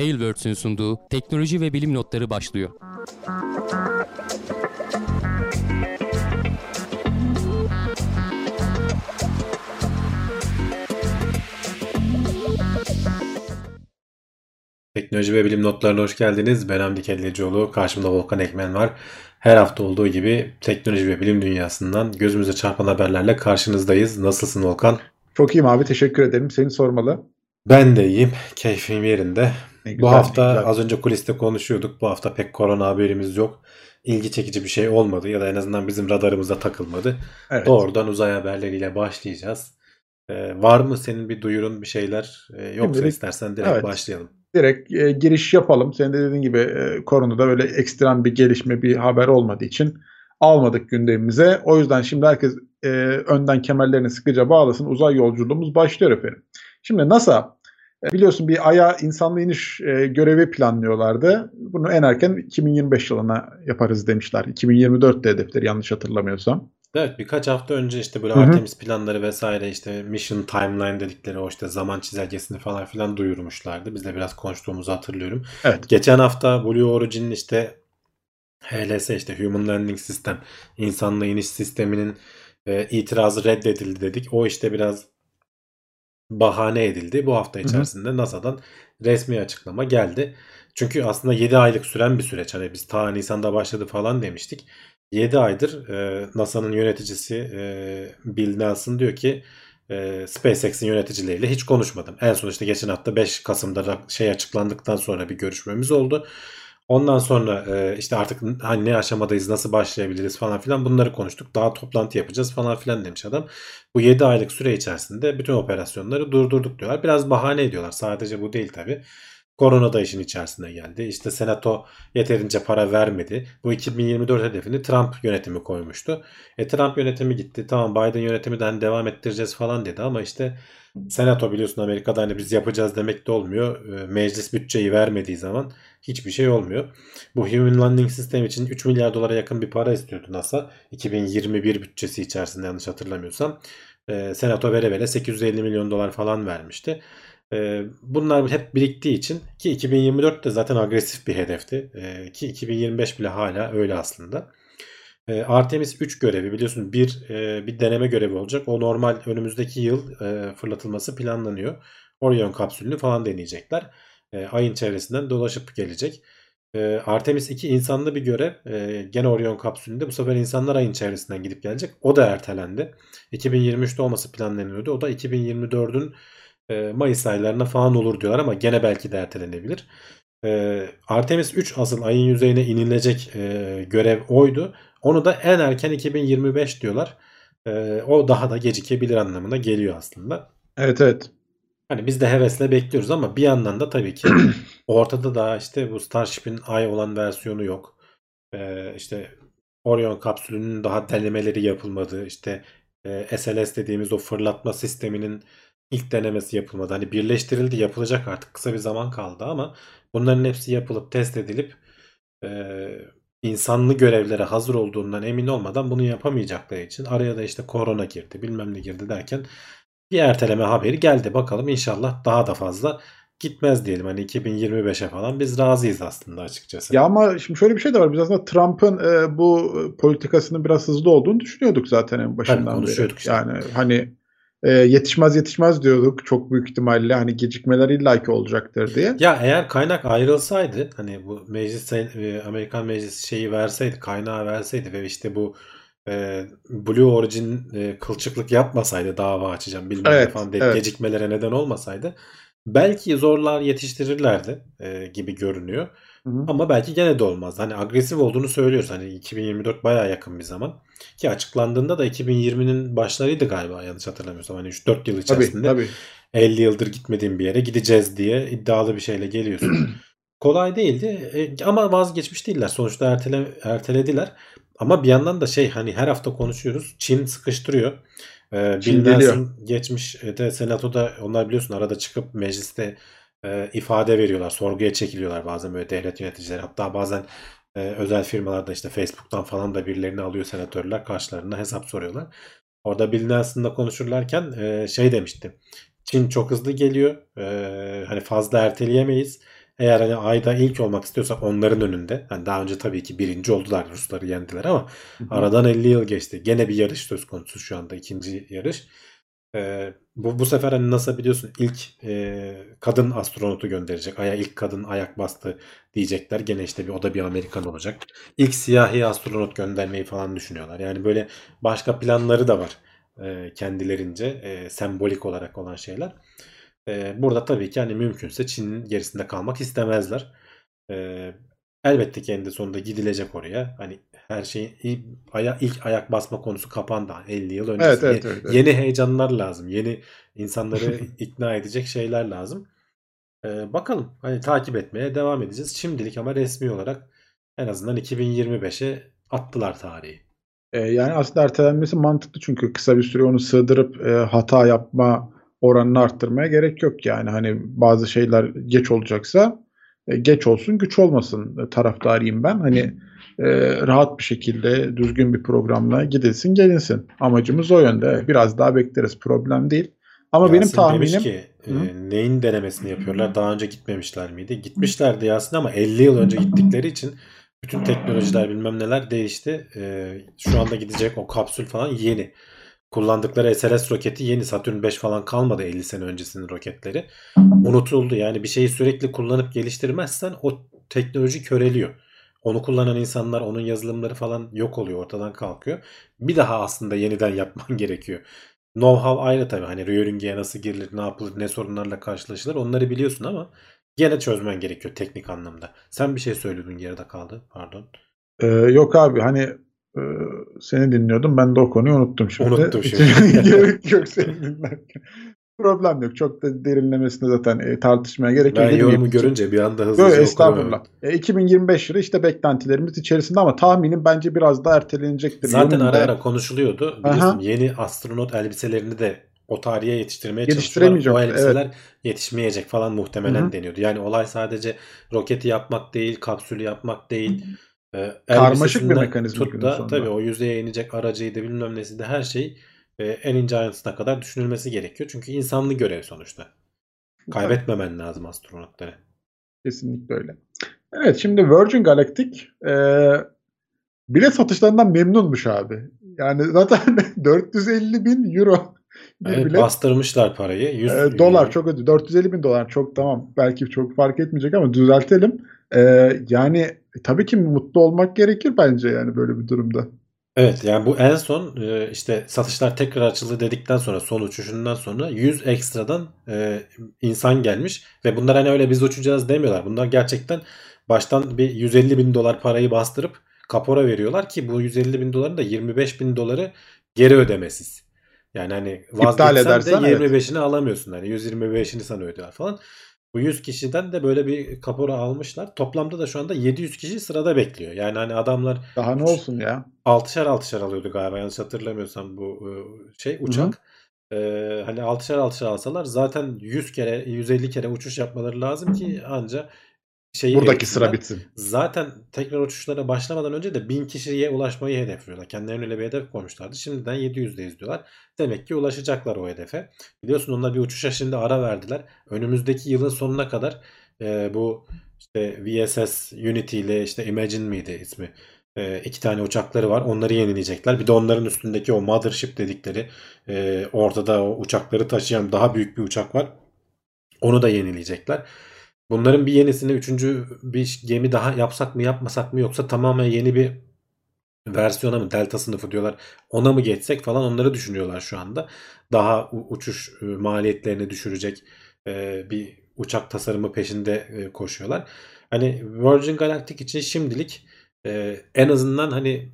Tailwords'ün sunduğu teknoloji ve bilim notları başlıyor. Teknoloji ve bilim notlarına hoş geldiniz. Ben Hamdi Kellecioğlu. Karşımda Volkan Ekmen var. Her hafta olduğu gibi teknoloji ve bilim dünyasından gözümüze çarpan haberlerle karşınızdayız. Nasılsın Volkan? Çok iyiyim abi. Teşekkür ederim. Seni sormalı. Ben de iyiyim. Keyfim yerinde. Güzel, bu hafta az önce kuliste konuşuyorduk. Bu hafta pek korona haberimiz yok. İlgi çekici bir şey olmadı ya da en azından bizim radarımıza takılmadı. Evet. Doğrudan uzay haberleriyle başlayacağız. Ee, var mı senin bir duyurun bir şeyler? Ee, yoksa Şimdilik, istersen direkt evet. başlayalım direkt e, giriş yapalım. Senin de dediğin gibi e, koronada böyle ekstrem bir gelişme bir haber olmadığı için almadık gündemimize. O yüzden şimdi herkes e, önden kemerlerini sıkıca bağlasın. Uzay yolculuğumuz başlıyor efendim. Şimdi NASA biliyorsun bir Ay'a insanlı iniş e, görevi planlıyorlardı. Bunu en erken 2025 yılına yaparız demişler. 2024'te hedefleri yanlış hatırlamıyorsam. Evet birkaç hafta önce işte böyle Hı-hı. Artemis planları vesaire işte mission timeline dedikleri o işte zaman çizelgesini falan filan duyurmuşlardı. Biz de biraz konuştuğumuzu hatırlıyorum. Evet. Geçen hafta Blue Origin'in işte HLS işte Human Landing System insanla iniş sisteminin e, itirazı reddedildi dedik. O işte biraz bahane edildi. Bu hafta içerisinde Hı-hı. NASA'dan resmi açıklama geldi. Çünkü aslında 7 aylık süren bir süreç. Hani biz ta Nisan'da başladı falan demiştik. 7 aydır e, NASA'nın yöneticisi e, Bill Nelson diyor ki e, SpaceX'in yöneticileriyle hiç konuşmadım. En son işte geçen hafta 5 Kasım'da şey açıklandıktan sonra bir görüşmemiz oldu. Ondan sonra e, işte artık hani ne aşamadayız, nasıl başlayabiliriz falan filan bunları konuştuk. Daha toplantı yapacağız falan filan demiş adam. Bu 7 aylık süre içerisinde bütün operasyonları durdurduk diyorlar. Biraz bahane ediyorlar. Sadece bu değil tabii. Korona da işin içerisine geldi. İşte senato yeterince para vermedi. Bu 2024 hedefini Trump yönetimi koymuştu. E Trump yönetimi gitti. Tamam Biden yönetiminden devam ettireceğiz falan dedi ama işte senato biliyorsun Amerika'da hani biz yapacağız demek de olmuyor. E, meclis bütçeyi vermediği zaman hiçbir şey olmuyor. Bu Human Landing System için 3 milyar dolara yakın bir para istiyordu NASA. 2021 bütçesi içerisinde yanlış hatırlamıyorsam. E, senato vere vere 850 milyon dolar falan vermişti. Ee, bunlar hep biriktiği için ki 2024 de zaten agresif bir hedefti. Ee, ki 2025 bile hala öyle aslında. Ee, Artemis 3 görevi biliyorsun bir e, bir deneme görevi olacak. O normal önümüzdeki yıl e, fırlatılması planlanıyor. Orion kapsülünü falan deneyecekler. Ayın çevresinden dolaşıp gelecek. Artemis 2 insanlı bir görev. Gene Orion kapsülünde bu sefer insanlar ayın çevresinden gidip gelecek. O da ertelendi. 2023'te olması planlanıyordu. O da 2024'ün e, Mayıs aylarına falan olur diyorlar ama gene belki de ertelenebilir. E, Artemis 3 asıl ayın yüzeyine inilecek e, görev oydu. Onu da en erken 2025 diyorlar. o daha da gecikebilir anlamına geliyor aslında. Evet evet. Hani biz de hevesle bekliyoruz ama bir yandan da tabii ki ortada da işte bu Starship'in ay olan versiyonu yok. Ee, işte Orion kapsülünün daha denemeleri yapılmadı. İşte e, SLS dediğimiz o fırlatma sisteminin ilk denemesi yapılmadı. Hani birleştirildi yapılacak artık kısa bir zaman kaldı ama bunların hepsi yapılıp test edilip e, insanlı görevlere hazır olduğundan emin olmadan bunu yapamayacakları için araya da işte korona girdi bilmem ne girdi derken bir erteleme haberi geldi. Bakalım inşallah daha da fazla gitmez diyelim. Hani 2025'e falan biz razıyız aslında açıkçası. Ya ama şimdi şöyle bir şey de var. Biz aslında Trump'ın e, bu politikasının biraz hızlı olduğunu düşünüyorduk zaten en başından Tabii, konuşuyorduk beri. Işte. Yani hani e, yetişmez yetişmez diyorduk çok büyük ihtimalle hani gecikmeler illaki olacaktır diye. Ya eğer kaynak ayrılsaydı hani bu meclis e, Amerikan meclisi şeyi verseydi kaynağı verseydi ve işte bu e, Blue Origin e, kılçıklık yapmasaydı dava açacağım bilmem evet, falan evet. gecikmelere neden olmasaydı belki zorlar yetiştirirlerdi e, gibi görünüyor. Hı hı. Ama belki gene de olmaz. Hani agresif olduğunu söylüyoruz. Hani 2024 baya yakın bir zaman. Ki açıklandığında da 2020'nin başlarıydı galiba yanlış hatırlamıyorsam. Hani 3-4 yıl içerisinde tabii, tabii. 50 yıldır gitmediğim bir yere gideceğiz diye iddialı bir şeyle geliyorsun. Kolay değildi e, ama vazgeçmiş değiller. Sonuçta ertele, ertelediler. Ama bir yandan da şey hani her hafta konuşuyoruz. Çin sıkıştırıyor. Ee, Bill Nelson geçmiş e, de senatoda onlar biliyorsun arada çıkıp mecliste e, ifade veriyorlar. Sorguya çekiliyorlar bazen böyle devlet yöneticileri. Hatta bazen e, özel firmalarda işte Facebook'tan falan da birilerini alıyor senatörler karşılarında hesap soruyorlar. Orada Bill Nelson'la konuşurlarken e, şey demişti. Çin çok hızlı geliyor. E, hani fazla erteleyemeyiz. Eğer hani ayda ilk olmak istiyorsak onların önünde. Yani daha önce tabii ki birinci oldular. Rusları yendiler ama aradan 50 yıl geçti. Gene bir yarış söz konusu şu anda ikinci yarış. Ee, bu, bu sefer hani NASA biliyorsun ilk e, kadın astronotu gönderecek. Aya ilk kadın ayak bastı diyecekler. Gene işte bir o da bir Amerikan olacak. İlk siyahi astronot göndermeyi falan düşünüyorlar. Yani böyle başka planları da var e, kendilerince e, sembolik olarak olan şeyler. E, burada tabii ki hani mümkünse Çin'in gerisinde kalmak istemezler. E, elbette ki sonunda gidilecek oraya. Hani her şey aya, ilk ayak basma konusu kapandı 50 yıl öncesi. Evet, evet, evet, evet. Yeni heyecanlar lazım. Yeni insanları ikna edecek şeyler lazım. Ee, bakalım. Hani takip etmeye devam edeceğiz. Şimdilik ama resmi olarak en azından 2025'e attılar tarihi. Ee, yani aslında ertelenmesi mantıklı çünkü kısa bir süre onu sığdırıp e, hata yapma oranını arttırmaya gerek yok yani. Hani bazı şeyler geç olacaksa e, geç olsun güç olmasın taraftarıyım ben. Hani e, rahat bir şekilde düzgün bir programla gidilsin gelinsin. Amacımız o yönde. Biraz daha bekleriz problem değil. Ama Yasin benim tahminim demiş ki e, neyin denemesini yapıyorlar? Daha önce gitmemişler miydi? Gitmişlerdi Yasin ama 50 yıl önce gittikleri için bütün teknolojiler bilmem neler değişti. E, şu anda gidecek o kapsül falan yeni. Kullandıkları SLS roketi yeni Satürn 5 falan kalmadı 50 sene öncesinin roketleri. Unutuldu. Yani bir şeyi sürekli kullanıp geliştirmezsen o teknoloji köreliyor. Onu kullanan insanlar, onun yazılımları falan yok oluyor, ortadan kalkıyor. Bir daha aslında yeniden yapman gerekiyor. Know-how ayrı tabii. Hani Röhringer'e nasıl girilir, ne yapılır, ne sorunlarla karşılaşılır onları biliyorsun ama gene çözmen gerekiyor teknik anlamda. Sen bir şey söylüyordun geride kaldı. Pardon. Ee, yok abi hani e, seni dinliyordum. Ben de o konuyu unuttum şimdi. Unuttum şimdi. Gerek yok seni dinlerken. Problem yok. Çok da derinlemesine zaten e, tartışmaya gerek yok. Ben yorumu görünce bir anda Yok hızlıca estağfurullah. E, 2025 yılı işte beklentilerimiz içerisinde ama tahminim bence biraz daha ertelenecektir. Zaten Yönünde- ara ara konuşuluyordu. Biliyorsun Aha. yeni astronot elbiselerini de o tarihe yetiştirmeye çalışıyorlar. O elbiseler yetişmeyecek falan muhtemelen Hı hı. deniyordu. Yani olay sadece roketi yapmak değil, kapsülü yapmak değil. Ee, Karmaşık bir mekanizma Tut da tabii o yüzeye inecek aracıydı bilmem nesiydi her şey e, en ince ayrıntısına kadar düşünülmesi gerekiyor. Çünkü insanlı görev sonuçta. Kaybetmemen lazım astronotları. Kesinlikle öyle. Evet şimdi Virgin Galactic e, bilet satışlarından memnunmuş abi. Yani zaten 450 bin euro bir Evet, bilet. bastırmışlar parayı. 100, E, dolar çok ödü. 450 bin dolar çok tamam. Belki çok fark etmeyecek ama düzeltelim. E, yani e, tabii ki mutlu olmak gerekir bence yani böyle bir durumda. Evet yani bu en son e, işte satışlar tekrar açıldı dedikten sonra son uçuşundan sonra 100 ekstradan e, insan gelmiş ve bunlar hani öyle biz uçacağız demiyorlar. Bunlar gerçekten baştan bir 150 bin dolar parayı bastırıp kapora veriyorlar ki bu 150 bin doların da 25 bin doları geri ödemesiz. Yani hani vazgeçsen de evet. 25'ini alamıyorsun. Hani 125'ini sana ödüyorlar falan. Bu 100 kişiden de böyle bir kapora almışlar. Toplamda da şu anda 700 kişi sırada bekliyor. Yani hani adamlar Daha ne olsun ya. altışar altışar alıyordu galiba yanlış hatırlamıyorsam bu e, şey uçak. Ee, hani altışar altışar alsalar zaten 100 kere 150 kere uçuş yapmaları lazım ki anca şeyi Buradaki sıra bitsin. Zaten tekrar uçuşlara başlamadan önce de 1000 kişiye ulaşmayı hedefliyorlar. Kendilerine öyle bir hedef koymuşlardı. Şimdiden 700'deyiz diyorlar. Demek ki ulaşacaklar o hedefe. Biliyorsun onlar bir uçuşa şimdi ara verdiler. Önümüzdeki yılın sonuna kadar e, bu işte VSS Unity ile işte Imagine miydi ismi? E, iki tane uçakları var. Onları yenileyecekler. Bir de onların üstündeki o Mothership dedikleri e, ortada o uçakları taşıyan daha büyük bir uçak var. Onu da yenileyecekler. Bunların bir yenisini üçüncü bir gemi daha yapsak mı yapmasak mı yoksa tamamen yeni bir versiyona mı delta sınıfı diyorlar ona mı geçsek falan onları düşünüyorlar şu anda. Daha uçuş e, maliyetlerini düşürecek e, bir uçak tasarımı peşinde e, koşuyorlar. Hani Virgin Galactic için şimdilik en azından hani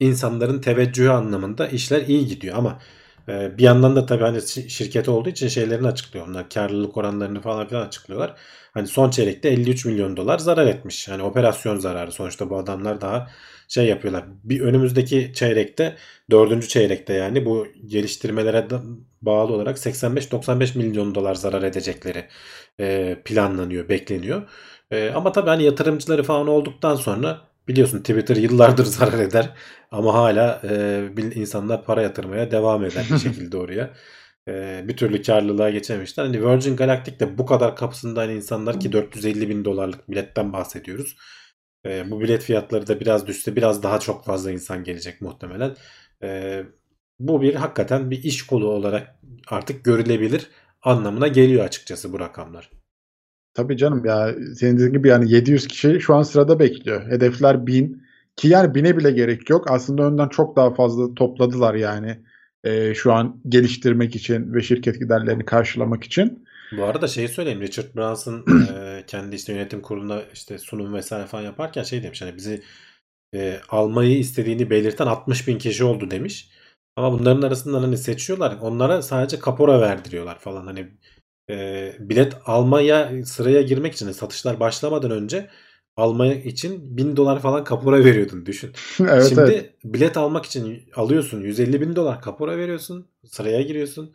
insanların teveccühü anlamında işler iyi gidiyor ama bir yandan da tabii hani şi- şirket olduğu için şeylerini açıklıyor. Onlar karlılık oranlarını falan filan açıklıyorlar. Hani son çeyrekte 53 milyon dolar zarar etmiş. Hani operasyon zararı. Sonuçta bu adamlar daha şey yapıyorlar. Bir önümüzdeki çeyrekte, dördüncü çeyrekte yani bu geliştirmelere bağlı olarak 85-95 milyon dolar zarar edecekleri e, planlanıyor, bekleniyor. E, ama tabii hani yatırımcıları falan olduktan sonra biliyorsun Twitter yıllardır zarar eder ama hala e, insanlar para yatırmaya devam eder bir şekilde oraya. e, bir türlü karlılığa geçememişler. Hani Virgin Galactic de bu kadar kapısında hani insanlar ki 450 bin dolarlık biletten bahsediyoruz. E, bu bilet fiyatları da biraz düşse biraz daha çok fazla insan gelecek muhtemelen. E, bu bir hakikaten bir iş kolu olarak artık görülebilir anlamına geliyor açıkçası bu rakamlar. Tabii canım ya senin dediğin gibi yani 700 kişi şu an sırada bekliyor. Hedefler 1000 ki yani 1000'e bile gerek yok. Aslında önden çok daha fazla topladılar yani e, şu an geliştirmek için ve şirket giderlerini karşılamak için. Bu arada şeyi söyleyeyim Richard Branson e, kendi işte yönetim kurulunda işte sunum vesaire falan yaparken şey demiş hani bizi e, almayı istediğini belirten 60 bin kişi oldu demiş. Ama bunların arasından hani seçiyorlar. Onlara sadece kapora verdiriyorlar falan. Hani e, bilet almaya sıraya girmek için satışlar başlamadan önce almaya için 1000 dolar falan kapora veriyordun düşün. evet, Şimdi evet. bilet almak için alıyorsun 150 bin dolar kapora veriyorsun sıraya giriyorsun.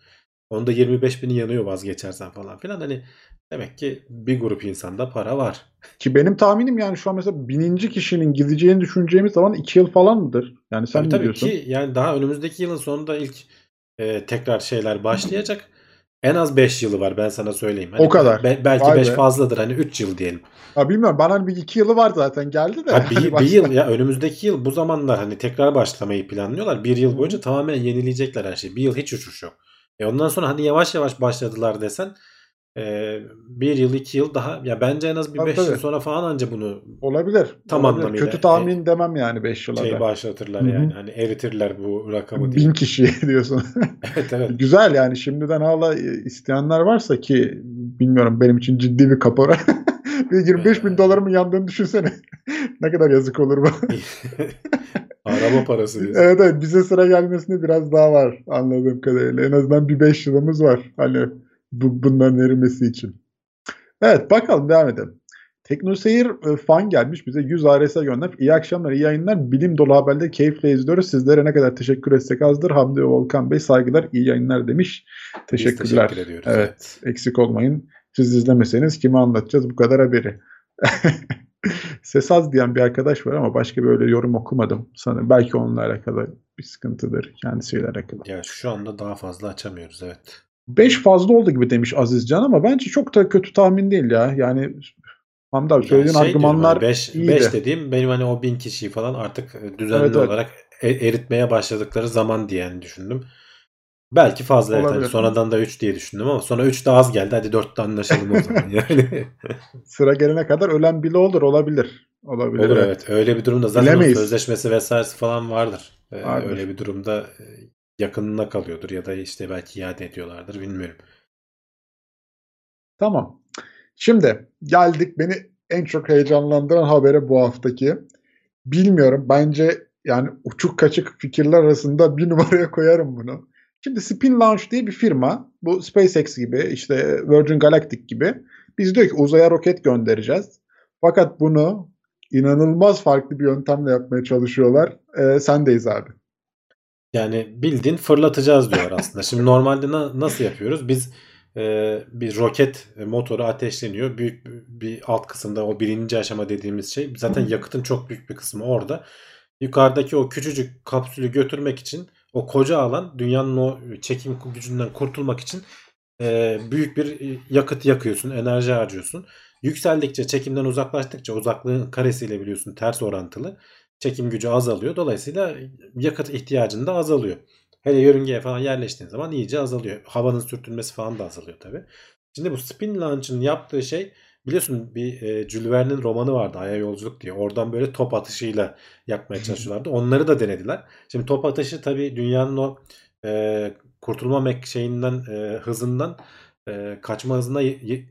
Onda 25 bini yanıyor vazgeçersen falan filan. Hani demek ki bir grup insanda para var. Ki benim tahminim yani şu an mesela bininci kişinin gideceğini düşüneceğimiz zaman 2 yıl falan mıdır? Yani sen tabii, ne tabii diyorsun? ki yani daha önümüzdeki yılın sonunda ilk e, tekrar şeyler başlayacak. En az 5 yılı var ben sana söyleyeyim. Hani O kadar. be- belki Vay 5 be. fazladır hani 3 yıl diyelim. Ya bilmiyorum bana hani bir iki yılı var zaten geldi de. Ha, bir, Hani bir yıl ya önümüzdeki yıl bu zamanlar hani tekrar başlamayı planlıyorlar. Bir yıl boyunca tamamen yenileyecekler her şeyi. Bir yıl hiç uçuş yok. E ondan sonra hani yavaş yavaş başladılar desen e, bir yıl iki yıl daha ya bence en az bir Tabii, 5 yıl tabii. sonra falan anca bunu Olabilir. Tam olabilir. anlamıyla. Kötü tahmin demem yani 5 yıla şey başlatırlar Hı hı. yani. Hani eritirler bu rakamı diye. Bin kişi diyorsun. Evet evet. Güzel yani şimdiden hala isteyenler varsa ki bilmiyorum benim için ciddi bir kapora. bir 25 bin Ee. dolarımın yandığını düşünsene. ne kadar yazık olur bu. Araba parası diyorsun. evet evet bize sıra gelmesine biraz daha var anladığım kadarıyla. En azından bir 5 yılımız var. Hani bu, bunların erimesi için. Evet bakalım devam edelim. Teknoseyir e, fan gelmiş bize 100 ARS göndermiş. İyi akşamlar, iyi yayınlar. Bilim dolu haberleri keyifle izliyoruz. Sizlere ne kadar teşekkür etsek azdır. Hamdi Volkan Bey saygılar, iyi yayınlar demiş. Biz Teşekkürler. teşekkür ediyoruz. Evet, eksik olmayın. Siz izlemeseniz kime anlatacağız bu kadar haberi? Ses az diyen bir arkadaş var ama başka böyle yorum okumadım. Sanırım belki onunla alakalı bir sıkıntıdır kendisiyle alakalı. Ya şu anda daha fazla açamıyoruz evet. 5 fazla oldu gibi demiş Azizcan ama bence çok da kötü tahmin değil ya. Yani Hamdi abi söylediğin şey argümanlar 5 iyiydi. 5 dediğim benim hani o bin kişiyi falan artık e, düzenli Evet, evet. olarak e- eritmeye başladıkları zaman diye yani düşündüm. Belki fazla evet. Hani sonradan da 3 diye düşündüm ama sonra 3 de az geldi. Hadi 4'te anlaşalım o zaman. Yani Sıra gelene kadar ölen bile olur olabilir. Olabilir. olur evet. Öyle bir durumda zaten Bilemeyiz. sözleşmesi vesairesi falan vardır. Ee, Vardır. öyle bir durumda e, yakınına kalıyordur ya da işte belki iade ediyorlardır bilmiyorum. Tamam. Şimdi geldik beni en çok heyecanlandıran habere bu haftaki. Bilmiyorum bence yani uçuk kaçık fikirler arasında bir numaraya koyarım bunu. Şimdi Spin Launch diye bir firma bu SpaceX gibi işte Virgin Galactic gibi biz diyor ki uzaya roket göndereceğiz. Fakat bunu inanılmaz farklı bir yöntemle yapmaya çalışıyorlar. Ee, sendeyiz abi. Yani bildiğin fırlatacağız diyor aslında. Şimdi normalde na- nasıl yapıyoruz? Biz e, bir roket motoru ateşleniyor. Büyük bir alt kısımda o birinci aşama dediğimiz şey. Zaten yakıtın çok büyük bir kısmı orada. Yukarıdaki o küçücük kapsülü götürmek için o koca alan dünyanın o çekim gücünden kurtulmak için e, büyük bir yakıt yakıyorsun, enerji harcıyorsun. Yükseldikçe, çekimden uzaklaştıkça uzaklığın karesiyle biliyorsun ters orantılı. Çekim gücü azalıyor. Dolayısıyla yakıt ihtiyacın da azalıyor. Hele yörüngeye falan yerleştiğin zaman iyice azalıyor. Havanın sürtünmesi falan da azalıyor tabii. Şimdi bu Spin Launch'ın yaptığı şey biliyorsun bir e, Jules Verne'in romanı vardı Ay'a Yolculuk diye. Oradan böyle top atışıyla yapmaya çalışıyorlardı. Onları da denediler. Şimdi top atışı tabii dünyanın o e, kurtulma mek şeyinden e, hızından e, kaçma hızına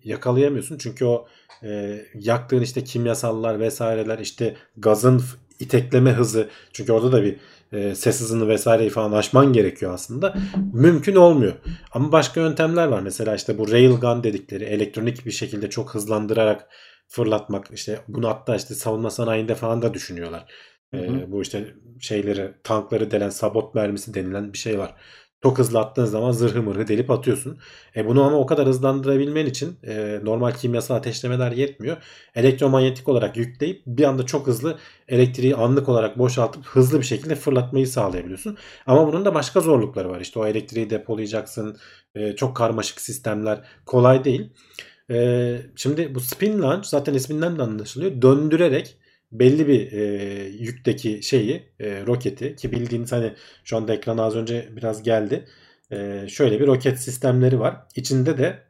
yakalayamıyorsun. Çünkü o e, yaktığın işte kimyasallar vesaireler işte gazın itekleme hızı çünkü orada da bir e, ses hızını vesaireyi falan aşman gerekiyor aslında. Mümkün olmuyor. Ama başka yöntemler var. Mesela işte bu railgun dedikleri elektronik bir şekilde çok hızlandırarak fırlatmak. işte bunu hatta işte savunma sanayinde falan da düşünüyorlar. E, Hı hı. bu işte şeyleri tankları delen sabot mermisi denilen bir şey var. Çok hızlı attığın zaman zırhı mırhı delip atıyorsun. E bunu ama o kadar hızlandırabilmen için e, normal kimyasal ateşlemeler yetmiyor. Elektromanyetik olarak yükleyip bir anda çok hızlı elektriği anlık olarak boşaltıp hızlı bir şekilde fırlatmayı sağlayabiliyorsun. Ama bunun da başka zorlukları var. İşte o elektriği depolayacaksın. E, çok karmaşık sistemler kolay değil. E, şimdi bu spin launch zaten isminden de anlaşılıyor. Döndürerek belli bir e, yükteki şeyi e, roketi ki bildiğiniz hani şu anda ekrana az önce biraz geldi. E, şöyle bir roket sistemleri var. İçinde de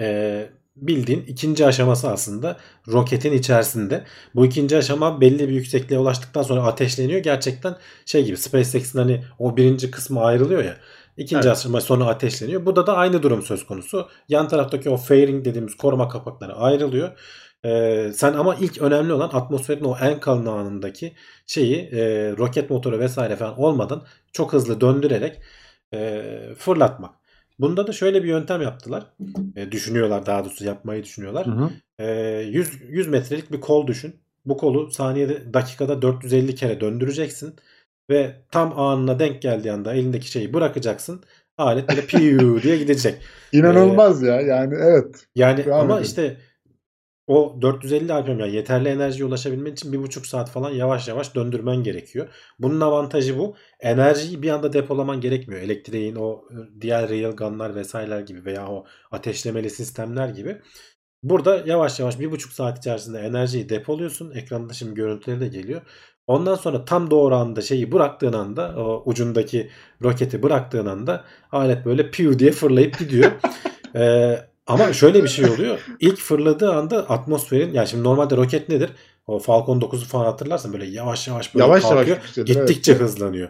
e, bildiğin ikinci aşaması aslında roketin içerisinde. Bu ikinci aşama belli bir yüksekliğe ulaştıktan sonra ateşleniyor. Gerçekten şey gibi SpaceX'in hani o birinci kısmı ayrılıyor ya. İkinci evet. aşama sonra ateşleniyor. Burada da aynı durum söz konusu. Yan taraftaki o fairing dediğimiz koruma kapakları ayrılıyor. Ee, sen ama ilk önemli olan atmosferin o en kalın anındaki şeyi e, roket motoru vesaire falan olmadan çok hızlı döndürerek e, fırlatmak. Bunda da şöyle bir yöntem yaptılar. E, düşünüyorlar daha doğrusu yapmayı düşünüyorlar. Hı hı. E, 100, 100 metrelik bir kol düşün. Bu kolu saniyede dakikada 450 kere döndüreceksin. Ve tam anına denk geldiği anda elindeki şeyi bırakacaksın. Alet böyle piyu diye gidecek. İnanılmaz ee, ya yani evet. Yani ama edin. işte o 450 RPM yani yeterli enerjiye ulaşabilmen için bir buçuk saat falan yavaş yavaş döndürmen gerekiyor. Bunun avantajı bu. Enerjiyi bir anda depolaman gerekmiyor. Elektriğin o diğer railgunlar vesaireler gibi veya o ateşlemeli sistemler gibi. Burada yavaş yavaş bir buçuk saat içerisinde enerjiyi depoluyorsun. Ekranda şimdi görüntüleri de geliyor. Ondan sonra tam doğru anda şeyi bıraktığın anda o ucundaki roketi bıraktığın anda alet böyle piu diye fırlayıp gidiyor. ee, ama şöyle bir şey oluyor. İlk fırladığı anda atmosferin yani şimdi normalde roket nedir? O Falcon 9'u falan hatırlarsın böyle yavaş yavaş böyle yavaş kalkıyor. Yavaş gittikçe evet. hızlanıyor.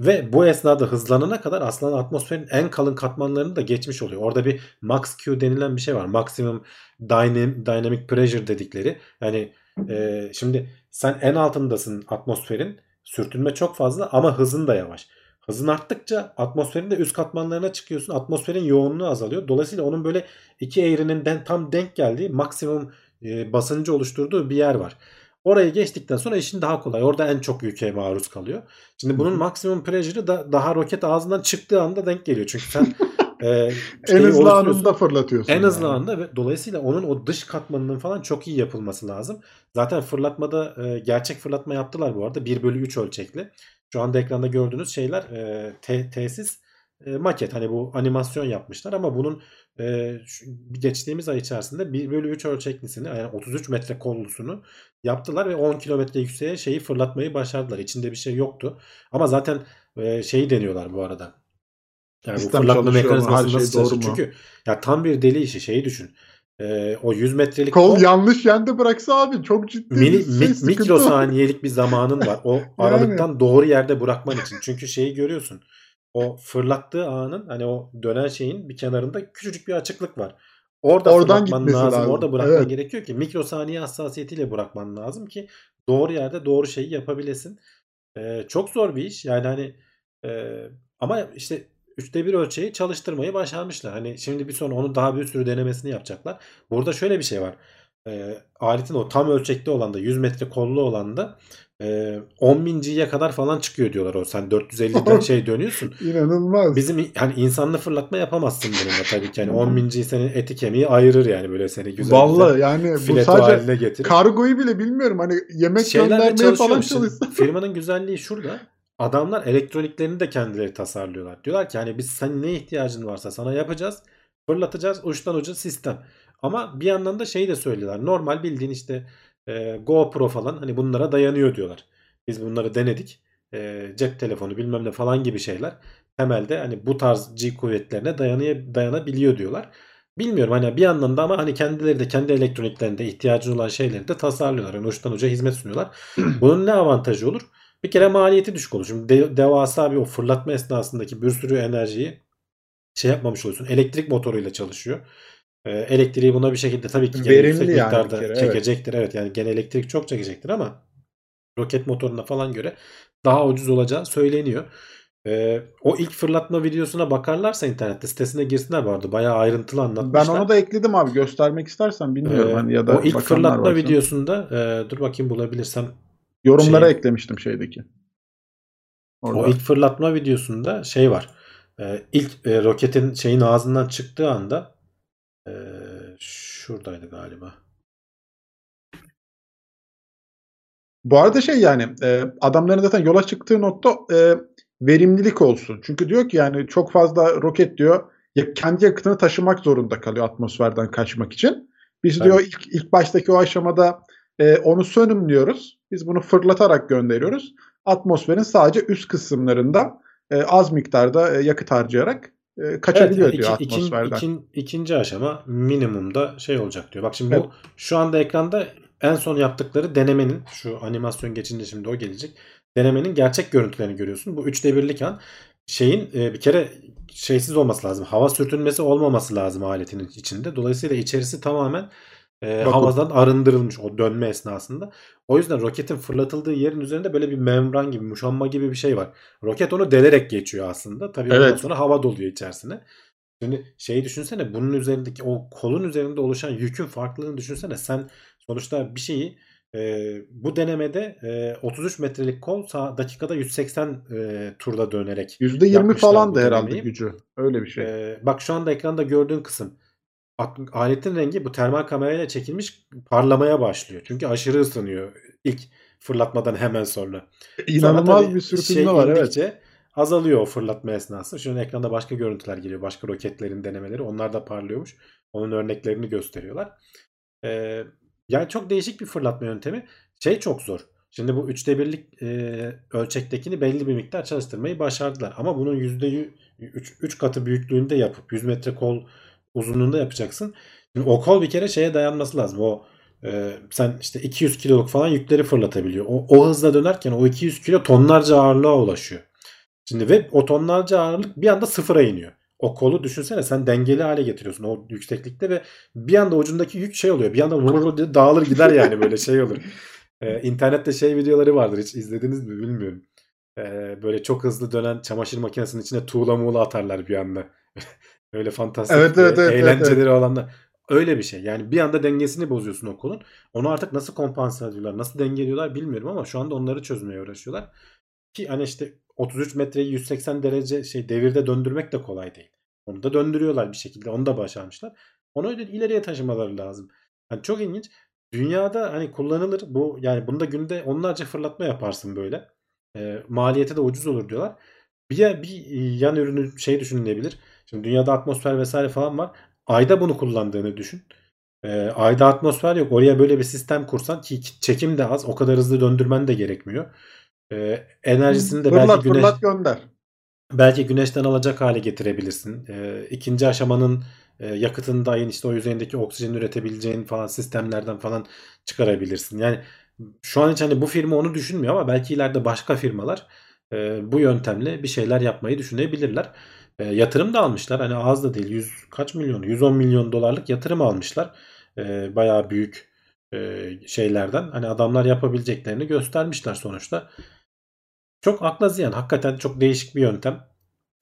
Ve bu esnada hızlanana kadar aslında atmosferin en kalın katmanlarını da geçmiş oluyor. Orada bir max Q denilen bir şey var. Maximum dynamic pressure dedikleri. Yani e, şimdi sen en altındasın atmosferin. Sürtünme çok fazla ama hızın da yavaş. Hızın arttıkça atmosferin de üst katmanlarına çıkıyorsun. Atmosferin yoğunluğu azalıyor. Dolayısıyla onun böyle iki eğrinin den, tam denk geldiği maksimum e, basıncı oluşturduğu bir yer var. Orayı geçtikten sonra işin daha kolay. Orada en çok yüke maruz kalıyor. Şimdi bunun maksimum pressure'ı da daha roket ağzından çıktığı anda denk geliyor. Çünkü sen e, en hızlı anında fırlatıyorsun. En hızlı yani. anında ve dolayısıyla onun o dış katmanının falan çok iyi yapılması lazım. Zaten fırlatmada e, gerçek fırlatma yaptılar bu arada. 1 bölü 3 ölçekli. Şu anda ekranda gördüğünüz şeyler e, te, tesis e, maket. Hani bu animasyon yapmışlar ama bunun e, şu, geçtiğimiz ay içerisinde 1 bölü 3 ölçeklisini yani 33 metre kollusunu yaptılar ve 10 kilometre yükseğe şeyi fırlatmayı başardılar. İçinde bir şey yoktu. Ama zaten e, şeyi deniyorlar bu arada. Yani Sistem bu fırlatma mekanizması şey nasıl çalışıyor? Çünkü ya tam bir deli işi şeyi düşün. Ee, o 100 metrelik kol, kol yanlış yerde bıraksa abi çok ciddi mini, bir şey, mi, mikrosaniyelik bir zamanın var. O aralıktan yani. doğru yerde bırakman için. Çünkü şeyi görüyorsun. O fırlattığı anın hani o dönen şeyin bir kenarında küçücük bir açıklık var. Orada Oradan fırlatman lazım. lazım. Orada bırakman evet. gerekiyor ki mikrosaniye hassasiyetiyle bırakman lazım ki doğru yerde doğru şeyi yapabilesin. Ee, çok zor bir iş. Yani hani e, ama işte üçte bir ölçeği çalıştırmayı başarmışlar. Hani şimdi bir sonra onu daha bir sürü denemesini yapacaklar. Burada şöyle bir şey var. E, aletin o tam ölçekte olan da 100 metre kollu olan da e, 10 bin G'ye kadar falan çıkıyor diyorlar o. Sen 450'den şey dönüyorsun. İnanılmaz. Bizim hani insanlı fırlatma yapamazsın bununla tabii ki. Yani 10 bin G senin eti kemiği ayırır yani böyle seni güzel Vallahi güzel yani bu sadece getirir. kargoyu bile bilmiyorum. Hani yemek Şeylerle göndermeye falan çalışsa. Firmanın güzelliği şurada adamlar elektroniklerini de kendileri tasarlıyorlar. Diyorlar ki hani biz sen ne ihtiyacın varsa sana yapacağız. Fırlatacağız uçtan uca sistem. Ama bir yandan da şey de söylüyorlar. Normal bildiğin işte e, GoPro falan hani bunlara dayanıyor diyorlar. Biz bunları denedik. E, cep telefonu bilmem ne falan gibi şeyler. Temelde hani bu tarz G kuvvetlerine dayanıyor, dayanabiliyor diyorlar. Bilmiyorum hani bir yandan da ama hani kendileri de kendi elektroniklerinde ihtiyacı olan şeyleri de tasarlıyorlar. Yani uçtan uca hizmet sunuyorlar. Bunun ne avantajı olur? Bir kere maliyeti düşük olur. Şimdi de, devasa bir o fırlatma esnasındaki bir sürü enerjiyi şey yapmamış oluyorsun. Elektrik motoruyla çalışıyor. Ee, elektriği buna bir şekilde tabii ki Verimli yüksek yani miktarda kere, çekecektir. Evet. evet yani gene elektrik çok çekecektir ama roket motoruna falan göre daha ucuz olacağı söyleniyor. Ee, o ilk fırlatma videosuna bakarlarsa internette sitesine girsinler arada. Bayağı ayrıntılı anlatmışlar. Ben onu da ekledim abi. Göstermek istersen bilmiyorum. Ee, hani ya da o ilk fırlatma varsa. videosunda e, dur bakayım bulabilirsem Yorumlara şey, eklemiştim şeydeki. Orada. O ilk fırlatma videosunda şey var. e, ilk e, roketin şeyin ağzından çıktığı anda e, şuradaydı galiba. Bu arada şey yani e, adamların zaten yola çıktığı nokta e, verimlilik olsun. Çünkü diyor ki yani çok fazla roket diyor ya kendi yakıtını taşımak zorunda kalıyor atmosferden kaçmak için. Biz evet. diyor ilk, ilk baştaki o aşamada e, onu sönümlüyoruz. Biz bunu fırlatarak gönderiyoruz. Atmosferin sadece üst kısımlarında e, az miktarda e, yakıt harcayarak e, kaçabiliyor evet, diyor iki, atmosferden. Ikin, ikin, ikinci aşama minimumda şey olacak diyor. Bak şimdi evet. bu şu anda ekranda en son yaptıkları denemenin şu animasyon geçince şimdi o gelecek. Denemenin gerçek görüntülerini görüyorsun. Bu 3'te birlik an şeyin e, bir kere şeysiz olması lazım. Hava sürtünmesi olmaması lazım aletinin içinde. Dolayısıyla içerisi tamamen e, havadan arındırılmış o dönme esnasında. O yüzden roketin fırlatıldığı yerin üzerinde böyle bir membran gibi, muşamba gibi bir şey var. Roket onu delerek geçiyor aslında. Tabii evet. ondan sonra hava doluyor içerisine. Şimdi şeyi düşünsene bunun üzerindeki o kolun üzerinde oluşan yükün farklılığını düşünsene. Sen sonuçta bir şeyi e, bu denemede e, 33 metrelik kol dakikada 180 e, turda dönerek %20 falan da herhalde gücü. Öyle bir şey. E, bak şu anda ekranda gördüğün kısım aletin rengi bu termal kamerayla çekilmiş parlamaya başlıyor. Çünkü aşırı ısınıyor ilk fırlatmadan hemen sonra. İnanılmaz bir sürtünme şey var evet. Azalıyor o fırlatma esnası. Şu an ekranda başka görüntüler geliyor. Başka roketlerin denemeleri. Onlar da parlıyormuş. Onun örneklerini gösteriyorlar. Ee, yani çok değişik bir fırlatma yöntemi. Şey çok zor. Şimdi bu üçte birlik e, ölçektekini belli bir miktar çalıştırmayı başardılar. Ama bunun yüzde 3 katı büyüklüğünde yapıp 100 metre kol uzunluğunda yapacaksın. Şimdi o kol bir kere şeye dayanması lazım. O e, sen işte 200 kiloluk falan yükleri fırlatabiliyor. O, o hızla dönerken o 200 kilo tonlarca ağırlığa ulaşıyor. Şimdi ve o tonlarca ağırlık bir anda sıfıra iniyor. O kolu düşünsene sen dengeli hale getiriyorsun o yükseklikte ve bir anda ucundaki yük şey oluyor. Bir anda vurur diye dağılır gider yani böyle şey olur. Ee, internette şey videoları vardır hiç izlediniz mi bilmiyorum. Ee, böyle çok hızlı dönen çamaşır makinesinin içine tuğla muğla atarlar bir anda. Öyle fantastik evet, evet, evet, eğlenceleri evet, evet. olanlar. Öyle bir şey. Yani bir anda dengesini bozuyorsun o kolun. Onu artık nasıl kompanse ediyorlar, nasıl dengeliyorlar bilmiyorum ama şu anda onları çözmeye uğraşıyorlar. Ki hani işte 33 metreyi 180 derece şey devirde döndürmek de kolay değil. Onu da döndürüyorlar bir şekilde. Onu da başarmışlar. Onu öyle ileriye taşımaları lazım. Yani çok ilginç. Dünyada hani kullanılır bu yani bunda günde onlarca fırlatma yaparsın böyle. E, maliyeti de ucuz olur diyorlar. Bir, bir yan ürünü şey düşünülebilir. Şimdi dünyada atmosfer vesaire falan var. Ayda bunu kullandığını düşün. E, ayda atmosfer yok. Oraya böyle bir sistem kursan ki çekim de az. O kadar hızlı döndürmen de gerekmiyor. E, enerjisini de fırlat, belki güneş fırlat gönder. Belki güneşten alacak hale getirebilirsin. E, ikinci aşamanın e, yakıtını da işte o yüzeyindeki oksijen üretebileceğin falan sistemlerden falan çıkarabilirsin. Yani şu an hiç hani bu firma onu düşünmüyor ama belki ileride başka firmalar e, bu yöntemle bir şeyler yapmayı düşünebilirler. E, yatırım da almışlar. Hani az da değil. 100 kaç milyon? 110 milyon dolarlık yatırım almışlar. E, bayağı büyük e, şeylerden. Hani adamlar yapabileceklerini göstermişler sonuçta. Çok akla ziyan. Hakikaten çok değişik bir yöntem.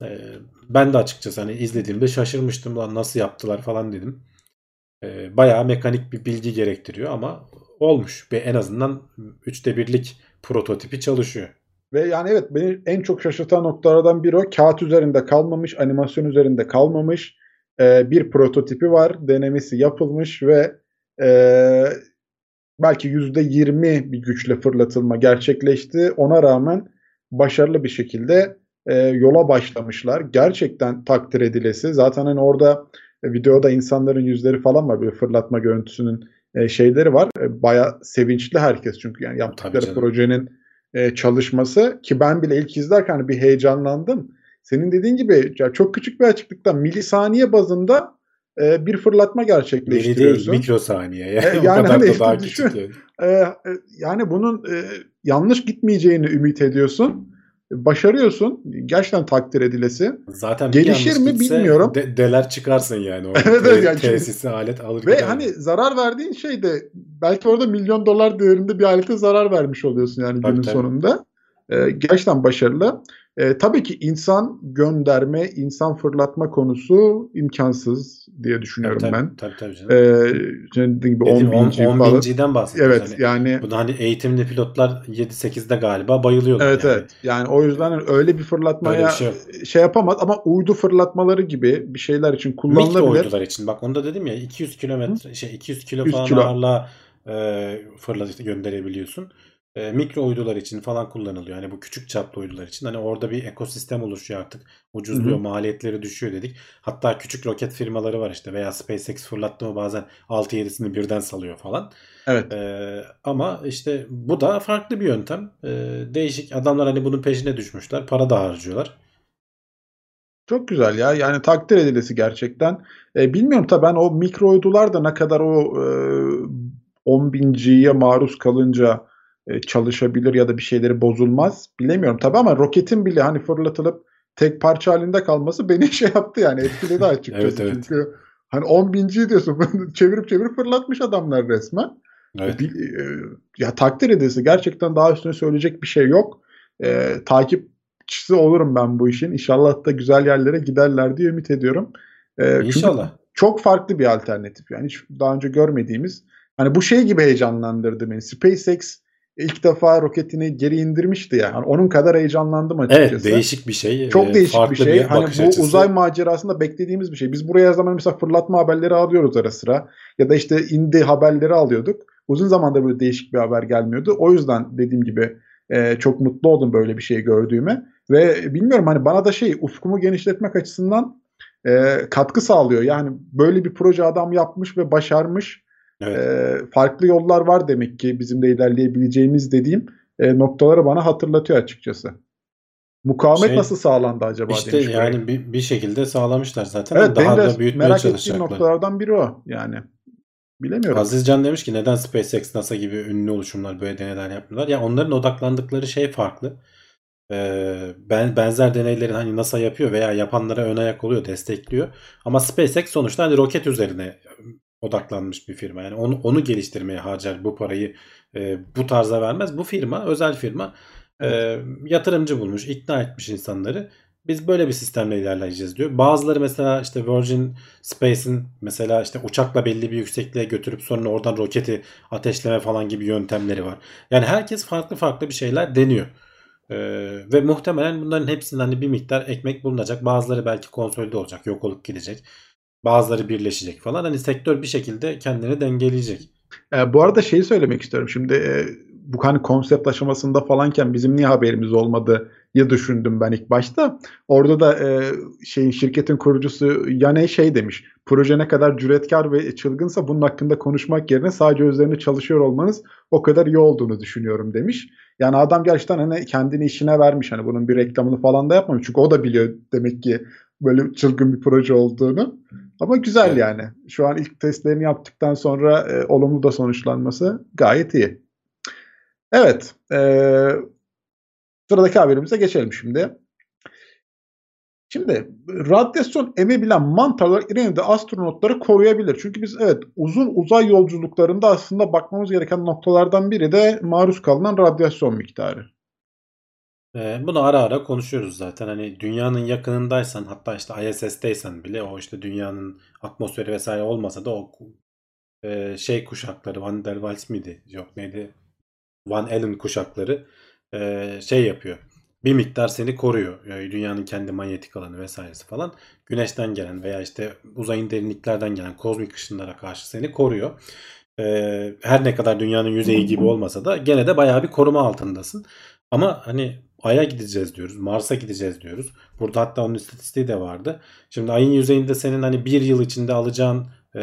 Ee, ben de açıkçası hani izlediğimde şaşırmıştım. Lan nasıl yaptılar falan dedim. Ee, bayağı mekanik bir bilgi gerektiriyor ama olmuş. Ve en azından üçte birlik prototipi çalışıyor. Ve yani evet beni en çok şaşırtan noktalardan biri o. Kağıt üzerinde kalmamış, animasyon üzerinde kalmamış. Ee, bir prototipi var. Denemesi yapılmış ve e, belki %20 bir güçle fırlatılma gerçekleşti. Ona rağmen başarılı bir şekilde e, yola başlamışlar. Gerçekten takdir edilesi. Zaten hani orada e, videoda insanların yüzleri falan var. Böyle fırlatma görüntüsünün e, şeyleri var. E, Baya sevinçli herkes çünkü yani yaptıkları projenin e, çalışması ki ben bile ilk izlerken bir heyecanlandım. Senin dediğin gibi ya çok küçük bir açıklıkta milisaniye bazında e, bir fırlatma gerçekleştiriyorsun. Değil, mikrosaniye. Yani, e, yani hani da daha düşün, küçük. E, e, yani bunun e, yanlış gitmeyeceğini ümit ediyorsun. Başarıyorsun. Gerçekten takdir edilesi. Zaten gelişir mi bilmiyorum. De, deler çıkarsın yani o evet, yani tesisi alet alır. Ve gider. hani zarar verdiğin şey de belki orada milyon dolar değerinde bir alete zarar vermiş oluyorsun yani tabii, günün tabii. sonunda. Ee, gerçekten başarılı. E, tabii ki insan gönderme, insan fırlatma konusu imkansız diye düşünüyorum tabii, ben. Tabii tabii canım. E, dediğim gibi 10 Dediğim bin 10, G 10 falan. binciden bahsediyoruz. Evet Hani yani bu da hani eğitimli pilotlar 7-8'de galiba bayılıyorlar. evet yani. evet yani o yüzden hani öyle bir fırlatmaya Öyle bir şey şey, yok. yapamaz ama uydu fırlatmaları gibi bir şeyler için Mikro kullanılabilir. uydular için. Bak onu da dedim ya 200 kilometre şey 200 kilo 100 falan kilo. ağırlığa e, fırlatıp gönderebiliyorsun. E, mikro uydular için falan kullanılıyor. Hani bu küçük çaplı uydular için. Hani orada bir ekosistem oluşuyor artık. Ucuzluyor, Hı hı. maliyetleri düşüyor dedik. Hatta küçük roket firmaları var işte veya SpaceX fırlattı mı bazen 6-7'sini birden salıyor falan. Evet. E, ama işte bu da farklı bir yöntem. E, değişik adamlar hani bunun peşine düşmüşler. Para da harcıyorlar. Çok güzel ya. Yani takdir edilesi gerçekten. E, bilmiyorum tabii ben o mikro uydular da ne kadar o e, 10 bin G'ye maruz kalınca çalışabilir ya da bir şeyleri bozulmaz. Bilemiyorum tabii ama roketin bile hani fırlatılıp tek parça halinde kalması beni şey yaptı yani etkiledi açıkçası. Evet, evet. Çünkü hani 10 bin G diyorsun çevirip çevirip fırlatmış adamlar resmen. Evet. Bir- e, ya takdir edilesi gerçekten daha üstüne söyleyecek bir şey yok. E, takipçisi olurum ben bu işin. İnşallah da güzel yerlere giderler diye ümit ediyorum. E, İnşallah. çok farklı bir alternatif. Yani hiç daha önce görmediğimiz. Hani bu şey gibi heyecanlandırdı beni. SpaceX ilk defa roketini geri indirmişti ya. Hani onun kadar heyecanlandım açıkçası. Evet değişik bir şey. Çok Ee, değişik bir şey. hani bakış bu açısı. uzay macerasında beklediğimiz bir şey. Biz buraya her zaman mesela fırlatma haberleri alıyoruz ara sıra. Ya da işte indi haberleri alıyorduk. Uzun zamandır böyle değişik bir haber gelmiyordu. O yüzden dediğim gibi e, çok mutlu oldum böyle bir şey gördüğüme. Ve bilmiyorum hani bana da şey ufkumu genişletmek açısından e, katkı sağlıyor. Yani böyle bir proje adam yapmış ve başarmış. Evet. E, farklı yollar var demek ki bizim de ilerleyebileceğimiz dediğim e, noktaları bana hatırlatıyor açıkçası. Mukavemet Şey, nasıl sağlandı acaba İşte demiş buraya. yani bir, bir şekilde sağlamışlar zaten. Evet Daha da büyütmeye merak ettiğim noktalardan biri o. Yani bilemiyorum. Aziz Can demiş ki neden SpaceX, NASA gibi ünlü oluşumlar böyle deneyler yapmıyorlar? Ya onların odaklandıkları şey farklı. Ee, ben benzer deneylerin hani NASA yapıyor veya yapanlara ön ayak oluyor, destekliyor. Ama SpaceX sonuçta hani roket üzerine odaklanmış bir firma. Yani onu onu geliştirmeye harcar bu parayı e, bu tarza vermez. Bu firma, özel firma e, yatırımcı bulmuş, ikna etmiş insanları. Biz böyle bir sistemle ilerleyeceğiz diyor. Bazıları mesela işte Virgin Space'in mesela işte uçakla belli bir yüksekliğe götürüp sonra oradan roketi ateşleme falan gibi yöntemleri var. Yani herkes farklı farklı bir şeyler deniyor. Ee, ve muhtemelen bunların hepsinden hani bir miktar ekmek bulunacak. Bazıları belki konsolide olacak, yok olup gidecek. Bazıları birleşecek falan. Hani sektör bir şekilde kendini dengeleyecek. E, bu arada şeyi söylemek istiyorum. Şimdi e, bu hani konsept aşamasında falanken bizim niye haberimiz olmadı ya düşündüm ben ilk başta. Orada da e, şeyin şirketin kurucusu Yane şey demiş. Proje ne kadar cüretkar ve çılgınsa bunun hakkında konuşmak yerine sadece üzerine çalışıyor olmanız o kadar iyi olduğunu düşünüyorum demiş. Yani adam gerçekten hani kendini işine vermiş. Hani bunun bir reklamını falan da yapmamış. Çünkü o da biliyor demek ki böyle çılgın bir proje olduğunu. Ama güzel Evet. yani. Şu an ilk testlerini yaptıktan sonra e, olumlu da sonuçlanması gayet iyi. Evet. E, sıradaki haberimize geçelim şimdi. Şimdi radyasyon emebilen mantarlar yine de astronotları koruyabilir. Çünkü biz evet uzun uzay yolculuklarında aslında bakmamız gereken noktalardan biri de maruz kalınan radyasyon miktarı. Ee, bunu ara ara konuşuyoruz zaten. Hani dünyanın yakınındaysan hatta işte ISS'teysen bile o işte dünyanın atmosferi vesaire olmasa da o e, şey kuşakları Van der Waals miydi? Yok neydi? Van Allen kuşakları e, şey yapıyor. Bir miktar seni koruyor. Yani dünyanın kendi manyetik alanı vesairesi falan. Güneşten gelen veya işte uzayın derinliklerden gelen kozmik ışınlara karşı seni koruyor. Ee, her ne kadar dünyanın yüzeyi gibi olmasa da gene de bayağı bir koruma altındasın. Ama hani Ay'a gideceğiz diyoruz. Mars'a gideceğiz diyoruz. Burada hatta onun istatistiği de vardı. Şimdi Ay'ın yüzeyinde senin hani bir yıl içinde alacağın e,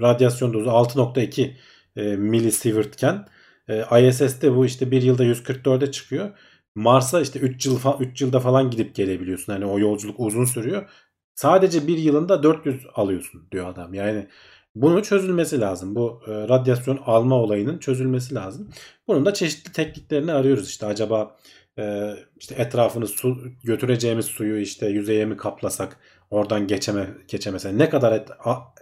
radyasyon dozu 6.2 e, millisievertken e, ISS'te bu işte bir yılda 144'e çıkıyor. Mars'a işte 3 yıl 3 yılda falan gidip gelebiliyorsun. Hani o yolculuk uzun sürüyor. Sadece bir yılında 400 alıyorsun diyor adam. Yani bunun çözülmesi lazım. Bu e, radyasyon alma olayının çözülmesi lazım. Bunun da çeşitli tekniklerini arıyoruz. İşte acaba e, işte etrafını su götüreceğimiz suyu işte yüzeye mi kaplasak oradan geçeme geçemese ne kadar et, a-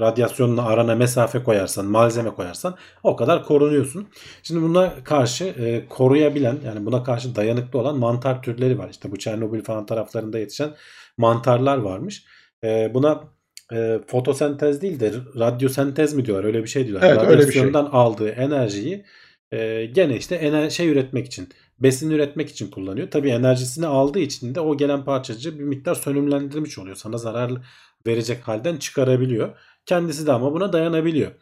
radyasyonla arana mesafe koyarsan, malzeme koyarsan o kadar korunuyorsun. Şimdi buna karşı e, koruyabilen yani buna karşı dayanıklı olan mantar türleri var. İşte bu Çernobil falan taraflarında yetişen mantarlar varmış. E, buna e, fotosentez değil de radyosentez mi diyorlar öyle bir şey diyorlar. Evet, öyle bir şey. Radyasyondan aldığı enerjiyi e, gene işte ener şey üretmek için besin üretmek için kullanıyor. Tabii enerjisini aldığı için de o gelen parçacığı bir miktar sönümlendirmiş oluyor. Sana zarar verecek halden çıkarabiliyor. Kendisi de ama buna dayanabiliyor.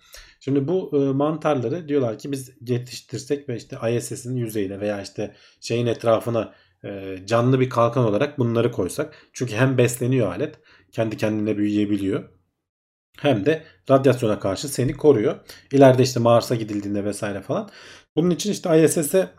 Şimdi bu e, mantarları diyorlar ki biz yetiştirsek ve işte ISS'in yüzeyine veya işte şeyin etrafına e, canlı bir kalkan olarak bunları koysak. Çünkü hem besleniyor alet, kendi kendine büyüyebiliyor. Hem de radyasyona karşı seni koruyor. İleride işte Mars'a gidildiğinde vesaire falan. Bunun için işte ISS'e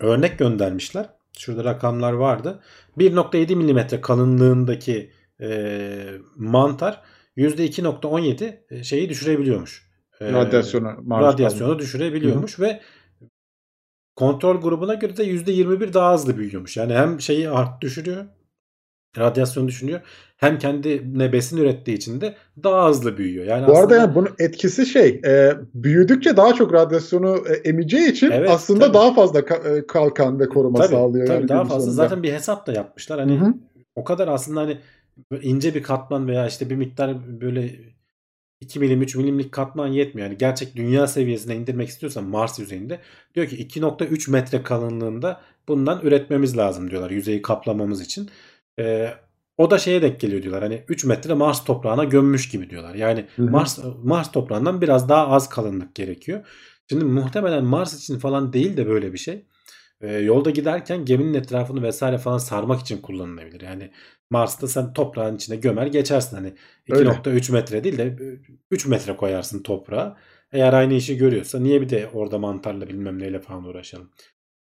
örnek göndermişler. Şurada rakamlar vardı. 1.7 mm kalınlığındaki e, mantar %2.17 e, şeyi düşürebiliyormuş. E, radyasyonu, radyasyonu düşürebiliyormuş Hı-hı. ve kontrol grubuna göre de %21 daha hızlı büyüyormuş. Yani hem şeyi art düşürüyor, radyasyonu düşünüyor. Hem kendine besin ürettiği için de daha hızlı büyüyor. Yani Bu aslında... arada yani bunun etkisi şey, e, büyüdükçe daha çok radyasyonu e, emeceği için evet, aslında tabii. daha fazla ka- e, kalkan ve koruma tabii, sağlıyor. Tabii yani daha fazla. Sonunda. Zaten bir hesap da yapmışlar. Hani Hı-hı. o kadar aslında hani ince bir katman veya işte bir miktar böyle 2 milim 3 milimlik katman yetmiyor. Yani gerçek dünya seviyesine indirmek istiyorsan Mars yüzeyinde diyor ki 2.3 metre kalınlığında bundan üretmemiz lazım diyorlar yüzeyi kaplamamız için. Ee, o da şeye denk geliyor diyorlar. Hani 3 metre Mars toprağına gömmüş gibi diyorlar. Yani Hı-hı. Mars Mars toprağından biraz daha az kalınlık gerekiyor. Şimdi muhtemelen Mars için falan değil de böyle bir şey. Ee, yolda giderken geminin etrafını vesaire falan sarmak için kullanılabilir. Yani Mars'ta sen toprağın içine gömer geçersin. Hani 2.3 metre değil de 3 metre koyarsın toprağa. Eğer aynı işi görüyorsa niye bir de orada mantarla bilmem neyle falan uğraşalım.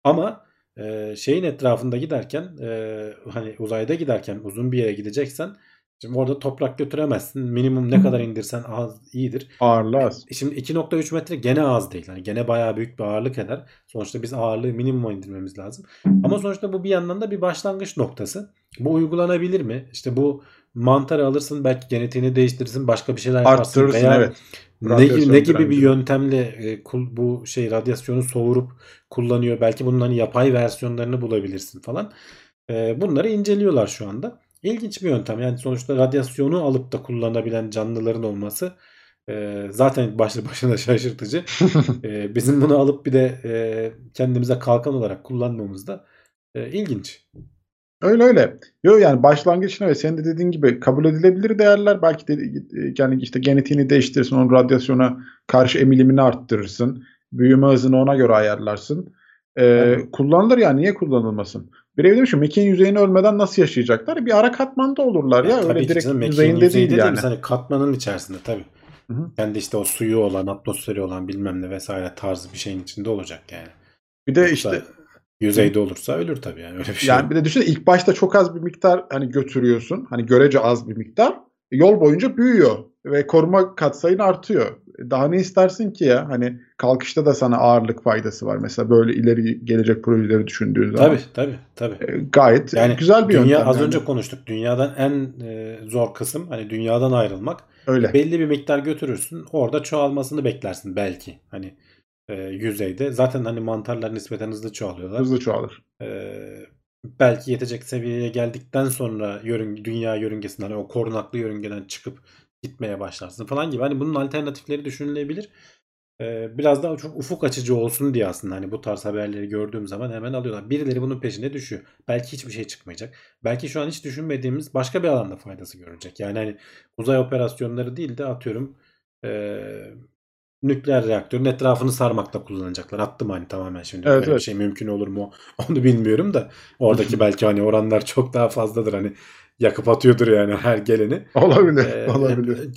Ama e, şeyin etrafında giderken e, hani uzayda giderken uzun bir yere gideceksen Şimdi orada toprak götüremezsin. Minimum ne kadar indirsen az iyidir. Ağırlığı az. Şimdi 2.3 metre gene az değil. Yani gene bayağı büyük bir ağırlık eder. Sonuçta biz ağırlığı minimuma indirmemiz lazım. Ama sonuçta bu bir yandan da bir başlangıç noktası. Bu uygulanabilir mi? İşte bu mantarı alırsın belki genetiğini değiştirirsin başka bir şeyler yaparsın. Veya evet. Ne, ne gibi bir yöntemle e, bu şey radyasyonu soğurup kullanıyor. Belki bunun hani yapay versiyonlarını bulabilirsin falan. E, bunları inceliyorlar şu anda. İlginç bir yöntem. Yani sonuçta radyasyonu alıp da kullanabilen canlıların olması e, zaten başlı başına şaşırtıcı. e, bizim bunu alıp bir de e, kendimize kalkan olarak kullanmamız da e, ilginç. Öyle öyle. Yok yani başlangıçına ve senin de dediğin gibi kabul edilebilir değerler. Belki de yani işte genetiğini değiştirirsin, onun radyasyona karşı emilimini arttırırsın. Büyüme hızını ona göre ayarlarsın. Ee, kullanılır yani niye kullanılmasın? Bir evde şu mekiğin yüzeyini ölmeden nasıl yaşayacaklar? Bir ara katmanda olurlar ya. ya Öyle direkt canım, yüzeyinde değil yani. Hani katmanın içerisinde tabii. Hı-hı. Kendi işte o suyu olan, atmosferi olan bilmem ne vesaire tarzı bir şeyin içinde olacak yani. Bir de Yoksa işte yüzeyde olursa ölür tabii yani öyle bir şey. Yani bir de düşün ilk başta çok az bir miktar hani götürüyorsun. Hani görece az bir miktar. Yol boyunca büyüyor ve koruma katsayın artıyor. Daha ne istersin ki ya? Hani kalkışta da sana ağırlık faydası var. Mesela böyle ileri gelecek projeleri düşündüğün zaman. Tabii tabii. tabii. E, gayet yani güzel bir dünya, yöntem. Az yani. önce konuştuk. Dünyadan en e, zor kısım hani dünyadan ayrılmak. Öyle. Belli bir miktar götürürsün. Orada çoğalmasını beklersin belki. Hani e, yüzeyde. Zaten hani mantarlar nispeten hızlı çoğalıyorlar. Hızlı çoğalır. E, belki yetecek seviyeye geldikten sonra yörünge, dünya yörüngesinden hani o korunaklı yörüngeden çıkıp gitmeye başlarsın falan gibi. Hani bunun alternatifleri düşünülebilir. Ee, biraz daha çok ufuk açıcı olsun diye aslında hani bu tarz haberleri gördüğüm zaman hemen alıyorlar. Birileri bunun peşine düşüyor. Belki hiçbir şey çıkmayacak. Belki şu an hiç düşünmediğimiz başka bir alanda faydası görecek. Yani hani uzay operasyonları değil de atıyorum ee, nükleer reaktörün etrafını sarmakta kullanacaklar. Attım hani tamamen şimdi. Evet, Böyle evet. bir şey mümkün olur mu onu bilmiyorum da. Oradaki belki hani oranlar çok daha fazladır. Hani yakıp atıyordur yani her geleni. Olabilir. Ee, olabilir.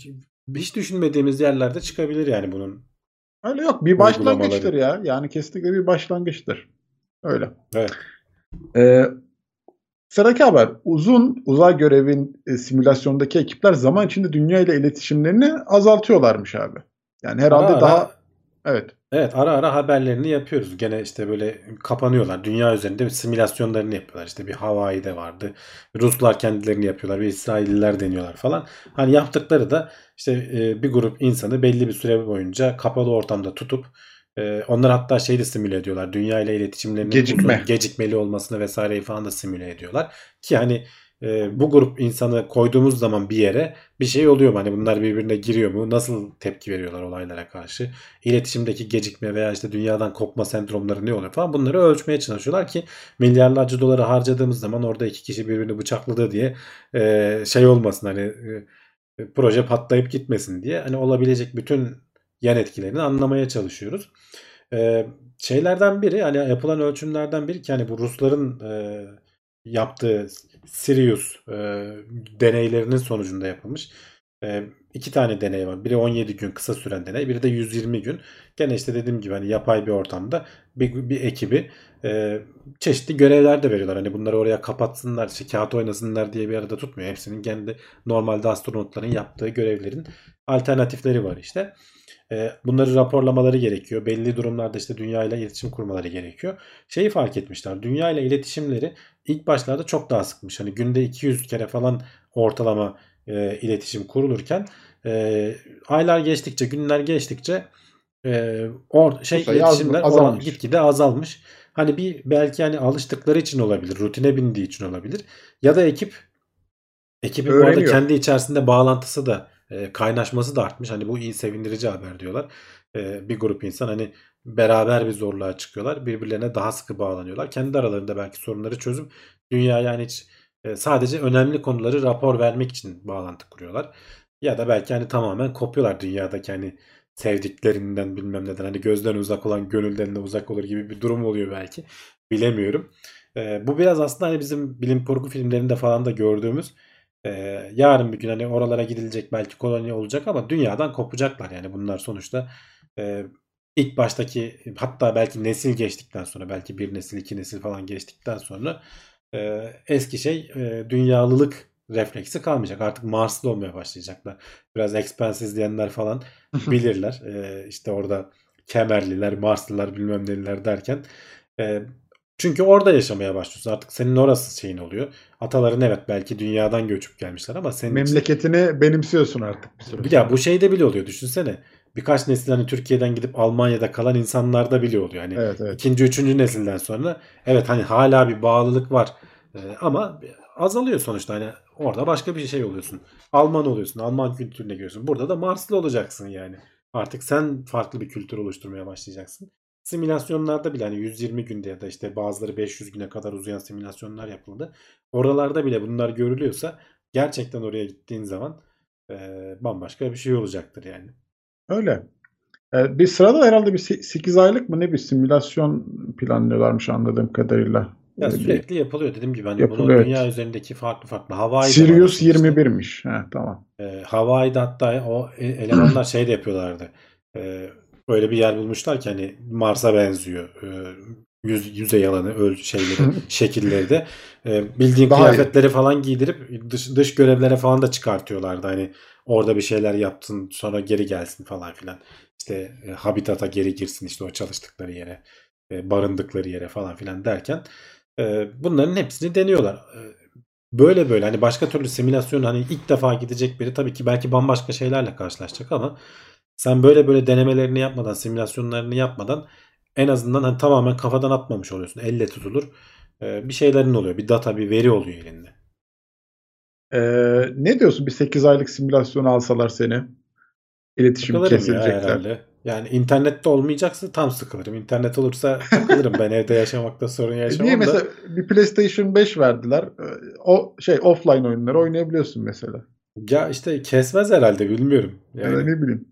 Hiç düşünmediğimiz yerlerde çıkabilir yani bunun. Öyle yok. Bir başlangıçtır ya. Yani kesinlikle bir başlangıçtır. Öyle. Evet. Ee, sıradaki haber. Uzun uzay görevin e, simülasyondaki ekipler zaman içinde dünya ile iletişimlerini azaltıyorlarmış abi. Yani herhalde ara daha ara, evet. Evet ara ara haberlerini yapıyoruz. Gene işte böyle kapanıyorlar. Dünya üzerinde simülasyonlarını yapıyorlar. İşte bir Hawaii'de vardı. Ruslar kendilerini yapıyorlar. Bir İsrailliler deniyorlar falan. Hani yaptıkları da işte e, bir grup insanı belli bir süre boyunca kapalı ortamda tutup e, onlar hatta şey de simüle ediyorlar. Dünya ile iletişimlerinin Gecikme. uzun, gecikmeli olmasını vesaireyi falan da simüle ediyorlar. Ki hani e, bu grup insanı koyduğumuz zaman bir yere bir şey oluyor mu? Hani bunlar birbirine giriyor mu? Nasıl tepki veriyorlar olaylara karşı? İletişimdeki gecikme veya işte dünyadan kopma sendromları ne oluyor falan bunları ölçmeye çalışıyorlar ki milyarlarca doları harcadığımız zaman orada iki kişi birbirini bıçakladı diye e, şey olmasın hani e, proje patlayıp gitmesin diye hani olabilecek bütün yan etkilerini anlamaya çalışıyoruz. E, şeylerden biri hani yapılan ölçümlerden biri ki hani bu Rusların e, yaptığı Sirius e, deneylerinin sonucunda yapılmış. E, iki tane deney var. Biri 17 gün kısa süren deney. Biri de 120 gün. Gene işte dediğim gibi hani yapay bir ortamda bir, bir ekibi e, çeşitli görevler de veriyorlar. Hani bunları oraya kapatsınlar, işte kağıt oynasınlar diye bir arada tutmuyor. Hepsinin kendi normalde astronotların yaptığı görevlerin alternatifleri var işte. E, bunları raporlamaları gerekiyor. Belli durumlarda işte dünya ile iletişim kurmaları gerekiyor. Şeyi fark etmişler. Dünya ile iletişimleri ilk başlarda çok daha sıkmış. Hani günde 200 kere falan ortalama e, iletişim kurulurken e, aylar geçtikçe, günler geçtikçe e, or, şey sayı iletişimler az- azalmış. gitgide azalmış. Hani bir belki hani alıştıkları için olabilir, rutine bindiği için olabilir. Ya da ekip ekibin Öğreniyor. kendi içerisinde bağlantısı da e, kaynaşması da artmış. Hani bu iyi sevindirici haber diyorlar. E, bir grup insan hani beraber bir zorluğa çıkıyorlar. Birbirlerine daha sıkı bağlanıyorlar. Kendi aralarında belki sorunları çözüp dünya yani hiç e, sadece önemli konuları rapor vermek için bağlantı kuruyorlar. Ya da belki hani tamamen kopuyorlar dünyadaki hani sevdiklerinden bilmem neden hani gözden uzak olan gönülden de uzak olur gibi bir durum oluyor belki. Bilemiyorum. E, bu biraz aslında hani bizim bilim kurgu filmlerinde falan da gördüğümüz e, yarın bir gün hani oralara gidilecek belki koloni olacak ama dünyadan kopacaklar yani bunlar sonuçta e, ilk baştaki hatta belki nesil geçtikten sonra belki bir nesil iki nesil falan geçtikten sonra e, eski şey e, dünyalılık refleksi kalmayacak. Artık Marslı olmaya başlayacaklar. Biraz Expanse izleyenler falan bilirler. E, işte orada Kemerliler, Marslılar bilmem neliler derken e, çünkü orada yaşamaya başlıyorsun. Artık senin orası şeyin oluyor. Ataların evet belki dünyadan göçüp gelmişler ama senin için- Memleketini benimsiyorsun artık bir süre. bir ya bu şeyde bile oluyor düşünsene. Birkaç nesil hani Türkiye'den gidip Almanya'da kalan insanlarda bile oluyor. Hani Evet evet. ikinci, üçüncü nesilden sonra evet hani hala bir bağlılık var. Ee, ama azalıyor sonuçta hani orada başka bir şey oluyorsun. Alman oluyorsun. Alman kültürüne giriyorsun. Burada da Marslı olacaksın yani. Artık sen farklı bir kültür oluşturmaya başlayacaksın. Simülasyonlarda bile hani 120 günde ya da işte bazıları 500 güne kadar uzayan simülasyonlar yapıldı. Oralarda bile bunlar görülüyorsa gerçekten oraya gittiğin zaman e, bambaşka bir şey olacaktır yani. Öyle. Ee, bir sırada herhalde bir 8 aylık mı ne bir simülasyon planlıyorlarmış anladığım kadarıyla. Ya Öyle sürekli yapılıyor dediğim gibi hani Yapılıyor, bunu evet. dünya üzerindeki farklı farklı Hawaii'de Sirius var işte. 21'miş. Ha, tamam. E, Hawaii'de hatta o e- elemanlar şey de yapıyorlardı. E, böyle bir yer bulmuşlar ki hani Mars'a benziyor. E, yüz, yüzey alanı, öl şeyleri, şekilleri de. E, bildiğin Daha iyi. kıyafetleri falan giydirip dış, dış görevlere falan da çıkartıyorlardı. Hani orada bir şeyler yaptın sonra geri gelsin falan filan. İşte e, habitata geri girsin işte o çalıştıkları yere, e, barındıkları yere falan filan derken e, bunların hepsini deniyorlar. E, böyle böyle hani başka türlü simülasyon hani ilk defa gidecek biri tabii ki belki bambaşka şeylerle karşılaşacak ama sen böyle böyle denemelerini yapmadan, simülasyonlarını yapmadan en azından hani tamamen kafadan atmamış oluyorsun. Elle tutulur. E, bir şeylerin oluyor. Bir data, bir veri oluyor elinde. Ee, ne diyorsun bir 8 aylık simülasyon alsalar seni? İletişim Sıkılırım ya kesilecekler. Yani internette olmayacaksa tam sıkılırım. İnternet olursa takılırım. ben evde yaşamakta sorun yaşamam Niye da. mesela bir PlayStation 5 verdiler. O şey offline oyunları oynayabiliyorsun mesela. Ya işte kesmez herhalde bilmiyorum. Ya Yani. da ne bileyim.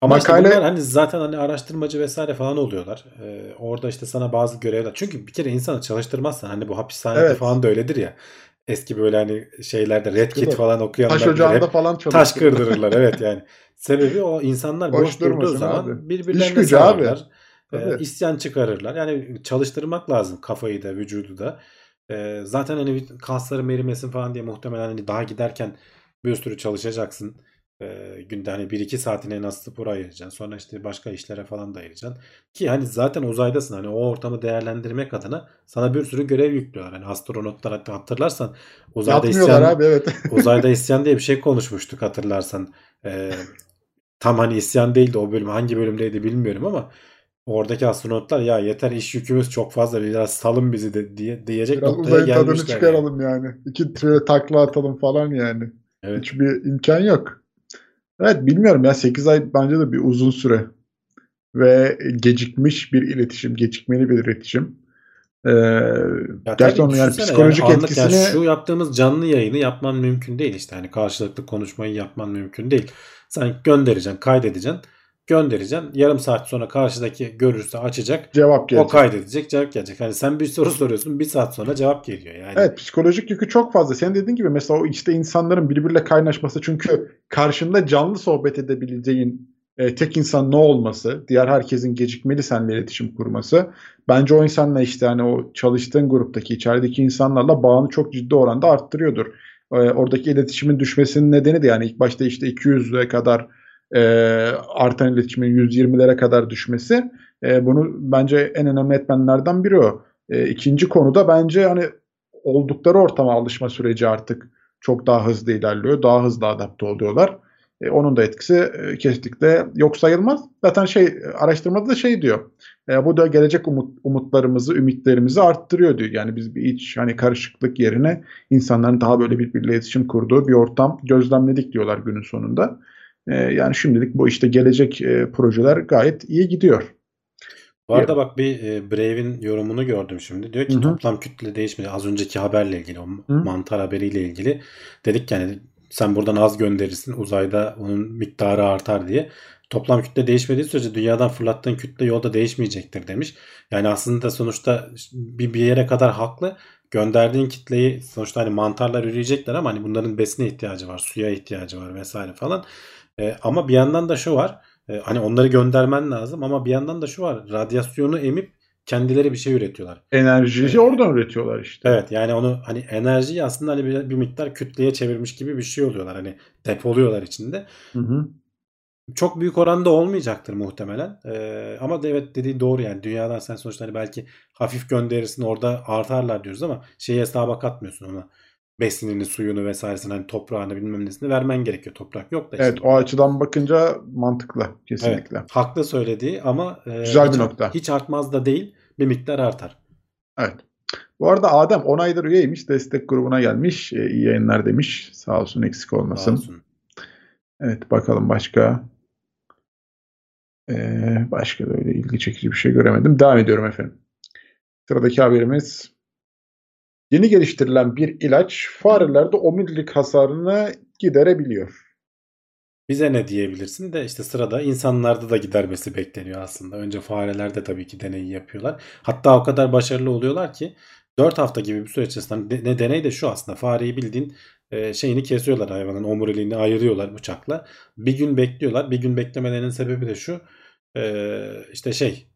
Ama işte Makale- bunlar hani zaten hani araştırmacı vesaire falan oluyorlar. Ee, orada işte sana bazı görevler. Çünkü bir kere insanı çalıştırmazsan hani bu hapishanede Evet. falan da öyledir ya. Eski böyle hani şeylerde Red Kit falan okuyanlar Taş ocağında hep falan taş çalışıyor. kırdırırlar evet yani. Sebebi o insanlar boş, durduğu zaman abi. birbirlerine sararlar. Tabii. isyan çıkarırlar. Yani çalıştırmak lazım kafayı da vücudu da. Ee, zaten hani kasları merimesin falan diye muhtemelen hani daha giderken bir sürü çalışacaksın. E, günde hani 1-2 saatini en az spora ayıracaksın. Sonra işte başka işlere falan da ayıracaksın. Ki hani zaten uzaydasın. Hani o ortamı değerlendirmek adına sana bir sürü görev yüklüyorlar. Hani astronotlar hatta hatırlarsan uzayda isyan, abi evet. uzayda isyan diye bir şey konuşmuştuk hatırlarsan. E, tam hani isyan değildi o bölüm. Hangi bölümdeydi bilmiyorum ama oradaki astronotlar ya yeter iş yükümüz çok fazla biraz salın bizi de diye diyecek Biraz noktaya uzayın tadını gelmişler. yani. çıkaralım yani. İki tüye takla atalım falan yani. Evet. Hiçbir imkan yok. Evet bilmiyorum ya 8 ay bence de bir uzun süre. Ve gecikmiş bir iletişim, gecikmeli bir iletişim. Ee, Ya tabii onun yani psikolojik yani anlık yani etkisini şu yaptığımız canlı yayını yapman mümkün değil işte. Hani karşılıklı konuşmayı yapman mümkün değil. Sen göndereceksin, kaydedeceksin, göndereceksin. Yarım saat sonra karşıdaki görürse açacak. cevap O gelecek. kaydedecek, cevap gelecek. Hani sen bir soru soruyorsun, bir saat sonra cevap geliyor yani. Evet psikolojik yükü çok fazla. Senin dediğin gibi mesela o işte insanların birbiriyle kaynaşması çünkü karşında canlı sohbet edebileceğin e, tek insan ne olması, diğer herkesin gecikmeli seninle iletişim kurması. Bence o insanla işte hani o çalıştığın gruptaki, içerideki insanlarla bağını çok ciddi oranda arttırıyordur. E, oradaki iletişimin düşmesinin nedeni de yani ilk başta işte 200'e kadar e, artan iletişimin 120'lere kadar düşmesi. E, bunu bence en önemli etmenlerden biri o. E, ikinci konuda bence hani oldukları ortama alışma süreci artık çok daha hızlı ilerliyor. Daha hızlı adapte oluyorlar. E, onun da etkisi e, kesinlikle yok sayılmaz. Zaten şey araştırmada da şey diyor. E, bu da gelecek umut, umutlarımızı, ümitlerimizi arttırıyor diyor. Yani biz bir iç hani karışıklık yerine insanların daha böyle birbiriyle iletişim kurduğu bir ortam gözlemledik diyorlar günün sonunda. E, yani şimdilik bu işte gelecek e, projeler gayet iyi gidiyor. Bu arada bak bir e, Brave'in yorumunu gördüm şimdi. Diyor ki Hı hı. toplam kütle değişmedi. Az önceki haberle ilgili, o Hı. mantar haberiyle ilgili. Dedik yani sen buradan az gönderirsin. Uzayda onun miktarı artar diye. Toplam kütle değişmediği sürece dünyadan fırlattığın kütle yolda değişmeyecektir demiş. Yani aslında sonuçta bir, bir yere kadar haklı. Gönderdiğin kitleyi sonuçta hani mantarlar üreyecekler ama hani bunların besine ihtiyacı var, suya ihtiyacı var vesaire falan. E, ama bir yandan da şu var. E, hani onları göndermen lazım ama bir yandan da şu var. Radyasyonu emip kendileri bir şey üretiyorlar. Enerjiyi Evet. oradan üretiyorlar işte. Evet yani onu hani enerjiyi aslında hani bir, bir miktar kütleye çevirmiş gibi bir şey oluyorlar. Hani depoluyorlar içinde. Hı hı. Çok büyük oranda olmayacaktır muhtemelen. Ee, ama evet dediği doğru yani dünyadan sen sonuçta hani belki hafif gönderirsin orada artarlar diyoruz ama şeyi hesaba katmıyorsun ona. Besinini, suyunu vesairesini hani toprağını bilmem nesini vermen gerekiyor. Toprak yok da Evet işte. o açıdan bakınca mantıklı kesinlikle. Evet, haklı söylediği ama e, Güzel hiç, bir nokta. hiç artmaz da değil bir miktar artar. Evet. Bu arada Adem 10 aydır üyeymiş. Destek grubuna gelmiş. E, iyi yayınlar demiş. Sağ olsun eksik Sağ olmasın. olsun. Evet bakalım başka. Ee, başka da öyle ilgi çekici bir şey göremedim. Devam ediyorum efendim. Sıradaki haberimiz. Yeni geliştirilen bir ilaç farelerde omurilik hasarını giderebiliyor. Bize ne diyebilirsin de işte sırada insanlarda da gidermesi bekleniyor aslında. Önce farelerde tabii ki deneyi yapıyorlar. Hatta o kadar başarılı oluyorlar ki 4 hafta gibi bir süre içerisinde ne deney de şu aslında fareyi bildiğin e, şeyini kesiyorlar hayvanın omuriliğini ayırıyorlar bıçakla. Bir gün bekliyorlar. Bir gün beklemelerinin sebebi de şu e, işte şey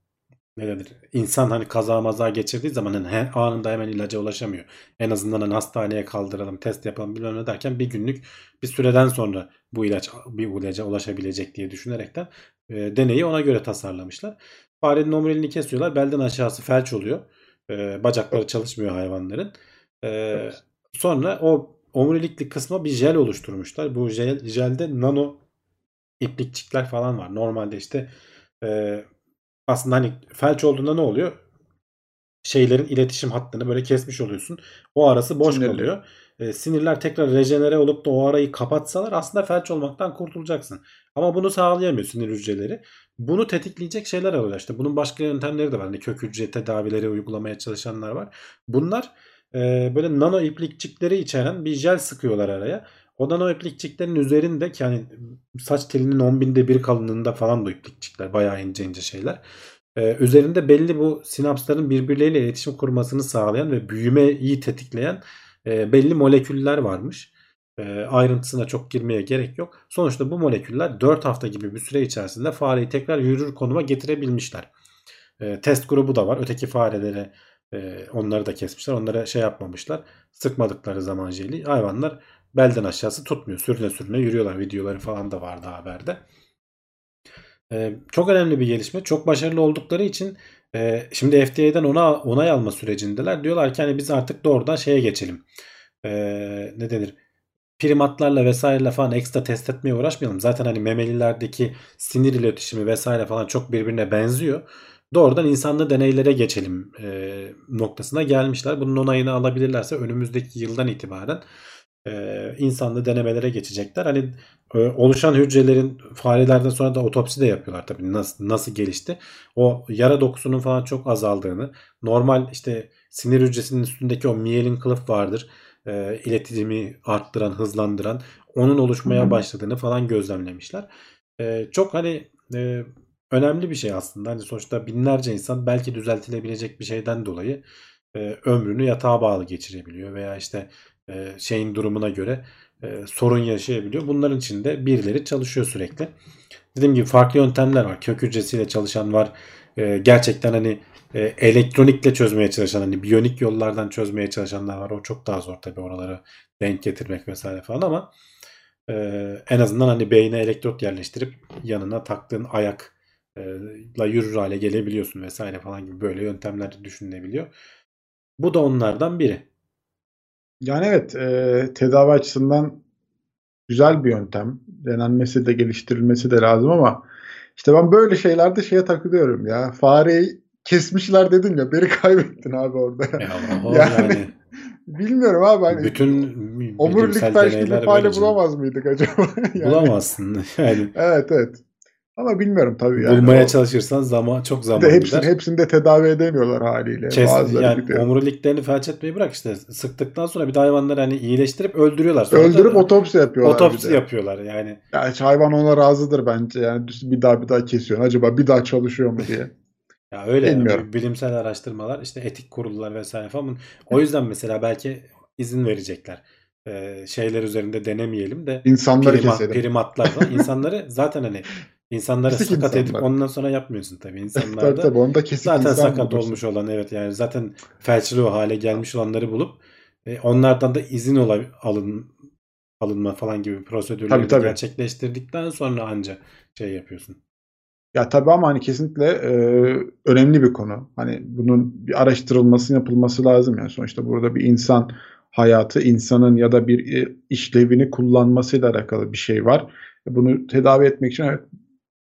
ne denir? İnsan hani kaza maza geçirdiği zaman hani he- anında hemen ilaca ulaşamıyor. En azından hani hastaneye kaldıralım, test yapalım bilmem ne derken bir günlük bir süreden sonra bu ilaç bir ilaca ulaşabilecek diye düşünerekten e, deneyi ona göre tasarlamışlar. Farenin omuriliğini kesiyorlar. Belden aşağısı felç oluyor. E, bacakları çalışmıyor hayvanların. E, Sonra o omurilikli kısma bir jel oluşturmuşlar. Bu jel, jelde nano iplikçikler falan var. Normalde işte e, aslında hani felç olduğunda ne oluyor? Şeylerin iletişim hattını böyle kesmiş oluyorsun. O arası boş Sinirli. kalıyor. E, sinirler tekrar rejenere olup da o arayı kapatsalar aslında felç olmaktan kurtulacaksın. Ama bunu sağlayamıyor sinir hücreleri. Bunu tetikleyecek şeyler arıyorlar. İşte bunun başka yöntemleri de var. Hani kök hücre tedavileri uygulamaya çalışanlar var. Bunlar e, böyle nano iplikçikleri içeren bir jel sıkıyorlar araya. O nano iplikçiklerin üzerinde ki hani saç telinin 10 binde bir kalınlığında falan da iplikçikler. Bayağı ince ince şeyler. Ee, üzerinde belli bu sinapsların birbirleriyle iletişim kurmasını sağlayan ve büyümeyi tetikleyen e, belli moleküller varmış. E, ayrıntısına çok girmeye gerek yok. Sonuçta bu moleküller 4 hafta gibi bir süre içerisinde fareyi tekrar yürür konuma getirebilmişler. E, test grubu da var. Öteki farelere e, onları da kesmişler. Onlara şey yapmamışlar. Sıkmadıkları zaman jeli. Hayvanlar belden aşağısı tutmuyor. Sürüne sürüne yürüyorlar. Videoları falan da vardı haberde. Ee, çok önemli bir gelişme. Çok başarılı oldukları için e, şimdi FDA'den ona onay alma sürecindeler. Diyorlar ki hani biz artık doğrudan şeye geçelim. Ee, ne denir? primatlarla vesaireyle falan ekstra test etmeye uğraşmayalım. Zaten hani memelilerdeki sinir iletişimi vesaire falan çok birbirine benziyor. Doğrudan insanlı deneylere geçelim e, noktasına gelmişler. Bunun onayını alabilirlerse önümüzdeki yıldan itibaren e, insanlı denemelere geçecekler. Hani e, oluşan hücrelerin farelerden sonra da otopsi de yapıyorlar tabii nasıl nasıl gelişti. O yara dokusunun falan çok azaldığını, normal işte sinir hücresinin üstündeki o miyelin kılıf vardır e, iletişimi arttıran, hızlandıran onun oluşmaya başladığını falan gözlemlemişler. E, çok hani e, önemli bir şey aslında. Hani sonuçta binlerce insan belki düzeltilebilecek bir şeyden dolayı e, ömrünü yatağa bağlı geçirebiliyor veya işte e, şeyin durumuna göre e, sorun yaşayabiliyor. Bunların içinde birileri çalışıyor sürekli. Dediğim gibi farklı yöntemler var. Kök hücresiyle çalışan var. E, gerçekten hani elektronikle çözmeye çalışan hani biyonik yollardan çözmeye çalışanlar var. O çok daha zor tabii oraları denk getirmek vesaire falan ama en azından hani beyne elektrot yerleştirip yanına taktığın ayakla yürür hale gelebiliyorsun vesaire falan gibi böyle yöntemler düşünülebiliyor. Bu da onlardan biri. Yani evet e, tedavi açısından güzel bir yöntem. Denenmesi de geliştirilmesi de lazım ama işte ben böyle şeylerde şeye takılıyorum ya. Fareyi kesmişler dedin ya beni kaybettin abi orada. Ya, yani, yani bilmiyorum abi hani bütün omurilik felçli fare bulamaz mıydık acaba? yani, Bulamazsın yani. evet evet. Ama bilmiyorum tabii yani. Bulmaya o, çalışırsan zaman çok zaman de hepsini, gider. Hepsini de tedavi edemiyorlar haliyle. Kes, yani gidiyor. omuriliklerini felç etmeyi bırak işte sıktıktan sonra bir de hayvanları hani iyileştirip öldürüyorlar. Sonra Öldürüp da, otopsi yapıyorlar. Otopsi yapıyorlar yani. Yani hayvan ona razıdır bence yani bir daha bir daha kesiyor. Acaba bir daha çalışıyor mu diye. Ya öyle yani, bilimsel araştırmalar işte etik kurullar vesaire falan. O yüzden mesela belki izin verecekler. Ee, şeyler üzerinde denemeyelim de insanları prima, keselim. primatlarla insanları zaten hani insanları Kesik sakat insanlar. edip ondan sonra yapmıyorsun tabii insanlarda. tabii tabii onu da kesik zaten insan sakat bulursun. olmuş olan evet yani zaten felçli o hale gelmiş olanları bulup e, onlardan da izin ola, alın alınma falan gibi prosedürleri tabii, tabii. gerçekleştirdikten sonra anca şey yapıyorsun. Ya tabii ama hani kesinlikle e, önemli bir konu. Hani bunun bir araştırılması yapılması lazım yani sonuçta burada bir insan hayatı, insanın ya da bir e, işlevini kullanmasıyla alakalı bir şey var. Bunu tedavi etmek için evet,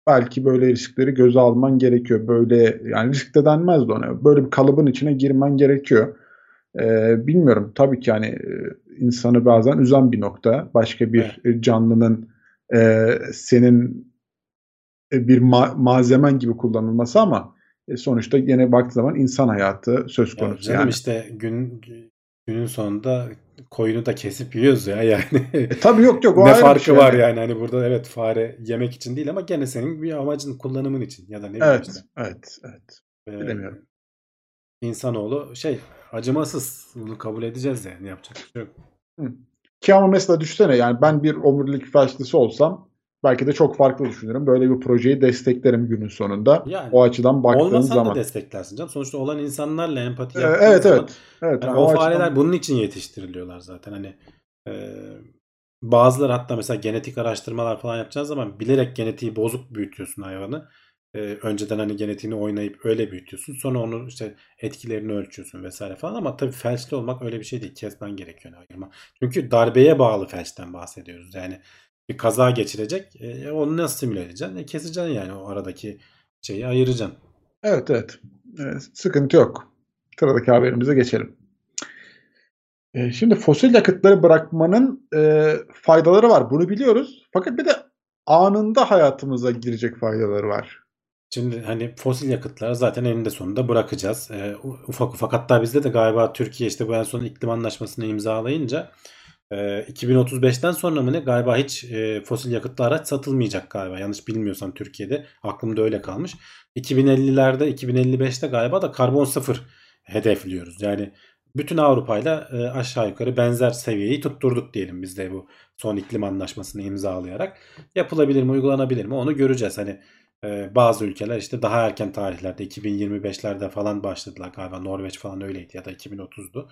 belki böyle riskleri göze alman gerekiyor. Böyle yani risk de denmez de ona. Böyle bir kalıbın içine girmen gerekiyor. Ee, bilmiyorum tabii ki yani e, insanı bazen üzen bir nokta. Başka bir evet. canlının e, senin e, bir ma- malzemen gibi kullanılması ama e, sonuçta yine baktığı zaman insan hayatı söz konusu. Ya canım yani. işte gün günün sonunda koyunu da kesip yiyoruz ya yani. E, tabii yok yok. O ne farkı şey var yani. Hani burada evet fare yemek için değil ama gene senin bir amacın kullanımın için ya da ne evet, işte. Evet evet. Ee, Bilemiyorum. İnsanoğlu şey acımasız. Bunu kabul edeceğiz yani yapacak bir şey yok. Hı. Ki ama mesela düşsene yani ben bir omurilik felçlisi olsam belki de çok farklı düşünürüm. Böyle bir projeyi desteklerim günün sonunda. Yani, o açıdan baktığın olmasan zaman. da desteklersin canım. Sonuçta olan insanlarla empati ee, yaptığın evet, zaman. Evet, evet. Yani o, o fareler açıdan... bunun için yetiştiriliyorlar zaten. Hani e, bazıları hatta mesela genetik araştırmalar falan yapacağın zaman bilerek genetiği bozuk büyütüyorsun hayvanı. E, önceden hani genetiğini oynayıp öyle büyütüyorsun. Sonra onu işte etkilerini ölçüyorsun vesaire falan ama tabii felçli olmak öyle bir şey değil. Kesmen gerekiyor ayırma. Çünkü darbeye bağlı felçten bahsediyoruz. Yani bir kaza geçirecek. E, onu nasıl simüle edeceksin? E, keseceksin yani o aradaki şeyi ayıracaksın. Evet evet. E, sıkıntı yok. Sıradaki haberimize geçelim. E, şimdi fosil yakıtları bırakmanın e, faydaları var. Bunu biliyoruz. Fakat bir de anında hayatımıza girecek faydaları var. Şimdi hani fosil yakıtları zaten eninde sonunda bırakacağız. E, ufak ufak hatta bizde de galiba Türkiye işte bu en son iklim anlaşmasını imzalayınca 2035'ten ee, sonra mı ne galiba hiç e, fosil yakıtlı araç satılmayacak galiba yanlış bilmiyorsam Türkiye'de aklımda öyle kalmış. 2050'lerde 2055'te galiba da karbon sıfır hedefliyoruz. Yani bütün Avrupa'yla e, aşağı yukarı benzer seviyeyi tutturduk diyelim biz de bu son iklim anlaşmasını imzalayarak. Yapılabilir mi uygulanabilir mi onu göreceğiz. Hani e, bazı ülkeler işte daha erken tarihlerde 2025'lerde falan başladılar galiba Norveç falan öyleydi ya da 2030'du.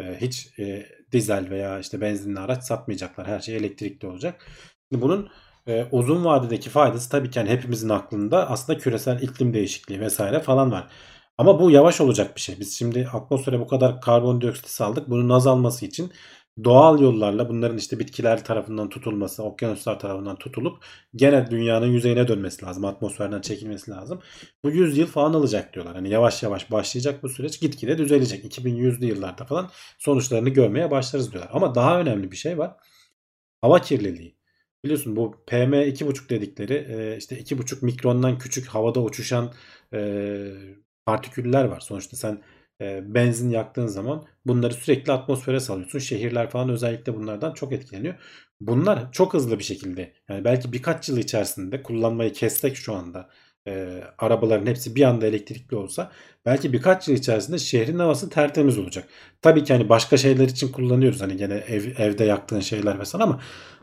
Hiç e, dizel veya işte benzinli araç satmayacaklar. Her şey elektrikli olacak. Bunun e, uzun vadedeki faydası tabii ki yani hepimizin aklında aslında küresel iklim değişikliği vesaire falan var. Ama bu yavaş olacak bir şey. Biz şimdi atmosfere bu kadar karbondioksit saldık. Bunun azalması için doğal yollarla bunların işte bitkiler tarafından tutulması, okyanuslar tarafından tutulup gene dünyanın yüzeyine dönmesi lazım. Atmosferden çekilmesi lazım. Bu 100 yıl falan alacak diyorlar. Hani yavaş yavaş başlayacak bu süreç gitgide düzelecek. 2100'lü yıllarda falan sonuçlarını görmeye başlarız diyorlar. Ama daha önemli bir şey var. Hava kirliliği. Biliyorsun bu PM2,5 dedikleri işte 2,5 mikrondan küçük havada uçuşan partiküller var. Sonuçta sen e, benzin yaktığın zaman bunları sürekli atmosfere salıyorsun. Şehirler falan özellikle bunlardan çok etkileniyor. Bunlar çok hızlı bir şekilde yani belki birkaç yıl içerisinde kullanmayı kessek şu anda e, arabaların hepsi bir anda elektrikli olsa belki birkaç yıl içerisinde şehrin havası tertemiz olacak. Tabii ki hani başka şeyler için kullanıyoruz hani gene ev, evde yaktığın şeyler mesela ama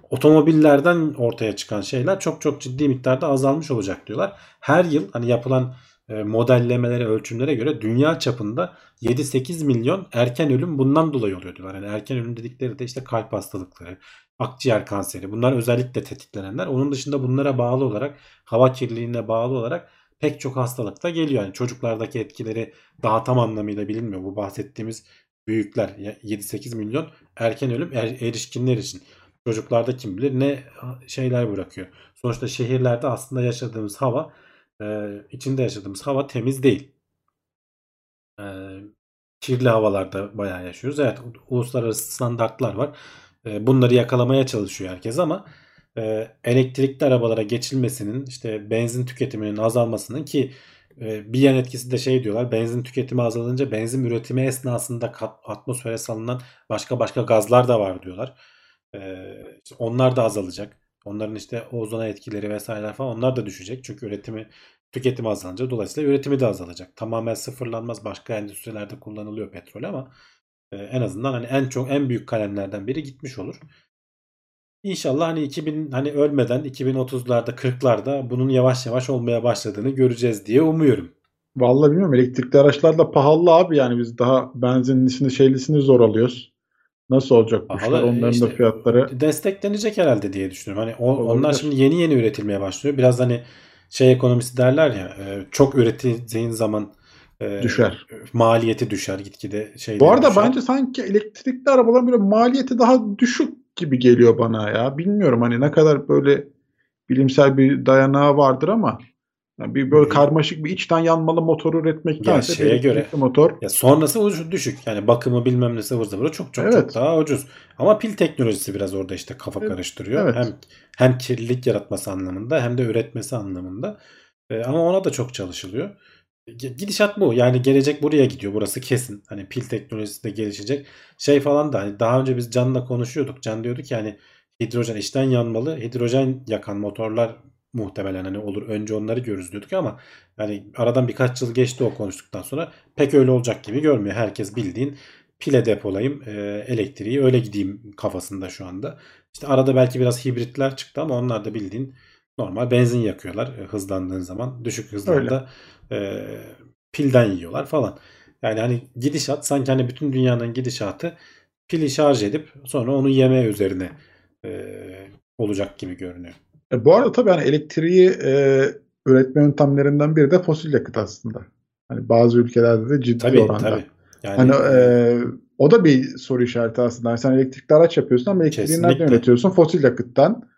otomobillerden ortaya çıkan şeyler çok çok ciddi miktarda azalmış olacak diyorlar. Her yıl hani yapılan modellemelere, ölçümlere göre dünya çapında 7-8 milyon erken ölüm bundan dolayı oluyor diyorlar. Yani erken ölüm dedikleri de işte kalp hastalıkları, akciğer kanseri bunlar özellikle tetiklenenler. Onun dışında bunlara bağlı olarak hava kirliliğine bağlı olarak pek çok hastalık da geliyor. Yani çocuklardaki etkileri daha tam anlamıyla bilinmiyor. Bu bahsettiğimiz büyükler 7-8 milyon erken ölüm er, erişkinler için. Çocuklarda kim bilir ne şeyler bırakıyor. Sonuçta şehirlerde aslında yaşadığımız hava e, içinde yaşadığımız hava temiz değil. Kirli havalarda bayağı yaşıyoruz. Evet uluslararası standartlar var. Bunları yakalamaya çalışıyor herkes ama elektrikli arabalara geçilmesinin işte benzin tüketiminin azalmasının ki bir yan etkisi de şey diyorlar benzin tüketimi azalınca benzin üretimi esnasında atmosfere salınan başka başka gazlar da var diyorlar. Onlar da azalacak. Onların işte ozona etkileri vesaire falan onlar da düşecek. Çünkü üretimi tüketimi azalınca dolayısıyla üretimi de azalacak. Tamamen sıfırlanmaz. Başka endüstrilerde kullanılıyor petrol ama e, en azından hani en çok en büyük kalemlerden biri gitmiş olur. İnşallah hani 2000 hani ölmeden 2030'larda 40'larda bunun yavaş yavaş olmaya başladığını göreceğiz diye umuyorum. Vallahi bilmiyorum elektrikli araçlar da pahalı abi yani biz daha benzinlisini şeylisini zor alıyoruz. Nasıl olacak bu işler? Onların işte, da fiyatları desteklenecek herhalde diye düşünüyorum. Hani o, onlar şimdi yeni yeni üretilmeye başlıyor. Biraz hani şey ekonomisi derler ya e, çok üretildiğin zaman e, düşer. Maliyeti düşer gitgide şey. Bu arada düşer. bence sanki elektrikli arabaların böyle maliyeti daha düşük gibi geliyor bana ya. Bilmiyorum hani ne kadar böyle bilimsel bir dayanağı vardır ama yani bir böyle karmaşık bir içten yanmalı motor üretmektense ya şeye göre motor. Ya sonrası ucuz düşük. Yani bakımı bilmem ne sıvır zıvırı çok çok evet. çok daha ucuz. Ama pil teknolojisi biraz orada işte kafa evet. karıştırıyor. Evet. Hem hem kirlilik yaratması anlamında hem de üretmesi anlamında. Ee, ama ona da çok çalışılıyor. Gidişat bu. Yani gelecek buraya gidiyor. Burası kesin. Hani pil teknolojisi de gelişecek. Şey falan da hani daha önce biz Can'la konuşuyorduk. Can diyordu ki hani hidrojen içten yanmalı. Hidrojen yakan motorlar muhtemelen hani olur önce onları görürüz diyorduk ama yani aradan birkaç yıl geçti o konuştuktan sonra pek öyle olacak gibi görmüyor. Herkes bildiğin pile depolayayım e, elektriği öyle gideyim kafasında şu anda. İşte arada belki biraz hibritler çıktı ama onlar da bildiğin normal benzin yakıyorlar e, hızlandığın zaman. Düşük hızlarda e, pilden yiyorlar falan. Yani hani gidişat sanki hani bütün dünyanın gidişatı pili şarj edip sonra onu yeme üzerine e, olacak gibi görünüyor. E, bu arada tabii hani elektriği e, üretme yöntemlerinden biri de fosil yakıt aslında. Hani bazı ülkelerde de ciddi tabii, oranda. Tabii. Yani, hani e, o da bir soru işareti aslında. Yani sen elektrikli araç yapıyorsun ama elektriği nereden üretiyorsun? Fosil yakıttan.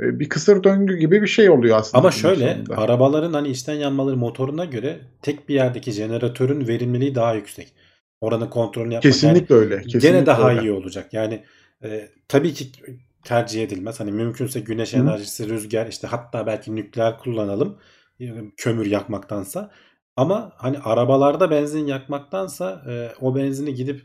E, bir kısır döngü gibi bir şey oluyor aslında. Ama şöyle sonunda. arabaların hani içten yanmaları motoruna göre tek bir yerdeki jeneratörün verimliliği daha yüksek. Oranın kontrolünü yapmak kesinlikle yani öyle. Kesinlikle gene daha öyle. iyi olacak. Yani e, tabii ki tercih edilmez. Hani mümkünse güneş Hı. enerjisi, rüzgar işte hatta belki nükleer kullanalım kömür yakmaktansa. Ama hani arabalarda benzin yakmaktansa e, o benzini gidip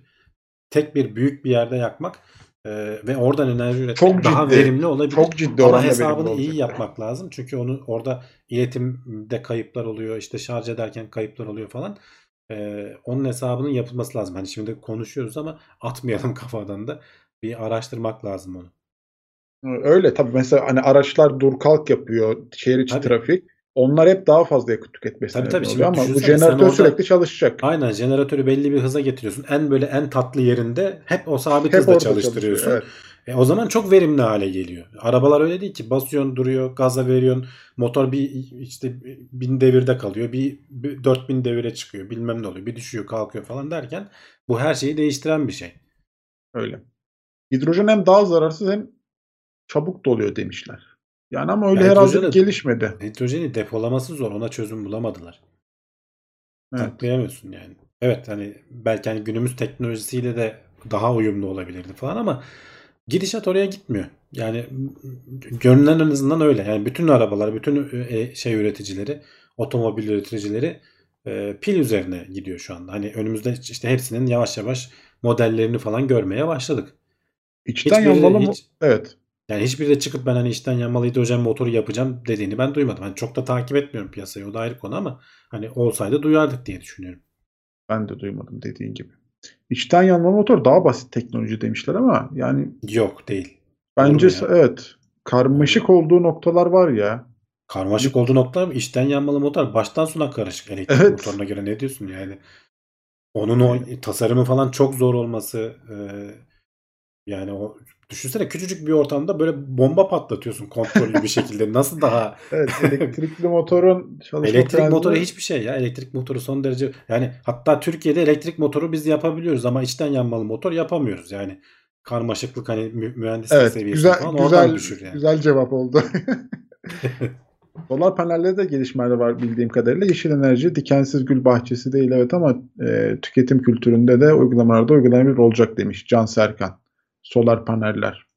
tek bir büyük bir yerde yakmak e, ve oradan enerji üretmek çok daha ciddi, verimli olabilir. Çok ciddi Ama hesabını iyi yapmak lazım. Çünkü onu orada iletimde kayıplar oluyor. işte şarj ederken kayıplar oluyor falan. E, onun hesabının yapılması lazım. Hani şimdi konuşuyoruz ama atmayalım kafadan da bir araştırmak lazım onu. Öyle tabii mesela hani araçlar dur kalk yapıyor şehir içi tabii. trafik. onlar hep daha fazla yakıt tüketmesi Tabii tabii. Şimdi ama bu jeneratör orada- sürekli çalışacak. Aynen jeneratörü belli bir hıza getiriyorsun. En böyle en tatlı yerinde hep o sabit Hep hızda çalıştırıyorsun. çalışıyor, E, o zaman çok verimli hale geliyor. Arabalar öyle değil ki. Basıyorsun duruyor, gaza veriyorsun. Motor bir işte bin devirde kalıyor. Bir, bir 4000 devire çıkıyor. Bilmem ne oluyor. Bir düşüyor kalkıyor falan derken bu her şeyi değiştiren bir şey. Öyle. Hidrojen hem daha zararsız hem çabuk doluyor demişler. Yani ama öyle Ya herhalde gelişmedi. Hidrojeni depolaması zor. Ona çözüm bulamadılar. Evet. Saklayamıyorsun yani. Evet hani belki hani günümüz teknolojisiyle de daha uyumlu olabilirdi falan ama gidişat oraya gitmiyor. Yani görünen en azından öyle. Yani bütün arabalar, bütün e, şey üreticileri, otomobil üreticileri e, pil üzerine gidiyor şu anda. Hani önümüzde işte hepsinin yavaş yavaş modellerini falan görmeye başladık. İçten yanmalı mı? hiç- Evet. Yani hiçbiri de çıkıp ben hani içten yanmalı hidrojen motoru yapacağım dediğini ben duymadım. Hani çok da takip etmiyorum piyasayı. O da ayrı konu ama hani olsaydı duyardık diye düşünüyorum. Ben de duymadım dediğin gibi. İçten yanmalı motor daha basit teknoloji demişler ama yani Yok değil. bence evet karmaşık olduğu noktalar var ya. Karmaşık olduğu noktalar mı? İçten yanmalı motor baştan sona karışık elektrik Evet. motoruna göre ne diyorsun yani? Onun o tasarımı falan çok zor olması e, yani o düşünsene küçücük bir ortamda böyle bomba patlatıyorsun kontrollü bir şekilde. Nasıl daha Evet elektrikli motorun çalışma Elektrik prensibı- motoru hiçbir şey ya. Elektrik motoru son derece yani hatta Türkiye'de elektrik motoru biz yapabiliyoruz ama içten yanmalı motor yapamıyoruz. Yani karmaşıklık hani mü- mühendislik Evet seviyesi güzel falan oradan güzel düşür yani. güzel cevap oldu. Solar panellerde de gelişmeler var bildiğim kadarıyla. Yeşil enerji dikensiz gül bahçesi değil evet ama e, tüketim kültüründe de uygulamalarda uygulanabilir olacak demiş Can Serkan. Solar paneller.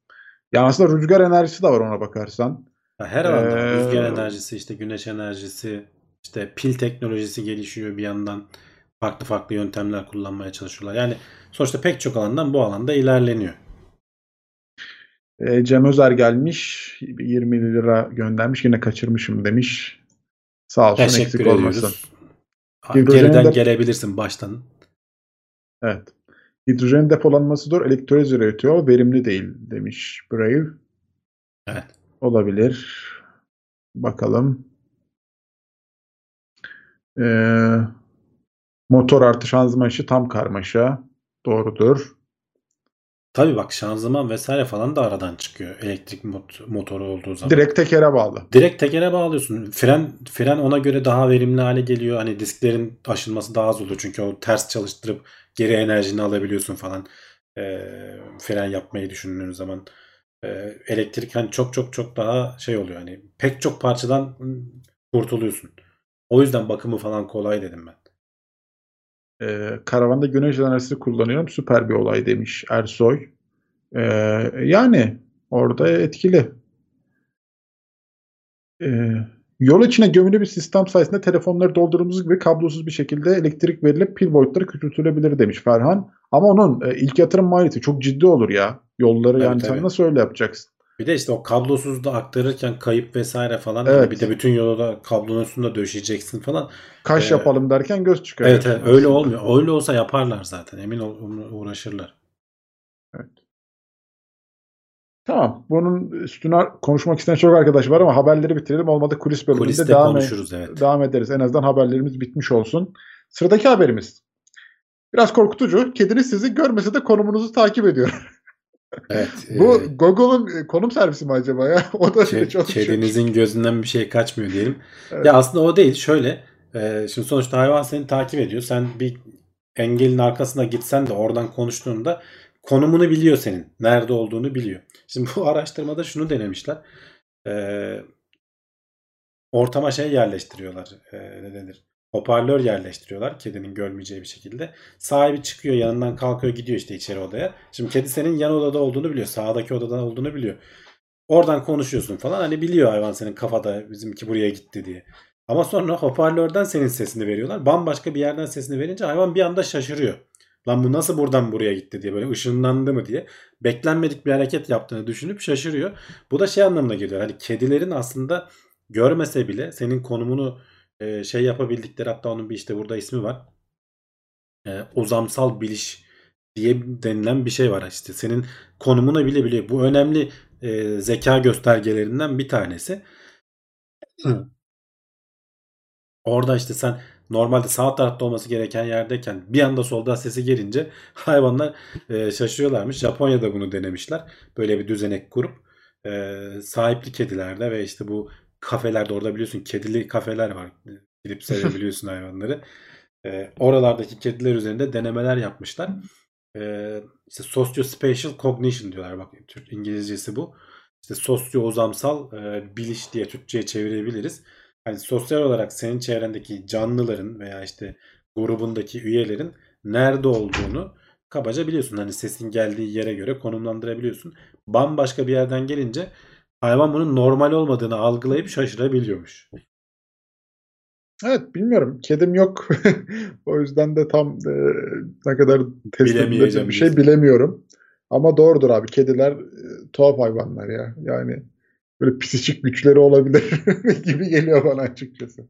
Yani aslında rüzgar enerjisi de var ona bakarsan. Ya Her alanda. Ee, rüzgar enerjisi, işte güneş enerjisi, işte pil teknolojisi gelişiyor bir yandan. Farklı farklı yöntemler kullanmaya çalışıyorlar. Yani sonuçta pek çok alandan bu alanda ilerleniyor. E, Cem Özer gelmiş 20 lira göndermiş yine kaçırmışım demiş. Sağ olsun Teşekkür eksik ediyoruz. olmasın. Geriden de- gelebilirsin baştan. Evet. Hidrojen depolanması zor, elektroliz üretiyor, verimli değil demiş Brave. Evet. Olabilir. Bakalım. Ee, motor artı şanzıman işi tam karmaşa. Doğrudur. Tabii bak şanzıman vesaire falan da aradan çıkıyor elektrik mot- motoru olduğu zaman. Direkt tekere bağlı. Direkt tekere bağlıyorsun. Fren fren ona göre daha verimli hale geliyor. Hani disklerin aşınması daha az oluyor. Çünkü o ters çalıştırıp geri enerjini alabiliyorsun falan. Ee, fren yapmayı düşündüğün zaman. Ee, elektrik hani çok çok çok daha şey oluyor. Hani pek çok parçadan kurtuluyorsun. O yüzden bakımı falan kolay dedim ben. Ee, karavanda güneş enerjisi kullanıyorum. Süper bir olay demiş Ersoy. Ee, yani orada etkili. Ee, yol içine gömülü bir sistem sayesinde telefonları doldurduğumuz gibi kablosuz bir şekilde elektrik verilip pil boyutları küçültülebilir demiş Ferhan. Ama onun e, ilk yatırım maliyeti çok ciddi olur ya. Yolları Tabii, yani tabii. sen nasıl öyle yapacaksın? Bir de işte o kablosuz da aktarırken kayıp vesaire falan. Evet. Hani bir de bütün yolu da kablonun üstünde döşeyeceksin falan. Kaş Ee, yapalım derken göz çıkıyor. Evet, evet öyle olmuyor. Öyle olsa yaparlar zaten. Emin ol uğraşırlar. Tamam. Bunun üstüne konuşmak isteyen çok arkadaş var ama haberleri bitirelim. Olmadı kulis bölümünde Kuliste devam, konuşuruz evet. devam ederiz. En azından haberlerimiz bitmiş olsun. Sıradaki haberimiz. Biraz korkutucu. Kediniz sizi görmese de konumunuzu takip ediyor. Evet. Bu e, Google'un e, konum servisi mi acaba ya? O da ke- çalışıyor. kedinizin gözünden bir şey kaçmıyor diyelim. Evet. Ya aslında o değil. Şöyle e, şimdi sonuçta hayvan seni takip ediyor. Sen bir engelin arkasına gitsen de oradan konuştuğunda konumunu biliyor senin. Nerede olduğunu biliyor. Şimdi bu araştırmada şunu denemişler. E, ortama şey yerleştiriyorlar. E, ne denir? Hoparlör yerleştiriyorlar kedinin görmeyeceği bir şekilde. Sahibi çıkıyor yanından kalkıyor gidiyor işte içeri odaya. Şimdi kedi senin yan odada olduğunu biliyor. Sağdaki odada olduğunu biliyor. Oradan konuşuyorsun falan. Hani biliyor hayvan senin kafada bizimki buraya gitti diye. Ama sonra hoparlörden senin sesini veriyorlar. Bambaşka bir yerden sesini verince hayvan bir anda şaşırıyor. Lan bu nasıl buradan buraya gitti diye böyle ışınlandı mı diye. Beklenmedik bir hareket yaptığını düşünüp şaşırıyor. Bu da şey anlamına geliyor. Hani kedilerin aslında görmese bile senin konumunu e, şey yapabildikleri hatta onun bir işte burada ismi var. E, uzamsal biliş diye denilen bir şey var işte. Senin konumunu bile biliyor. Bu önemli e, zeka göstergelerinden bir tanesi. Orada işte sen normalde sağ tarafta olması gereken yerdeyken bir anda solda sesi gelince hayvanlar e, şaşırıyorlarmış. Japonya'da bunu denemişler. Böyle bir düzenek kurup e, sahipli kedilerde ve işte bu kafelerde orada biliyorsun kedili kafeler var. Gidip sevebiliyorsun hayvanları. E, oralardaki kediler üzerinde denemeler yapmışlar. E, işte socio-spatial cognition diyorlar. Bak Türk İngilizcesi bu. İşte sosyo-uzamsal e, biliş diye Türkçe'ye çevirebiliriz. Hani sosyal olarak senin çevrendeki canlıların veya işte grubundaki üyelerin nerede olduğunu kabaca biliyorsun. Hani sesin geldiği yere göre konumlandırabiliyorsun. Bambaşka bir yerden gelince hayvan bunun normal olmadığını algılayıp şaşırabiliyormuş. Evet bilmiyorum. Kedim yok. o yüzden de tam e, ne kadar test edilebilir bir şey bilemiyorum. Ama doğrudur abi. Kediler e, tuhaf hayvanlar ya. Yani böyle psikik güçleri olabilir gibi geliyor bana açıkçası.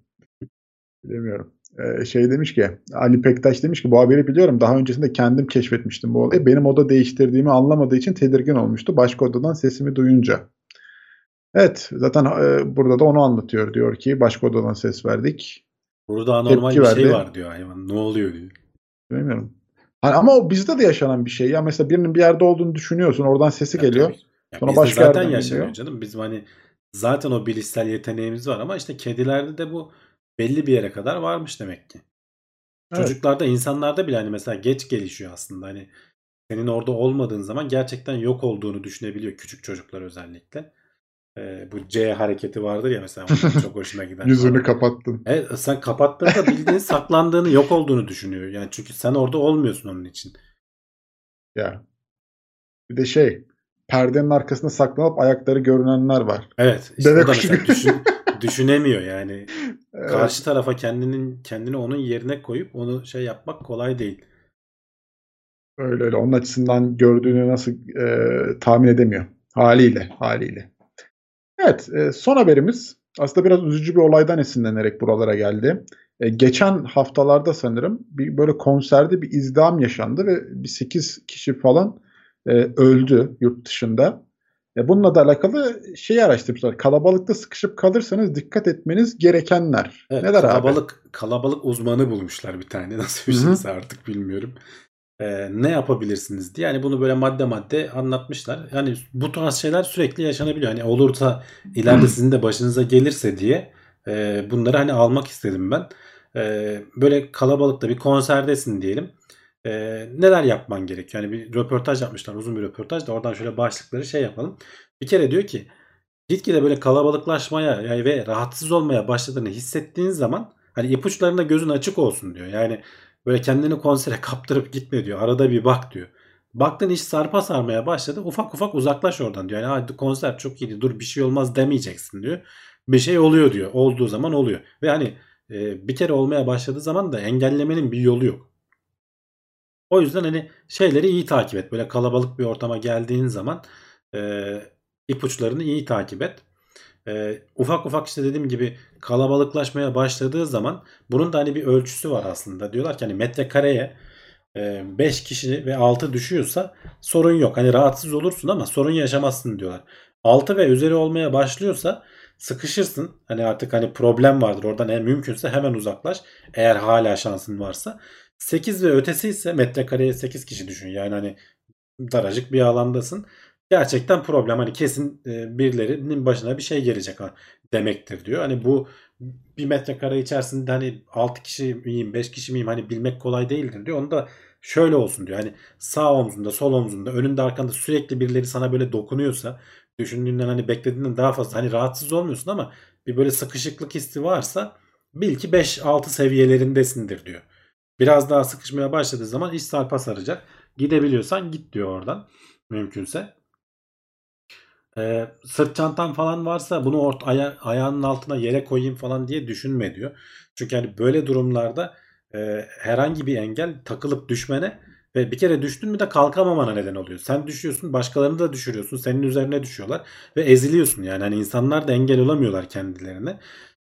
Bilemiyorum. Ee, şey demiş ki Ali Pektaş demiş ki bu haberi biliyorum. Daha öncesinde kendim keşfetmiştim bu olayı. Benim oda değiştirdiğimi anlamadığı için tedirgin olmuştu. Başka odadan sesimi duyunca. Evet zaten e, burada da onu anlatıyor. Diyor ki başka odadan ses verdik. Burada anormal Tepki bir şey verdi. şey var diyor hayvan. Ne oluyor diyor. Bilmiyorum. Hani ama o bizde de yaşanan bir şey. Ya mesela birinin bir yerde olduğunu düşünüyorsun. Oradan sesi ya geliyor. Ya Sonra başka zaten yaşanıyor canım. Bizim hani zaten o bilişsel yeteneğimiz var ama işte kedilerde de bu belli bir yere kadar varmış demek ki. Evet. Çocuklarda, insanlarda bile hani mesela geç gelişiyor aslında. Hani senin orada olmadığın zaman gerçekten yok olduğunu düşünebiliyor küçük çocuklar özellikle. Ee, bu C hareketi vardır ya mesela çok hoşuna gider. Yüzünü kapattın. Evet sen kapattığında bildiğin saklandığını yok olduğunu düşünüyor. Yani çünkü sen orada olmuyorsun onun için. Ya. Bir de şey perdenin arkasında saklanıp ayakları görünenler var. Evet. Işte Deve mesela düşün, düşünemiyor yani. Evet. Karşı tarafa kendinin kendini onun yerine koyup onu şey yapmak kolay değil. Öyle öyle. Onun açısından gördüğünü nasıl e, tahmin edemiyor. Haliyle, haliyle. Evet, e, son haberimiz aslında biraz üzücü bir olaydan esinlenerek buralara geldi. E, geçen haftalarda sanırım bir böyle konserde bir izdiham yaşandı ve bir 8 kişi falan e, öldü yurt dışında. E, bununla da alakalı şeyi araştırmışlar. Kalabalıkta sıkışıp kalırsanız dikkat etmeniz gerekenler. Evet, Neler kalabalık, abi? Kalabalık uzmanı bulmuşlar bir tane. Nasıl bir şeyse artık bilmiyorum. Ee, ne yapabilirsiniz diye. Yani bunu böyle madde madde anlatmışlar. Yani bu tarz şeyler sürekli yaşanabiliyor. Hani olursa ileride sizin de başınıza gelirse diye e, bunları hani almak istedim ben. E, böyle kalabalıkta bir konserdesin diyelim e, neler yapman gerekiyor? Yani bir röportaj yapmışlar uzun bir röportaj da oradan şöyle başlıkları şey yapalım. Bir kere diyor ki gitgide böyle kalabalıklaşmaya yani ve rahatsız olmaya başladığını hissettiğin zaman hani ipuçlarında gözün açık olsun diyor. Yani böyle kendini konsere kaptırıp gitme diyor. Arada bir bak diyor. Baktın iş sarpa sarmaya başladı. Ufak ufak uzaklaş oradan diyor. Yani hadi konser çok iyiydi dur bir şey olmaz demeyeceksin diyor. Bir şey oluyor diyor. Olduğu zaman oluyor. Ve hani e, bir kere olmaya başladığı zaman da engellemenin bir yolu yok. O yüzden hani şeyleri iyi takip et. Böyle kalabalık bir ortama geldiğin zaman e, ipuçlarını iyi takip et. E, ufak ufak işte dediğim gibi kalabalıklaşmaya başladığı zaman bunun da hani bir ölçüsü var aslında. Diyorlar ki hani metrekareye 5 kişi ve 6 düşüyorsa sorun yok. Hani rahatsız olursun ama sorun yaşamazsın diyorlar. 6 ve üzeri olmaya başlıyorsa sıkışırsın. Hani artık hani problem vardır. Oradan en mümkünse hemen uzaklaş. Eğer hala şansın varsa. 8 ve ötesi ise metrekareye 8 kişi düşün. Yani hani daracık bir alandasın. Gerçekten problem. Hani kesin e, birilerinin başına bir şey gelecek demektir diyor. Hani bu bir metrekare içerisinde hani 6 kişi miyim 5 kişi miyim hani bilmek kolay değildir diyor. Onu da şöyle olsun diyor. Hani sağ omzunda sol omzunda önünde arkanda sürekli birileri sana böyle dokunuyorsa düşündüğünden hani beklediğinden daha fazla hani rahatsız olmuyorsun ama bir böyle sıkışıklık hissi varsa bil ki 5-6 seviyelerindesindir diyor. Biraz daha sıkışmaya başladığı zaman iş sarpa saracak. Gidebiliyorsan git diyor oradan mümkünse. Ee, sırt çantan falan varsa bunu ort aya ayağının altına yere koyayım falan diye düşünme diyor. Çünkü hani böyle durumlarda e, herhangi bir engel takılıp düşmene ve bir kere düştün mü de kalkamamana neden oluyor. Sen düşüyorsun başkalarını da düşürüyorsun. Senin üzerine düşüyorlar ve eziliyorsun yani. Hani insanlar da engel olamıyorlar kendilerine.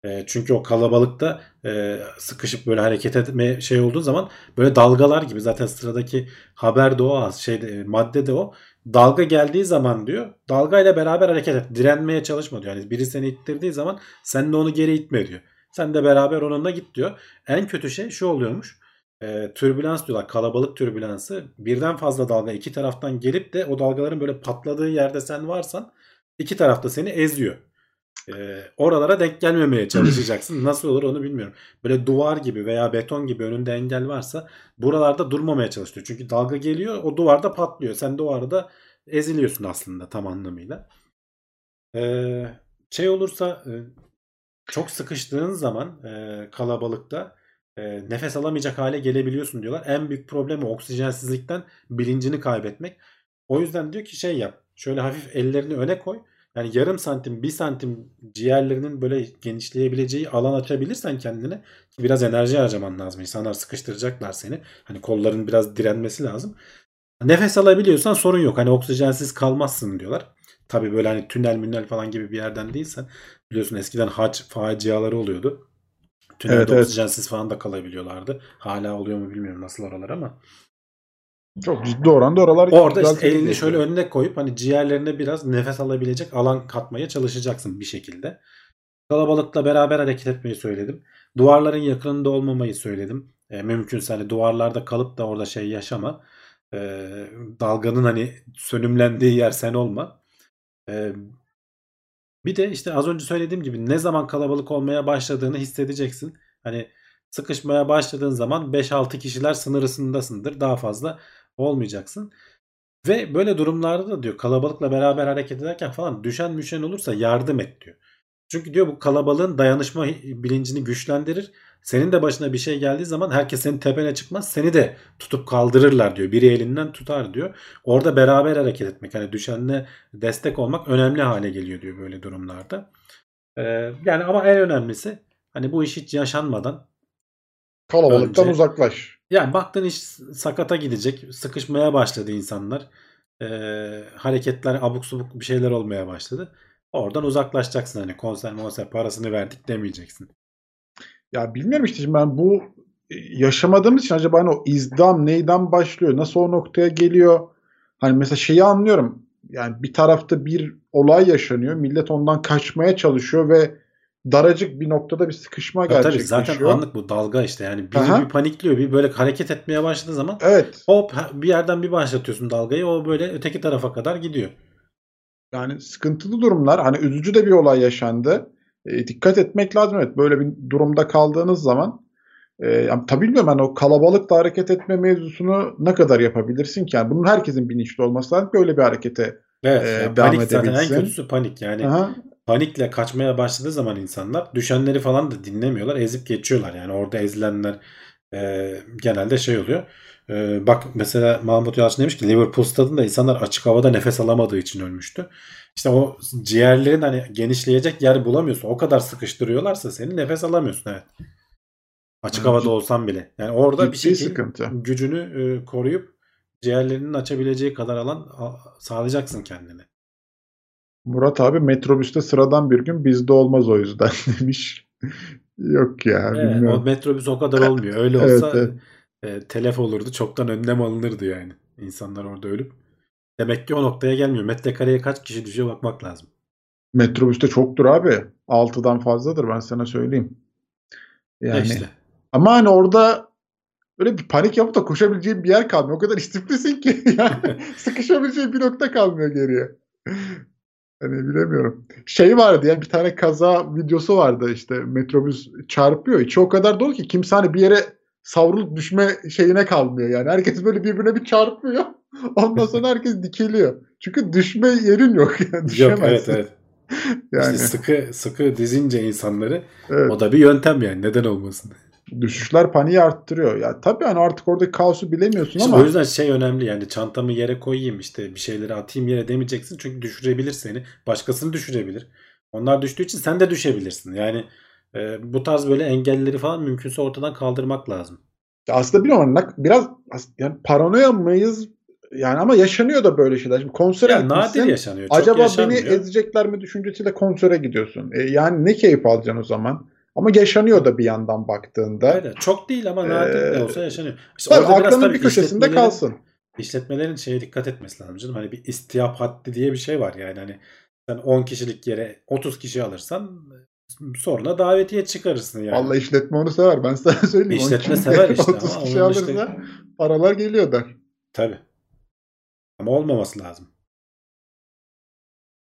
E, çünkü o kalabalıkta e, sıkışıp böyle hareket etme şey olduğu zaman böyle dalgalar gibi zaten sıradaki haber de o şey e, madde de o. Dalga geldiği zaman diyor dalgayla beraber hareket et. Direnmeye çalışma diyor. Yani biri seni ittirdiği zaman sen de onu geri itme diyor. Sen de beraber onunla git diyor. En kötü şey şu oluyormuş. E, türbülans diyorlar. Kalabalık türbülansı. Birden fazla dalga iki taraftan gelip de o dalgaların böyle patladığı yerde sen varsan iki tarafta seni eziyor. E, oralara denk gelmemeye çalışacaksın. Nasıl olur onu bilmiyorum. Böyle duvar gibi veya beton gibi önünde engel varsa buralarda durmamaya çalışıyor. Çünkü dalga geliyor o duvarda patlıyor. Sen arada eziliyorsun aslında tam anlamıyla. Ee, şey olursa e, çok sıkıştığın zaman e, kalabalıkta e, nefes alamayacak hale gelebiliyorsun diyorlar. En büyük problemi oksijensizlikten bilincini kaybetmek. O yüzden diyor ki şey yap. Şöyle hafif ellerini öne koy. Yani yarım santim, bir santim ciğerlerinin böyle genişleyebileceği alan açabilirsen kendine biraz enerji harcaman lazım. İnsanlar sıkıştıracaklar seni. Hani kolların biraz direnmesi lazım. Nefes alabiliyorsan sorun yok. Hani oksijensiz kalmazsın diyorlar. Tabi böyle hani tünel münel falan gibi bir yerden değilsen biliyorsun eskiden hac faciaları oluyordu. Tünelde Evet, evet. oksijensiz falan da kalabiliyorlardı. Hala oluyor mu bilmiyorum nasıl oralar ama. Çok ciddi oranda oralar Orada işte elini tepki şöyle ediyor. önüne koyup hani ciğerlerine biraz nefes alabilecek alan katmaya çalışacaksın bir şekilde. Kalabalıkla beraber hareket etmeyi söyledim. Duvarların yakınında olmamayı söyledim. E, mümkünse hani duvarlarda kalıp da orada şey yaşama. E, dalganın hani sönümlendiği yer sen olma. E, bir de işte az önce söylediğim gibi ne zaman kalabalık olmaya başladığını hissedeceksin. Hani sıkışmaya başladığın zaman 5-6 kişiler sınırısındasındır. Daha fazla olmayacaksın. Ve böyle durumlarda da diyor kalabalıkla beraber hareket ederken falan düşen müşen olursa yardım et diyor. Çünkü diyor bu kalabalığın dayanışma bilincini güçlendirir. Senin de başına bir şey geldiği zaman herkes senin tepene çıkmaz. Seni de tutup kaldırırlar diyor. Biri elinden tutar diyor. Orada beraber hareket etmek hani düşenle destek olmak önemli hale geliyor diyor böyle durumlarda. Ee, yani ama en önemlisi hani bu iş hiç yaşanmadan Kalabalıktan Önce- uzaklaş. yani baktın iş sakata gidecek. Sıkışmaya başladı insanlar. Ee, hareketler abuk subuk bir şeyler olmaya başladı. Oradan uzaklaşacaksın hani konser monser parasını verdik demeyeceksin. Ya bilmiyorum işte şimdi ben bu e, yaşamadığımız için acaba hani o izdam neyden başlıyor? Nasıl o noktaya geliyor? Hani mesela şeyi anlıyorum. Yani bir tarafta bir olay yaşanıyor. Millet ondan kaçmaya çalışıyor ve daracık bir noktada bir sıkışma Tabii, tabii gerçekleşiyor. zaten anlık bu dalga işte yani biri Aha. bir panikliyor bir böyle hareket etmeye başladığı zaman Evet. hop bir yerden bir başlatıyorsun dalgayı o böyle öteki tarafa kadar gidiyor. Yani sıkıntılı durumlar. Hani üzücü de bir olay yaşandı. E, dikkat etmek lazım. Evet böyle bir durumda kaldığınız zaman e, yani tabii bilmiyorum hani o kalabalıkla hareket etme mevzusunu ne kadar yapabilirsin ki? Yani bunun herkesin bilinçli olması lazım. Böyle bir harekete Evet Ee, yani devam panik zaten en edebilsin. kötüsü panik yani Aha, panikle kaçmaya başladığı zaman insanlar düşenleri falan da dinlemiyorlar. Ezip geçiyorlar. Yani orada ezilenler e, genelde şey oluyor. E, bak mesela Mahmut Yalçın demiş ki Liverpool stadında insanlar açık havada nefes alamadığı için ölmüştü. İşte o ciğerlerin hani genişleyecek yer bulamıyorsun. O kadar sıkıştırıyorlarsa seni nefes alamıyorsun evet. Açık havada olsan bile. Yani orada bir şekilde sıkıntı. gücünü e, koruyup ciğerlerinin açabileceği kadar alan sağlayacaksın kendine. Murat abi metrobüste sıradan bir gün bizde olmaz o yüzden demiş. Yok ya Evet, o bilmiyorum. metrobüs o kadar olmuyor. Öyle Evet, olsa evet. e, telef olurdu. Çoktan önlem alınırdı yani. İnsanlar orada ölüp. Demek ki o noktaya gelmiyor. Metrekareye kaç kişi düşüyor bakmak lazım. Metrobüste çoktur abi. 6'dan fazladır ben sana söyleyeyim. Ya Yani işte. ama hani orada böyle bir panik yapıp da koşabileceğin bir yer kalmıyor. O kadar istiflisin ki yani sıkışabileceğin bir nokta kalmıyor geriye. Hani bilemiyorum. Şey vardı yani bir tane kaza videosu vardı işte metrobüs çarpıyor. İçi o kadar dolu ki kimse hani bir yere savrulup düşme şeyine kalmıyor yani. Herkes böyle birbirine bir çarpıyor. Ondan sonra herkes dikeliyor. Çünkü düşme yerin yok yani. Yok Düşemezsin. evet evet. Yani İşte sıkı sıkı dizince insanları evet. o da bir yöntem yani. Neden olmasın? Düşüşler paniği arttırıyor. Ya tabii hani artık oradaki kaosu bilemiyorsun İşte ama o yüzden şey önemli yani çantamı yere koyayım işte bir şeyleri atayım yere demeyeceksin. Çünkü düşürebilir seni. Başkasını düşürebilir. Onlar düştüğü için sen de düşebilirsin. Yani e, bu tarz böyle engelleri falan mümkünse ortadan kaldırmak lazım. aslında bilmiyorum biraz yani paranoya mıyız? Yani ama yaşanıyor da böyle şeyler. Şimdi konsere Ya gitmişsin. nadir yaşanıyor. Çok Acaba beni yaşanmıyor. ezecekler mi düşüncesiyle konsere gidiyorsun. E, yani ne keyif alacaksın o zaman? Ama yaşanıyor da bir yandan baktığında. Öyle. Çok değil ama nadir de Ee, olsa yaşanıyor. İşte Tabii aklının bir köşesinde kalsın. İşletmelerin şeye dikkat etmesi lazım canım. Hani bir istihap haddi diye bir şey var yani. Hani sen 10 kişilik yere 30 kişi alırsan Sonra davetiye çıkarırsın yani. Vallahi işletme onu sever. Ben sana söyleyeyim. İşletme sever işte 30 ama kişi alırsa işte- paralar geliyor der. Tabii. Ama olmaması lazım.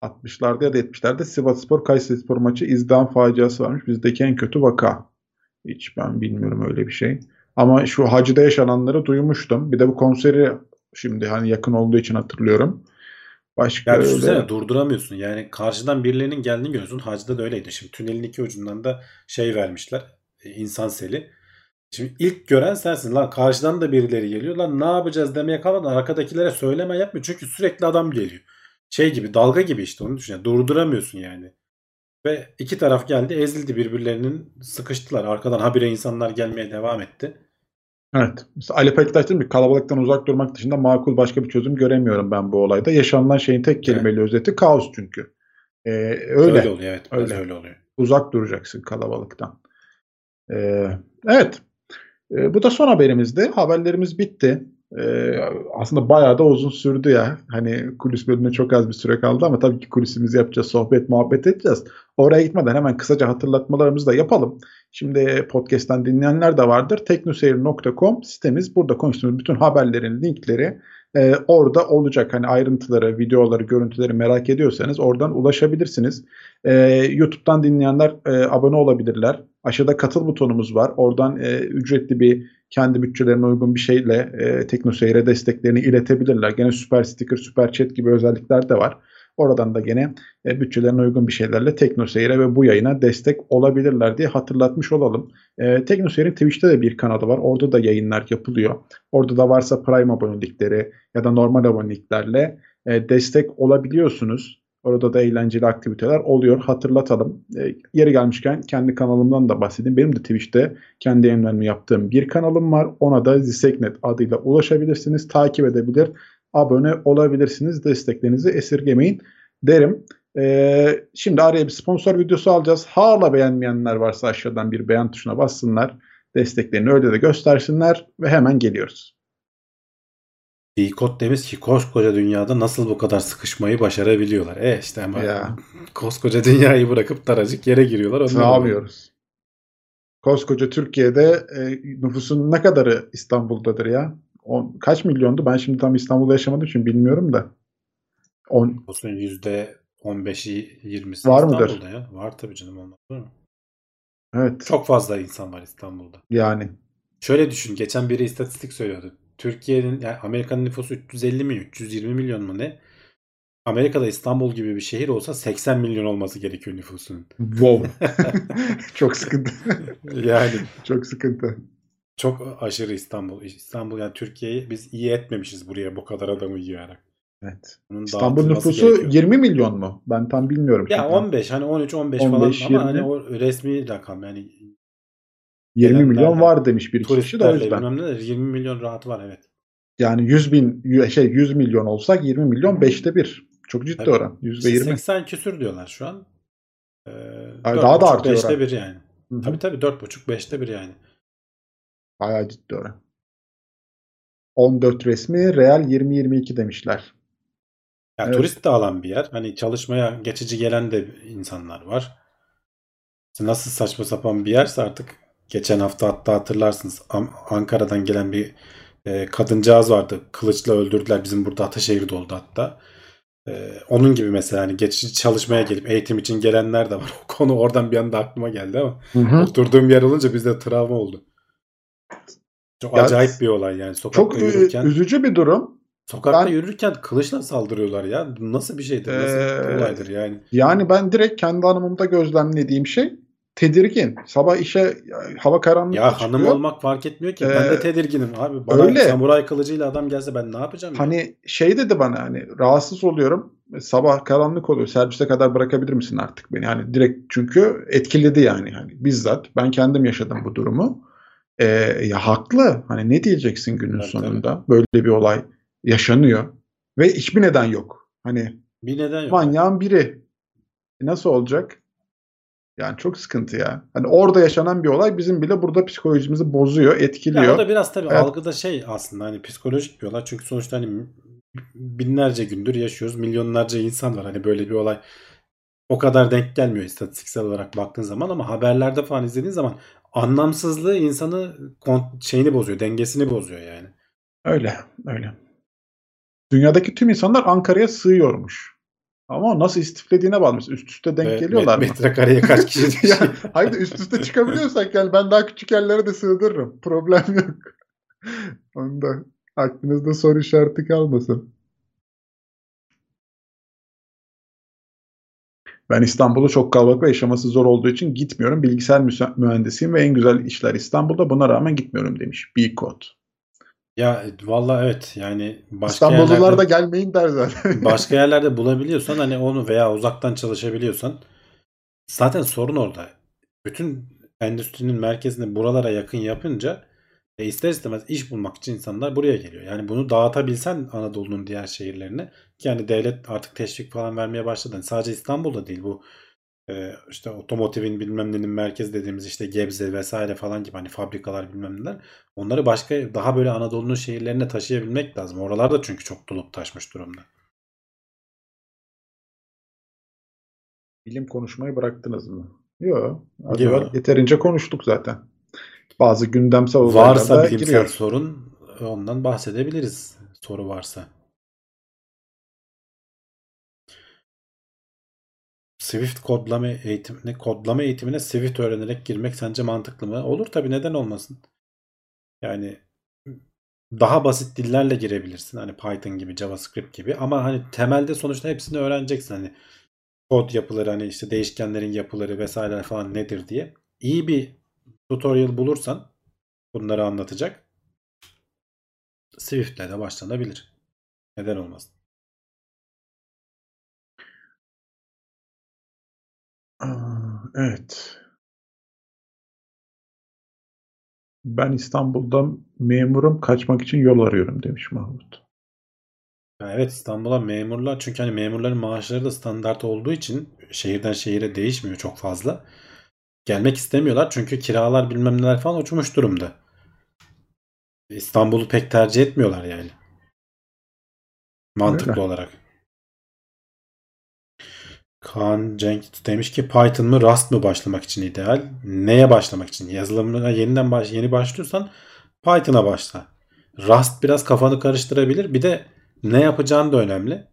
60'larda ya da 70'lerde Sivasspor Kayserispor maçı izdiham faciası varmış. Bizdeki en kötü vaka. Hiç ben bilmiyorum öyle bir şey. Ama şu hacıda yaşananları duymuştum. Bir de bu konseri şimdi hani yakın olduğu için hatırlıyorum. Başka Ya öyle- düşünsene durduramıyorsun. Yani karşıdan birilerinin geldiğini görüyorsun. Hacda da öyleydi. Şimdi tünelin iki ucundan da şey vermişler. e, insan seli. Şimdi ilk gören sensin. Lan karşıdan da birileri geliyor. Lan ne yapacağız demeye kalmadan arkadakilere söyleme yapmıyor. Çünkü sürekli adam geliyor. Şey gibi dalga gibi işte onu düşün. Yani Durduramıyorsun yani. Ve iki taraf geldi ezildi birbirlerinin sıkıştılar. Arkadan habire insanlar gelmeye devam etti. Evet. Mesela Ali Pektaş dedim ki kalabalıktan uzak durmak dışında makul başka bir çözüm göremiyorum ben bu olayda. Yaşanılan şeyin tek kelimeyle özeti kaos çünkü. Ee, öyle. Öyle oluyor evet. Öyle. öyle oluyor. Uzak duracaksın kalabalıktan. Ee, evet. Ee, bu da son haberimizdi. Haberlerimiz bitti. Ee, aslında bayağı da uzun sürdü ya. Hani kulis bölümüne çok az bir süre kaldı ama tabii ki kulisimizi yapacağız, sohbet, muhabbet edeceğiz. Oraya gitmeden hemen kısaca hatırlatmalarımızı da yapalım. Şimdi podcast'ten dinleyenler de vardır. teknoseyir.com sitemiz. Burada konuştuğumuz bütün haberlerin linkleri e, orada olacak. Hani ayrıntıları, videoları, görüntüleri merak ediyorsanız oradan ulaşabilirsiniz. E, YouTube'dan dinleyenler e, abone olabilirler. Aşağıda katıl butonumuz var. Oradan e, ücretli bir kendi bütçelerine uygun bir şeyle e, TeknoSeyir'e desteklerini iletebilirler. Gene süper sticker, süper chat gibi özellikler de var. Oradan da gene e, bütçelerine uygun bir şeylerle TeknoSeyir'e ve bu yayına destek olabilirler diye hatırlatmış olalım. E, TeknoSeyir'in Twitch'te de bir kanalı var. Orada da yayınlar yapılıyor. Orada da varsa Prime abonelikleri ya da normal aboneliklerle e, destek olabiliyorsunuz. Orada da eğlenceli aktiviteler oluyor. Hatırlatalım. E, yeri gelmişken kendi kanalımdan da bahsedeyim. Benim de Twitch'te kendi yayınlarımı yaptığım bir kanalım var. Ona da Ziseknet adıyla ulaşabilirsiniz. Takip edebilir, abone olabilirsiniz. Desteklerinizi esirgemeyin derim. E, şimdi araya bir sponsor videosu alacağız. Hala beğenmeyenler varsa aşağıdan bir beğen tuşuna bassınlar. Desteklerini öyle de göstersinler ve hemen geliyoruz. Dikot demiş ki koskoca dünyada nasıl bu kadar sıkışmayı başarabiliyorlar. E işte ama Ya. koskoca dünyayı bırakıp daracık yere giriyorlar. Ne yapıyoruz? Koskoca Türkiye'de e, nüfusun ne kadarı İstanbul'dadır ya? On, kaç milyondu? Ben şimdi tam İstanbul'da yaşamadığım için bilmiyorum da. On, Olsun yüzde 15'i 20'si Var mıdır? İstanbul'da ya. Var tabii canım olmaz mı? evet. Çok fazla insan var İstanbul'da. Yani. Şöyle düşün. Geçen biri istatistik söylüyordu. Türkiye'nin yani Amerika'nın nüfusu 350 milyon, 320 milyon mu ne? Amerika'da İstanbul gibi bir şehir olsa 80 milyon olması gerekiyor nüfusunun. Wow. Çok sıkıntı. yani Çok sıkıntı. çok aşırı İstanbul. İstanbul yani Türkiye'yi biz iyi etmemişiz buraya bu kadar adamı yiyarak. Evet. Bunun İstanbul nüfusu gerekiyor. 20 milyon mu? Ben tam bilmiyorum. Ya şimdi. 15 hani 13 15, 15, falan ama 20. hani o resmi rakam yani 20 milyon var demiş bir kişi de o yüzden. bilmem ne de 20 milyon rahat var evet. Yani 100 bin şey 100 milyon olsak 20 milyon 5'te 1. Çok ciddi Tabii. oran. İşte %20. 80 küsür diyorlar şu an. Ee, Ay, daha da 4,5, artıyor 5'te oran. 1 yani. Hı hı. Tabii tabii 4,5 5'te 1 yani. Bayağı ciddi oran. 14 resmi, real 20-22 demişler. Ya Evet. turist de alan bir yer. Hani çalışmaya geçici gelen de insanlar var. İşte nasıl saçma sapan bir yerse artık geçen hafta hatta hatırlarsınız Ankara'dan gelen bir e, kadıncağız vardı. Kılıçla öldürdüler. Bizim burada Ataşehir'de oldu hatta. E, onun gibi mesela hani geçici çalışmaya gelip eğitim için gelenler de var. O konu oradan bir anda aklıma geldi ama Hı hı. oturduğum yer olunca bizde travma oldu. Çok Ya, acayip bir olay yani. Sokakta Çok yürürken üzücü bir durum. Sokakta Ben- yürürken kılıçla saldırıyorlar ya. Nasıl bir şeydir? Nasıl bir Ee, olaydır yani? Yani ben direkt kendi hanımımda gözlemlediğim şey tedirgin. Sabah işe ya, hava karanlıkta Ya hanım çıkıyor. olmak fark etmiyor ki. ben Ee, de tedirginim abi. Bana öyle. samuray kılıcıyla adam gelse ben ne yapacağım? ya? Hani şey dedi bana hani rahatsız oluyorum. Sabah karanlık oluyor. Servise kadar bırakabilir misin artık beni? Hani direkt çünkü etkiledi yani. Hani bizzat ben kendim yaşadım bu durumu. Ee, ya haklı. Hani ne diyeceksin günün Tabii, sonunda? Böyle bir olay yaşanıyor ve hiçbir neden yok. Hani Bir neden yok. manyağın biri. Nasıl olacak? Yani çok sıkıntı ya. Hani orada yaşanan bir olay bizim bile burada psikolojimizi bozuyor, etkiliyor. Ya o da biraz tabii Evet. algıda şey aslında hani psikolojik bir olay. Çünkü sonuçta hani binlerce gündür yaşıyoruz. Milyonlarca insan var. Hani böyle bir olay o kadar denk gelmiyor istatistiksel olarak baktığın zaman ama haberlerde falan izlediğin zaman anlamsızlığı insanı şeyini bozuyor, dengesini bozuyor yani. Öyle, öyle. Dünyadaki tüm insanlar Ankara'ya sığıyormuş. Ama nasıl istiflediğine bağlı. üst üste denk Ve geliyorlar met? Metrekareye kaç kişi? ya, hayır üst üste çıkabiliyorsak yani ben daha küçük yerlere de sığdırırım. Problem yok. Onda aklınızda soru işareti kalmasın. Ben İstanbul'u çok kalabalık ve yaşaması zor olduğu için gitmiyorum. Bilgisayar mühendisiyim ve en güzel işler İstanbul'da. Buna rağmen gitmiyorum demiş. B-Code. Ya valla evet yani başka İstanbullular yerlerde, da gelmeyin der zaten. başka yerlerde bulabiliyorsan hani onu veya uzaktan çalışabiliyorsan zaten sorun orada. Bütün endüstrinin merkezini buralara yakın yapınca e ister istemez iş bulmak için insanlar buraya geliyor. Yani bunu dağıtabilsen Anadolu'nun diğer şehirlerine ki yani devlet artık teşvik falan vermeye başladı. Yani sadece İstanbul'da değil bu e, işte otomotivin bilmem nenin merkez dediğimiz işte Gebze vesaire falan gibi hani fabrikalar bilmem neler. Onları başka daha böyle Anadolu'nun şehirlerine taşıyabilmek lazım. Oralar da çünkü çok dolup taşmış durumda. Bilim konuşmayı bıraktınız mı? Yok. Yok. Yeterince konuştuk zaten. Bazı gündemsel olaylarda Varsa bilimsel giriyor. sorun ondan bahsedebiliriz. Soru varsa. Swift kodlama eğitimine, kodlama eğitimine Swift öğrenerek girmek sence mantıklı mı? Olur tabii neden olmasın? Yani daha basit dillerle girebilirsin. Hani Python gibi, JavaScript gibi ama hani temelde sonuçta hepsini öğreneceksin. Hani kod yapıları hani işte değişkenlerin yapıları vesaire falan nedir diye. İyi bir tutorial bulursan bunları anlatacak Swift'le de başlanabilir. Neden olmasın? Evet. Ben İstanbul'da memurum kaçmak için yol arıyorum demiş Mahmut. evet İstanbul'a memurlar çünkü hani memurların maaşları da standart olduğu için şehirden şehire değişmiyor çok fazla. Gelmek istemiyorlar çünkü kiralar bilmem neler falan uçmuş durumda. İstanbul'u pek tercih etmiyorlar yani. Mantıklı Öyle. olarak. Kaan Cenk demiş ki Python mı Rust mı başlamak için ideal? Neye başlamak için? Yazılımına yeniden baş, yeni başlıyorsan Python'a başla. Rust biraz kafanı karıştırabilir. Bir de ne yapacağın da önemli.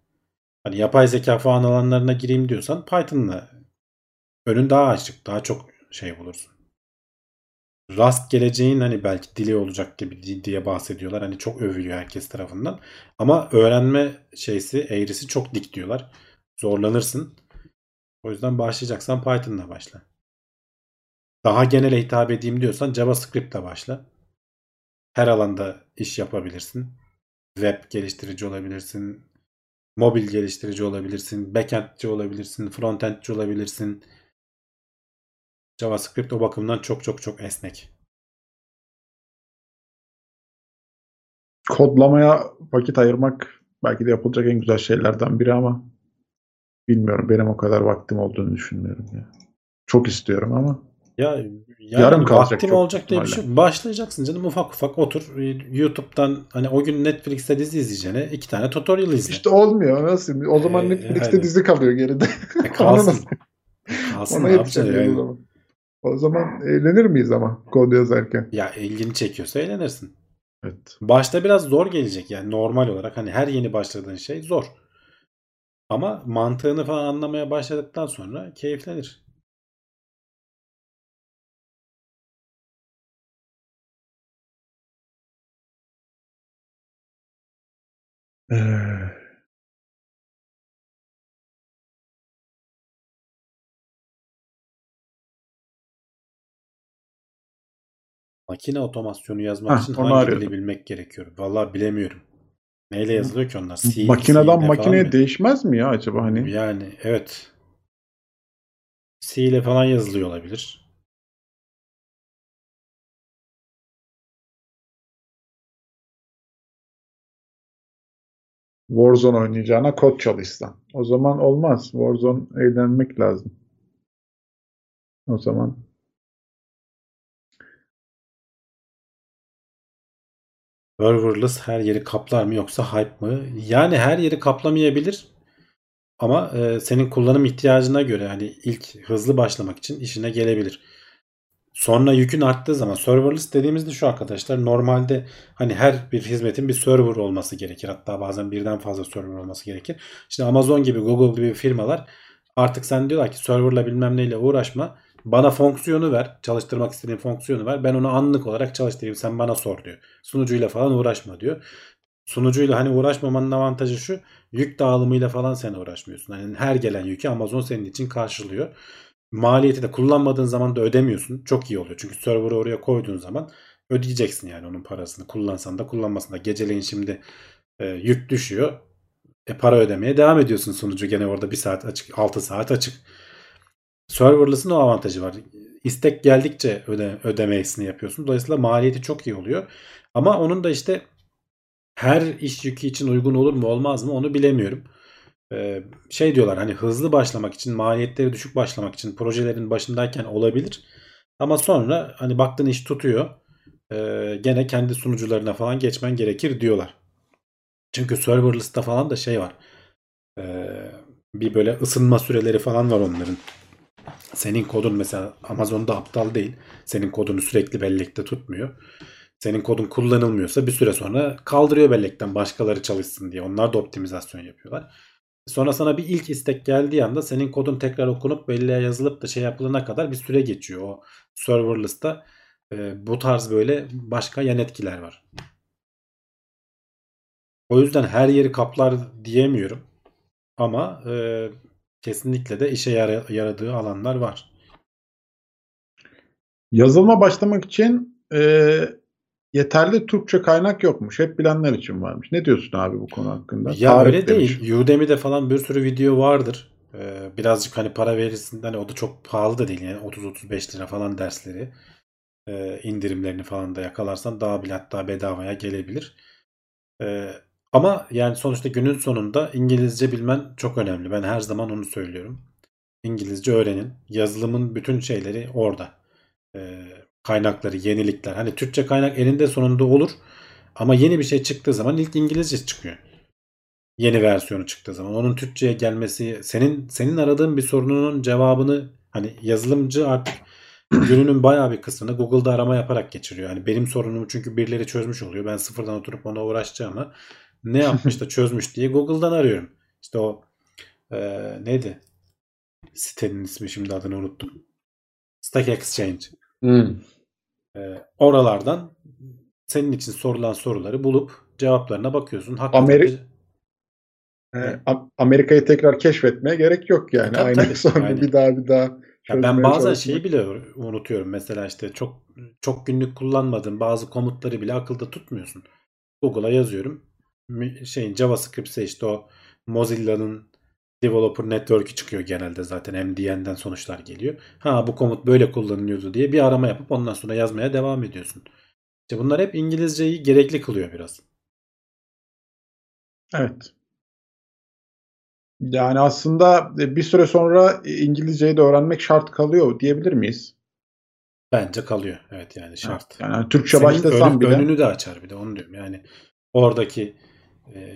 Hani yapay zeka falan alanlarına gireyim diyorsan Python'la önün daha açık. Daha çok şey bulursun. Rust geleceğin hani belki dili olacak gibi diye bahsediyorlar. Hani çok övülüyor herkes tarafından. Ama öğrenme şeysi eğrisi çok dik diyorlar. Zorlanırsın. O yüzden başlayacaksan Python'la başla. Daha genele hitap edeyim diyorsan JavaScript'le başla. Her alanda iş yapabilirsin. Web geliştirici olabilirsin. Mobil geliştirici olabilirsin. Backend'ci olabilirsin. Frontend'ci olabilirsin. JavaScript o bakımdan çok çok çok esnek. Kodlamaya vakit ayırmak belki de yapılacak en güzel şeylerden biri ama bilmiyorum benim o kadar vaktim olduğunu düşünmüyorum ya. Çok istiyorum ama ya yani yarım kalacak vaktim olacak diye bir şey Başlayacaksın canım ufak ufak otur YouTube'dan hani o gün Netflix'te dizi izleyeceğine iki tane tutorial izle. İşte olmuyor nasıl? O zaman ee, Netflix'te yani. dizi kalıyor geride. E kalsın. kalsın Ona ne yapacaksın yani. O zaman. O zaman eğlenir miyiz ama kod yazarken? Ya ilgini çekiyorsa eğlenirsin. Evet. Başta biraz zor gelecek yani normal olarak hani her yeni başladığın şey zor. Ama mantığını falan anlamaya başladıktan sonra keyiflenir. Makine otomasyonu yazmak Heh, için hangi arıyordum. dili bilmek gerekiyor? Vallahi bilemiyorum. Neyle yazılıyor ki onlar? C, Makineden C makineye değişmez mi ya acaba hani? Yani evet. C ile falan yazılıyor olabilir. Warzone oynayacağına kod çalışsan. O zaman olmaz. Warzone eğlenmek lazım. O zaman Serverless her yeri kaplar mı yoksa hype mı? Yani her yeri kaplamayabilir. Ama e, senin kullanım ihtiyacına göre hani ilk hızlı başlamak için işine gelebilir. Sonra yükün arttığı zaman serverless dediğimizde şu arkadaşlar normalde hani her bir hizmetin bir server olması gerekir. Hatta bazen birden fazla server olması gerekir. İşte Amazon gibi Google gibi firmalar artık sen diyorlar ki serverla bilmem neyle uğraşma. Bana fonksiyonu ver. Çalıştırmak istediğin fonksiyonu ver. Ben onu anlık olarak çalıştırayım. Sen bana sor diyor. Sunucuyla falan uğraşma diyor. Sunucuyla hani uğraşmamanın avantajı şu. Yük dağılımıyla falan sen uğraşmıyorsun. Yani her gelen yükü Amazon senin için karşılıyor. Maliyeti de kullanmadığın zaman da ödemiyorsun. Çok iyi oluyor. Çünkü server'ı oraya koyduğun zaman ödeyeceksin yani onun parasını. Kullansan da kullanmasan da. Geceleyin şimdi e, yük düşüyor. E, para ödemeye devam ediyorsun sunucu. Gene orada bir saat açık, 6 saat açık. Serverless'ın o avantajı var. İstek geldikçe öde, ödemesini yapıyorsun. Dolayısıyla maliyeti çok iyi oluyor. Ama onun da işte her iş yükü için uygun olur mu olmaz mı onu bilemiyorum. Ee, şey diyorlar hani hızlı başlamak için maliyetleri düşük başlamak için projelerin başındayken olabilir. Ama sonra hani baktığın iş tutuyor. E, gene kendi sunucularına falan geçmen gerekir diyorlar. Çünkü serverless'ta falan da şey var. E, bir böyle ısınma süreleri falan var onların. Senin kodun mesela Amazon'da aptal değil. Senin kodunu sürekli bellekte tutmuyor. Senin kodun kullanılmıyorsa bir süre sonra kaldırıyor bellekten başkaları çalışsın diye. Onlar da optimizasyon yapıyorlar. Sonra sana bir ilk istek geldiği anda senin kodun tekrar okunup belleğe yazılıp da şey yapılana kadar bir süre geçiyor. O serverless'ta e, bu tarz böyle başka yan etkiler var. O yüzden her yeri kaplar diyemiyorum. Ama e, kesinlikle de işe yara- yaradığı alanlar var. Yazılıma başlamak için e, yeterli Türkçe kaynak yokmuş. Hep bilenler için varmış. Ne diyorsun abi bu konu hakkında? Ya Tarih öyle demiş. değil. Udemy'de falan bir sürü video vardır. Ee, birazcık hani para verirsin. Hani o da çok pahalı da değil. Yani 30-35 lira falan dersleri. Ee, indirimlerini falan da yakalarsan daha bile hatta bedavaya gelebilir. Ee, ama yani sonuçta günün sonunda İngilizce bilmen çok önemli. Ben her zaman onu söylüyorum. İngilizce öğrenin. Yazılımın bütün şeyleri orada. Ee, kaynakları, yenilikler. Hani Türkçe kaynak elinde sonunda olur. Ama yeni bir şey çıktığı zaman ilk İngilizce çıkıyor. Yeni versiyonu çıktığı zaman onun Türkçe'ye gelmesi senin senin aradığın bir sorununun cevabını hani yazılımcı artık gününün bayağı bir kısmını Google'da arama yaparak geçiriyor. Yani benim sorunumu çünkü birileri çözmüş oluyor. Ben sıfırdan oturup ona uğraşacağıma ne yapmış da çözmüş diye Google'dan arıyorum. İşte o e, neydi? Sitenin ismi şimdi adını unuttum. Stack Exchange. Hmm. E, oralardan senin için sorulan soruları bulup cevaplarına bakıyorsun. Ameri- E, Am- Amerika'yı tekrar keşfetmeye gerek yok yani. Tabii, Aynı tabii, aynen. bir daha bir daha Ya ben bazen çalışmak. şeyi bile unutuyorum. Mesela işte çok çok günlük kullanmadığım bazı komutları bile akılda tutmuyorsun. Google'a yazıyorum. Şeyin JavaScript'e işte o Mozilla'nın Developer Network'ü çıkıyor genelde zaten MDN'den sonuçlar geliyor. Ha bu komut böyle kullanılıyordu diye bir arama yapıp ondan sonra yazmaya devam ediyorsun. İşte bunlar hep İngilizceyi gerekli kılıyor biraz. Evet. Yani aslında e, bir süre sonra İngilizceyi de öğrenmek şart kalıyor diyebilir miyiz? Bence kalıyor. Evet yani şart. Yani Türkçe Senin başlasam önü- bile önünü de açar bir de onu diyorum. Yani oradaki e,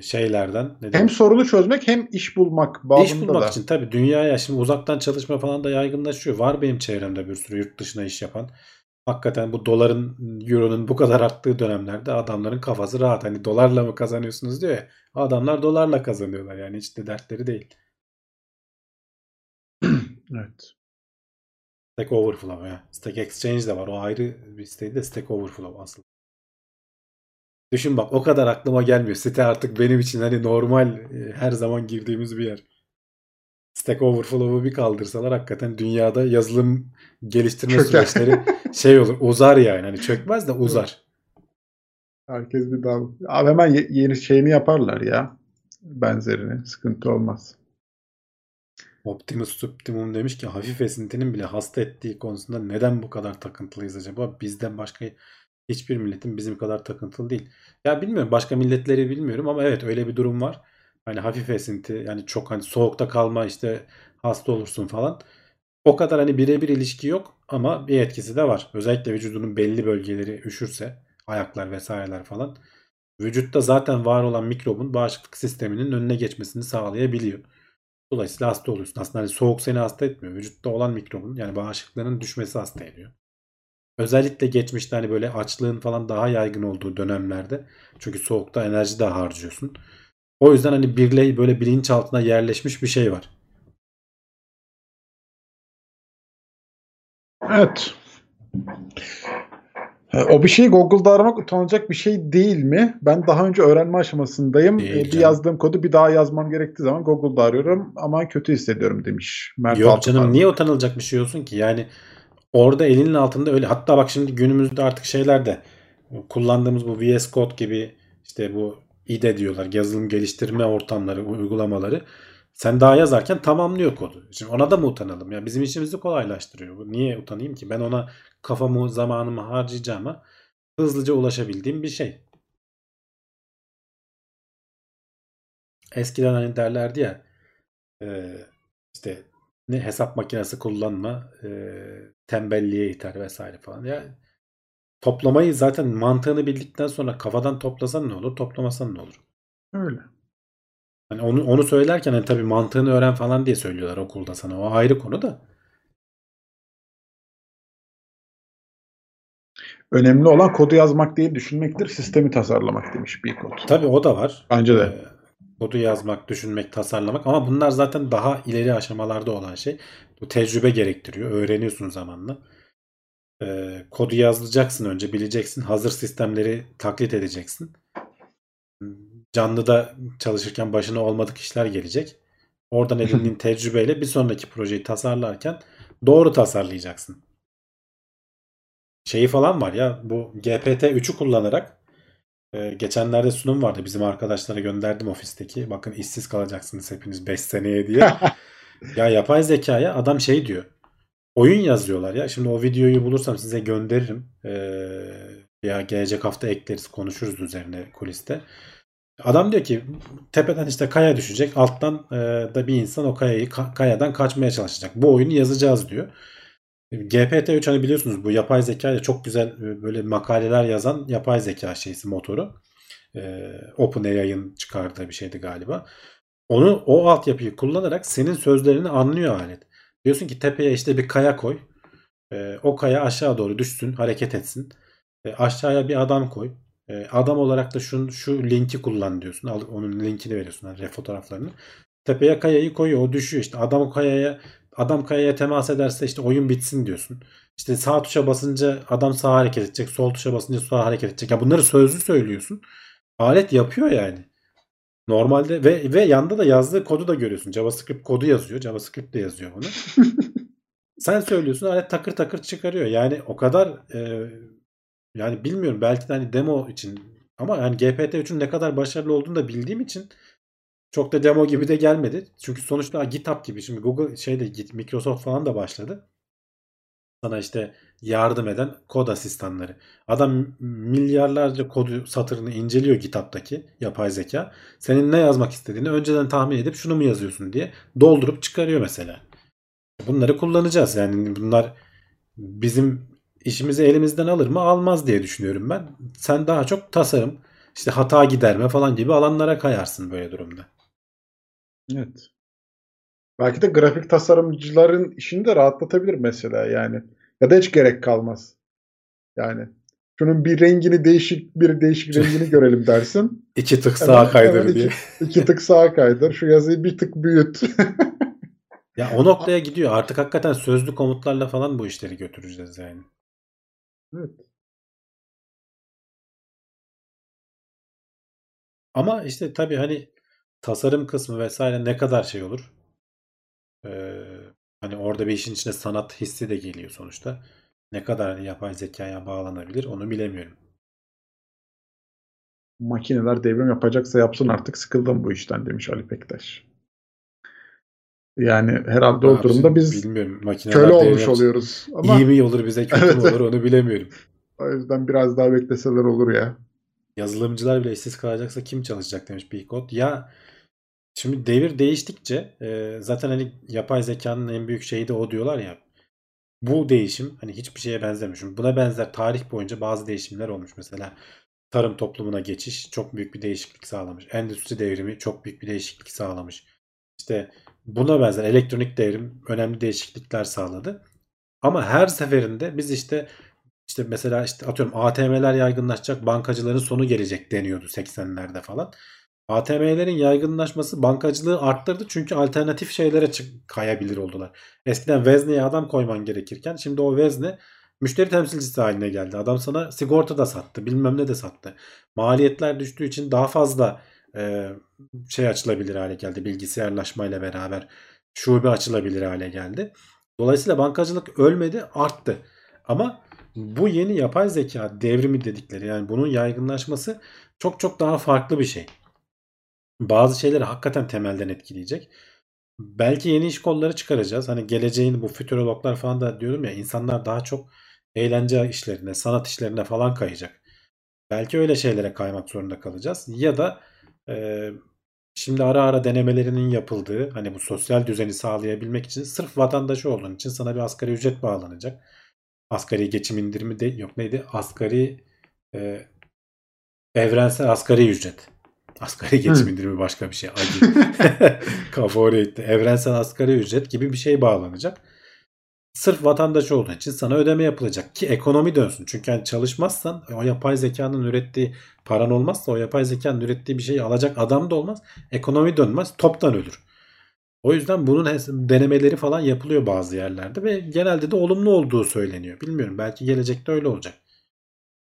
şeylerden ne hem sorunu çözmek hem iş bulmak babında iş bulmak da. için tabii dünyaya şimdi uzaktan çalışma falan da yaygınlaşıyor. Var benim çevremde bir sürü yurt dışına iş yapan. Hakikaten bu doların, euronun bu kadar arttığı dönemlerde adamların kafası rahat. Hani dolarla mı kazanıyorsunuz diyor ya. Adamlar dolarla kazanıyorlar yani hiç de dertleri değil. Evet. Stack Overflow ya. Stack Exchange de var. O ayrı bir siteydi de Stack Overflow aslında. Düşün bak o kadar aklıma gelmiyor. Site artık benim için hani normal e, her zaman girdiğimiz bir yer. Stack Overflow'u bir kaldırsalar hakikaten dünyada yazılım geliştirme Çöker. süreçleri şey olur uzar yani. Hani çökmez de uzar. Herkes bir daha. Abi hemen ye- yeni şeyini yaparlar ya. Benzerini. Sıkıntı olmaz. Optimus Optimum demiş ki hafif esintinin bile hasta ettiği konusunda neden bu kadar takıntılıyız acaba? Bizden başka hiçbir milletin bizim kadar takıntılı değil. Ya bilmiyorum başka milletleri bilmiyorum ama evet öyle bir durum var. Hani hafif esinti yani çok hani soğukta kalma işte hasta olursun falan. O kadar hani birebir ilişki yok ama bir etkisi de var. Özellikle vücudunun belli bölgeleri üşürse ayaklar vesaireler falan. Vücutta zaten var olan mikrobun bağışıklık sisteminin önüne geçmesini sağlayabiliyor. Dolayısıyla hasta oluyorsun. Aslında hani soğuk seni hasta etmiyor. Vücutta olan mikrobun yani bağışıklığının düşmesi hasta ediyor. Özellikle geçmişte hani böyle açlığın falan daha yaygın olduğu dönemlerde. Çünkü soğukta enerji daha harcıyorsun. O yüzden hani birle böyle bilinçaltına yerleşmiş bir şey var. Evet. O bir şey Google'da aramak utanılacak bir şey değil mi? Ben daha önce öğrenme aşamasındayım. Değil Ee, bir canım. yazdığım kodu bir daha yazmam gerektiği zaman Google'da arıyorum ama kötü hissediyorum demiş. Mert Yok Altıparmak. canım niye utanılacak bir şey olsun ki? Yani orada elinin altında öyle. Hatta bak şimdi günümüzde artık şeylerde kullandığımız bu VS Code gibi işte bu IDE diyorlar. Yazılım geliştirme ortamları, uygulamaları. Sen daha yazarken tamamlıyor kodu. Şimdi ona da mı utanalım? Ya bizim işimizi kolaylaştırıyor. Niye utanayım ki? Ben ona kafamı, zamanımı harcayacağıma hızlıca ulaşabildiğim bir şey. Eskiden hani derlerdi ya işte ne hesap makinesi kullanma e, tembelliğe iter vesaire falan. Ya toplamayı zaten mantığını bildikten sonra kafadan toplasan ne olur, toplamasan ne olur? Öyle. Hani onu onu söylerken hani tabii mantığını öğren falan diye söylüyorlar okulda sana. O ayrı konu da. Önemli olan kodu yazmak değil düşünmektir, sistemi tasarlamak demiş bir kod. Tabii o da var. Bence de. Ee, kodu yazmak, düşünmek, tasarlamak ama bunlar zaten daha ileri aşamalarda olan şey. Bu tecrübe gerektiriyor. Öğreniyorsun zamanla. Ee, kodu yazacaksın önce bileceksin. Hazır sistemleri taklit edeceksin. Canlıda çalışırken başına olmadık işler gelecek. Oradan edindiğin tecrübeyle bir sonraki projeyi tasarlarken doğru tasarlayacaksın. Şeyi falan var ya bu GPT-3'ü kullanarak e, geçenlerde sunum vardı bizim arkadaşlara gönderdim ofisteki. Bakın işsiz kalacaksınız hepiniz 5 seneye diye. ya yapay zekaya adam şey diyor. Oyun yazıyorlar ya. Şimdi o videoyu bulursam size gönderirim. Ee, ya gelecek hafta ekleriz konuşuruz üzerine kuliste. Adam diyor ki tepeden işte kaya düşecek. Alttan e, da bir insan o kayayı ka- kayadan kaçmaya çalışacak. Bu oyunu yazacağız diyor. GPT-3 hani biliyorsunuz bu yapay zeka ile çok güzel e, böyle makaleler yazan yapay zeka şeysi motoru. E, OpenAI'ın çıkardığı bir şeydi galiba. Onu o altyapıyı kullanarak senin sözlerini anlıyor alet. Diyorsun ki tepeye işte bir kaya koy. E, o kaya aşağı doğru düşsün, hareket etsin. E, aşağıya bir adam koy. Adam olarak da şu, şu linki kullan diyorsun. Onun linkini veriyorsun. Yani fotoğraflarını. Tepeye kayayı koyuyor. O düşüyor işte. Adam o kayaya adam kayaya temas ederse işte oyun bitsin diyorsun. İşte sağ tuşa basınca adam sağa hareket edecek. Sol tuşa basınca sağa hareket edecek. Ya bunları sözlü söylüyorsun. Alet yapıyor yani. Normalde ve ve yanda da yazdığı kodu da görüyorsun. JavaScript kodu yazıyor. JavaScript de yazıyor bunu. Sen söylüyorsun alet takır takır çıkarıyor. Yani o kadar e, yani bilmiyorum belki de hani demo için ama yani GPT-3'ün ne kadar başarılı olduğunu da bildiğim için çok da demo gibi de gelmedi. Çünkü sonuçta GitHub gibi şimdi Google şeyde Microsoft falan da başladı. Sana işte yardım eden kod asistanları. Adam milyarlarca kodu satırını inceliyor GitHub'daki yapay zeka. Senin ne yazmak istediğini önceden tahmin edip şunu mu yazıyorsun diye doldurup çıkarıyor mesela. Bunları kullanacağız. Yani bunlar bizim işimizi elimizden alır mı? Almaz diye düşünüyorum ben. Sen daha çok tasarım, işte hata giderme falan gibi alanlara kayarsın böyle durumda. Evet. Belki de grafik tasarımcıların işini de rahatlatabilir mesela yani. Ya da hiç gerek kalmaz. Yani şunun bir rengini değişik bir değişik rengini görelim dersin. İki tık sağa Hemen- kaydır hemen diye. iki, iki tık sağa kaydır. Şu yazıyı bir tık büyüt. Ya o noktaya gidiyor. Artık hakikaten sözlü komutlarla falan bu işleri götüreceğiz yani. evet. Ama işte tabii hani tasarım kısmı vesaire ne kadar şey olur? Ee, hani orada bir işin içine sanat hissi de geliyor sonuçta. Ne kadar hani yapay zekaya bağlanabilir onu bilemiyorum. Makineler devrim yapacaksa yapsın artık sıkıldım bu işten demiş Ali Pektaş. Yani herhalde Ne o durumda biz bilmiyorum. Makineler köle olmuş yapsın. oluyoruz. Ama İyi mi olur bize kötü mü Evet. olur onu bilemiyorum. o yüzden biraz daha bekleseler olur ya. Yazılımcılar bile işsiz kalacaksa kim çalışacak demiş Peacock. Ya şimdi devir değiştikçe e, zaten hani yapay zekanın en büyük şeyi de o diyorlar ya. Bu değişim hani hiçbir şeye benzemiyor. Şimdi buna benzer tarih boyunca bazı değişimler olmuş. Mesela tarım toplumuna geçiş çok büyük bir değişiklik sağlamış. Endüstri devrimi çok büyük bir değişiklik sağlamış. İşte buna benzer elektronik devrim önemli değişiklikler sağladı. Ama her seferinde biz işte işte mesela işte atıyorum ATM'ler yaygınlaşacak, bankacıların sonu gelecek deniyordu 80'lerde falan. ATM'lerin yaygınlaşması bankacılığı arttırdı çünkü alternatif şeylere kayabilir oldular. Eskiden vezneye adam koyman gerekirken şimdi o vezne müşteri temsilcisi haline geldi. Adam sana sigorta da sattı, bilmem ne de sattı. Maliyetler düştüğü için daha fazla e, şey açılabilir hale geldi. Bilgisayarlaşmayla beraber şube açılabilir hale geldi. Dolayısıyla bankacılık ölmedi, arttı. Ama bu yeni yapay zeka devrimi dedikleri yani bunun yaygınlaşması çok çok daha farklı bir şey. Bazı şeyleri hakikaten temelden etkileyecek. Belki yeni iş kolları çıkaracağız. Hani geleceğin bu fütürologlar falan da diyorum ya insanlar daha çok eğlence işlerine, sanat işlerine falan kayacak. Belki öyle şeylere kaymak zorunda kalacağız. Ya da e, şimdi ara ara denemelerinin yapıldığı hani bu sosyal düzeni sağlayabilmek için sırf vatandaşı olduğun için sana bir asgari ücret bağlanacak. Asgari geçim indirimi de yok neydi? Asgari e, evrensel asgari ücret. Asgari geçim indirimi başka bir şey. Kafa oraya gitti. Evrensel asgari ücret gibi bir şey bağlanacak. Sırf vatandaş olduğu için sana ödeme yapılacak ki ekonomi dönsün. Çünkü yani çalışmazsan o yapay zekanın ürettiği paran olmazsa o yapay zekanın ürettiği bir şeyi alacak adam da olmaz. Ekonomi dönmez toptan ölür. O yüzden bunun denemeleri falan yapılıyor bazı yerlerde ve genelde de olumlu olduğu söyleniyor. Bilmiyorum belki gelecekte öyle olacak.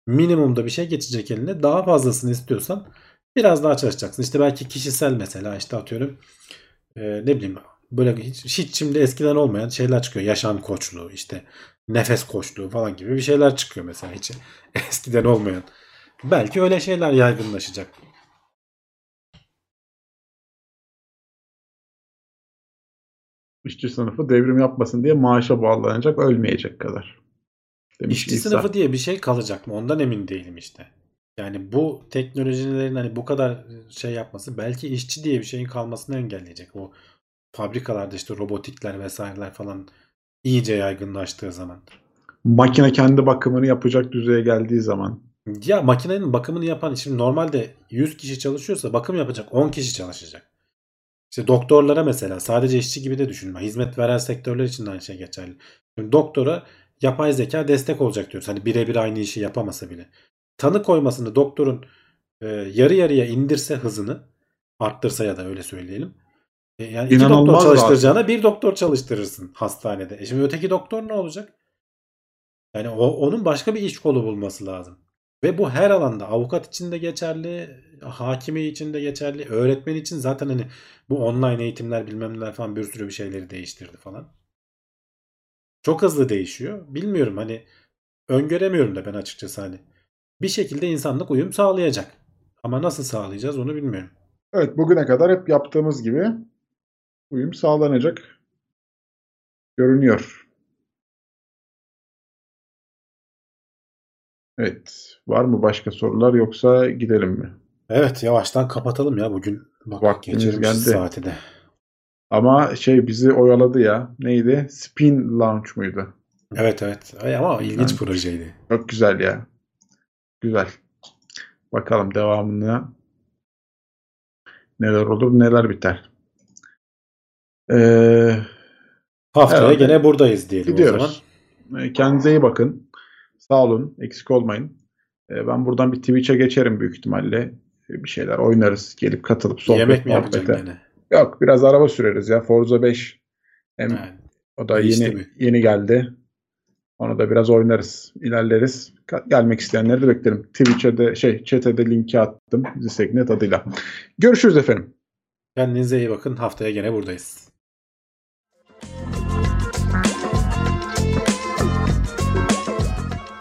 Minimumda bir şey geçecek eline daha fazlasını istiyorsan biraz daha çalışacaksın. İşte belki kişisel mesela işte atıyorum e, ne bileyim böyle hiç, hiç şimdi eskiden olmayan şeyler çıkıyor. Yaşam koçluğu işte nefes koçluğu falan gibi bir şeyler çıkıyor mesela hiç eskiden olmayan. Belki öyle şeyler yaygınlaşacak. İşçi sınıfı devrim yapmasın diye maaşa bağlanacak ölmeyecek kadar. Demiş İşçi İsa. sınıfı diye bir şey kalacak mı? Ondan emin değilim işte. Yani bu teknolojilerin hani bu kadar şey yapması belki işçi diye bir şeyin kalmasını engelleyecek. O fabrikalarda işte robotikler vesaireler falan iyice yaygınlaştığı zaman. Makine kendi bakımını yapacak düzeye geldiği zaman. Ya makinenin bakımını yapan şimdi normalde 100 kişi çalışıyorsa bakım yapacak 10 kişi çalışacak. İşte doktorlara mesela sadece işçi gibi de düşünme. Hizmet veren sektörler için de aynı şey geçerli. Şimdi doktora yapay zeka destek olacak diyoruz. Hani birebir aynı işi yapamasa bile. Tanı koymasını doktorun e, yarı yarıya indirse hızını arttırsa ya da öyle söyleyelim. E, yani iki doktor çalıştıracağına lazım. bir doktor çalıştırırsın hastanede. E şimdi öteki doktor ne olacak? Yani o, onun başka bir iş kolu bulması lazım. Ve bu her alanda avukat için de geçerli, hakimi için de geçerli, öğretmen için zaten hani bu online eğitimler bilmem neler falan bir sürü bir şeyleri değiştirdi falan. Çok hızlı değişiyor. Bilmiyorum hani öngöremiyorum da ben açıkçası hani. Bir şekilde insanlık uyum sağlayacak. Ama nasıl sağlayacağız onu bilmiyorum. Evet bugüne kadar hep yaptığımız gibi uyum sağlanacak görünüyor. Evet. Var mı başka sorular yoksa gidelim mi? Evet yavaştan kapatalım ya bugün. Bak Vaktimiz geldi. saati de. Ama şey bizi oyaladı ya. Neydi? Spin Launch muydu? Evet evet. Ama ilginç yani, projeydi. Çok güzel ya. Güzel. Bakalım devamını neler olur neler biter. Ee, Haftaya gene buradayız diyelim gidiyoruz. o zaman. Ee, kendinize iyi bakın. Sağ olun. Eksik olmayın. Ee, ben buradan bir Twitch'e geçerim büyük ihtimalle. Ee, bir şeyler oynarız. Gelip katılıp sohbet Yemek mi yapacaksın gene? Yok biraz araba süreriz ya. Forza 5. Hem yani, o da yeni mi? yeni geldi. Onu da biraz oynarız, ilerleriz. Gelmek isteyenleri de beklerim. Twitch'e de şey, chat'e de linki attım. Ziseknet adıyla. Görüşürüz efendim. Kendinize iyi bakın. Haftaya gene buradayız.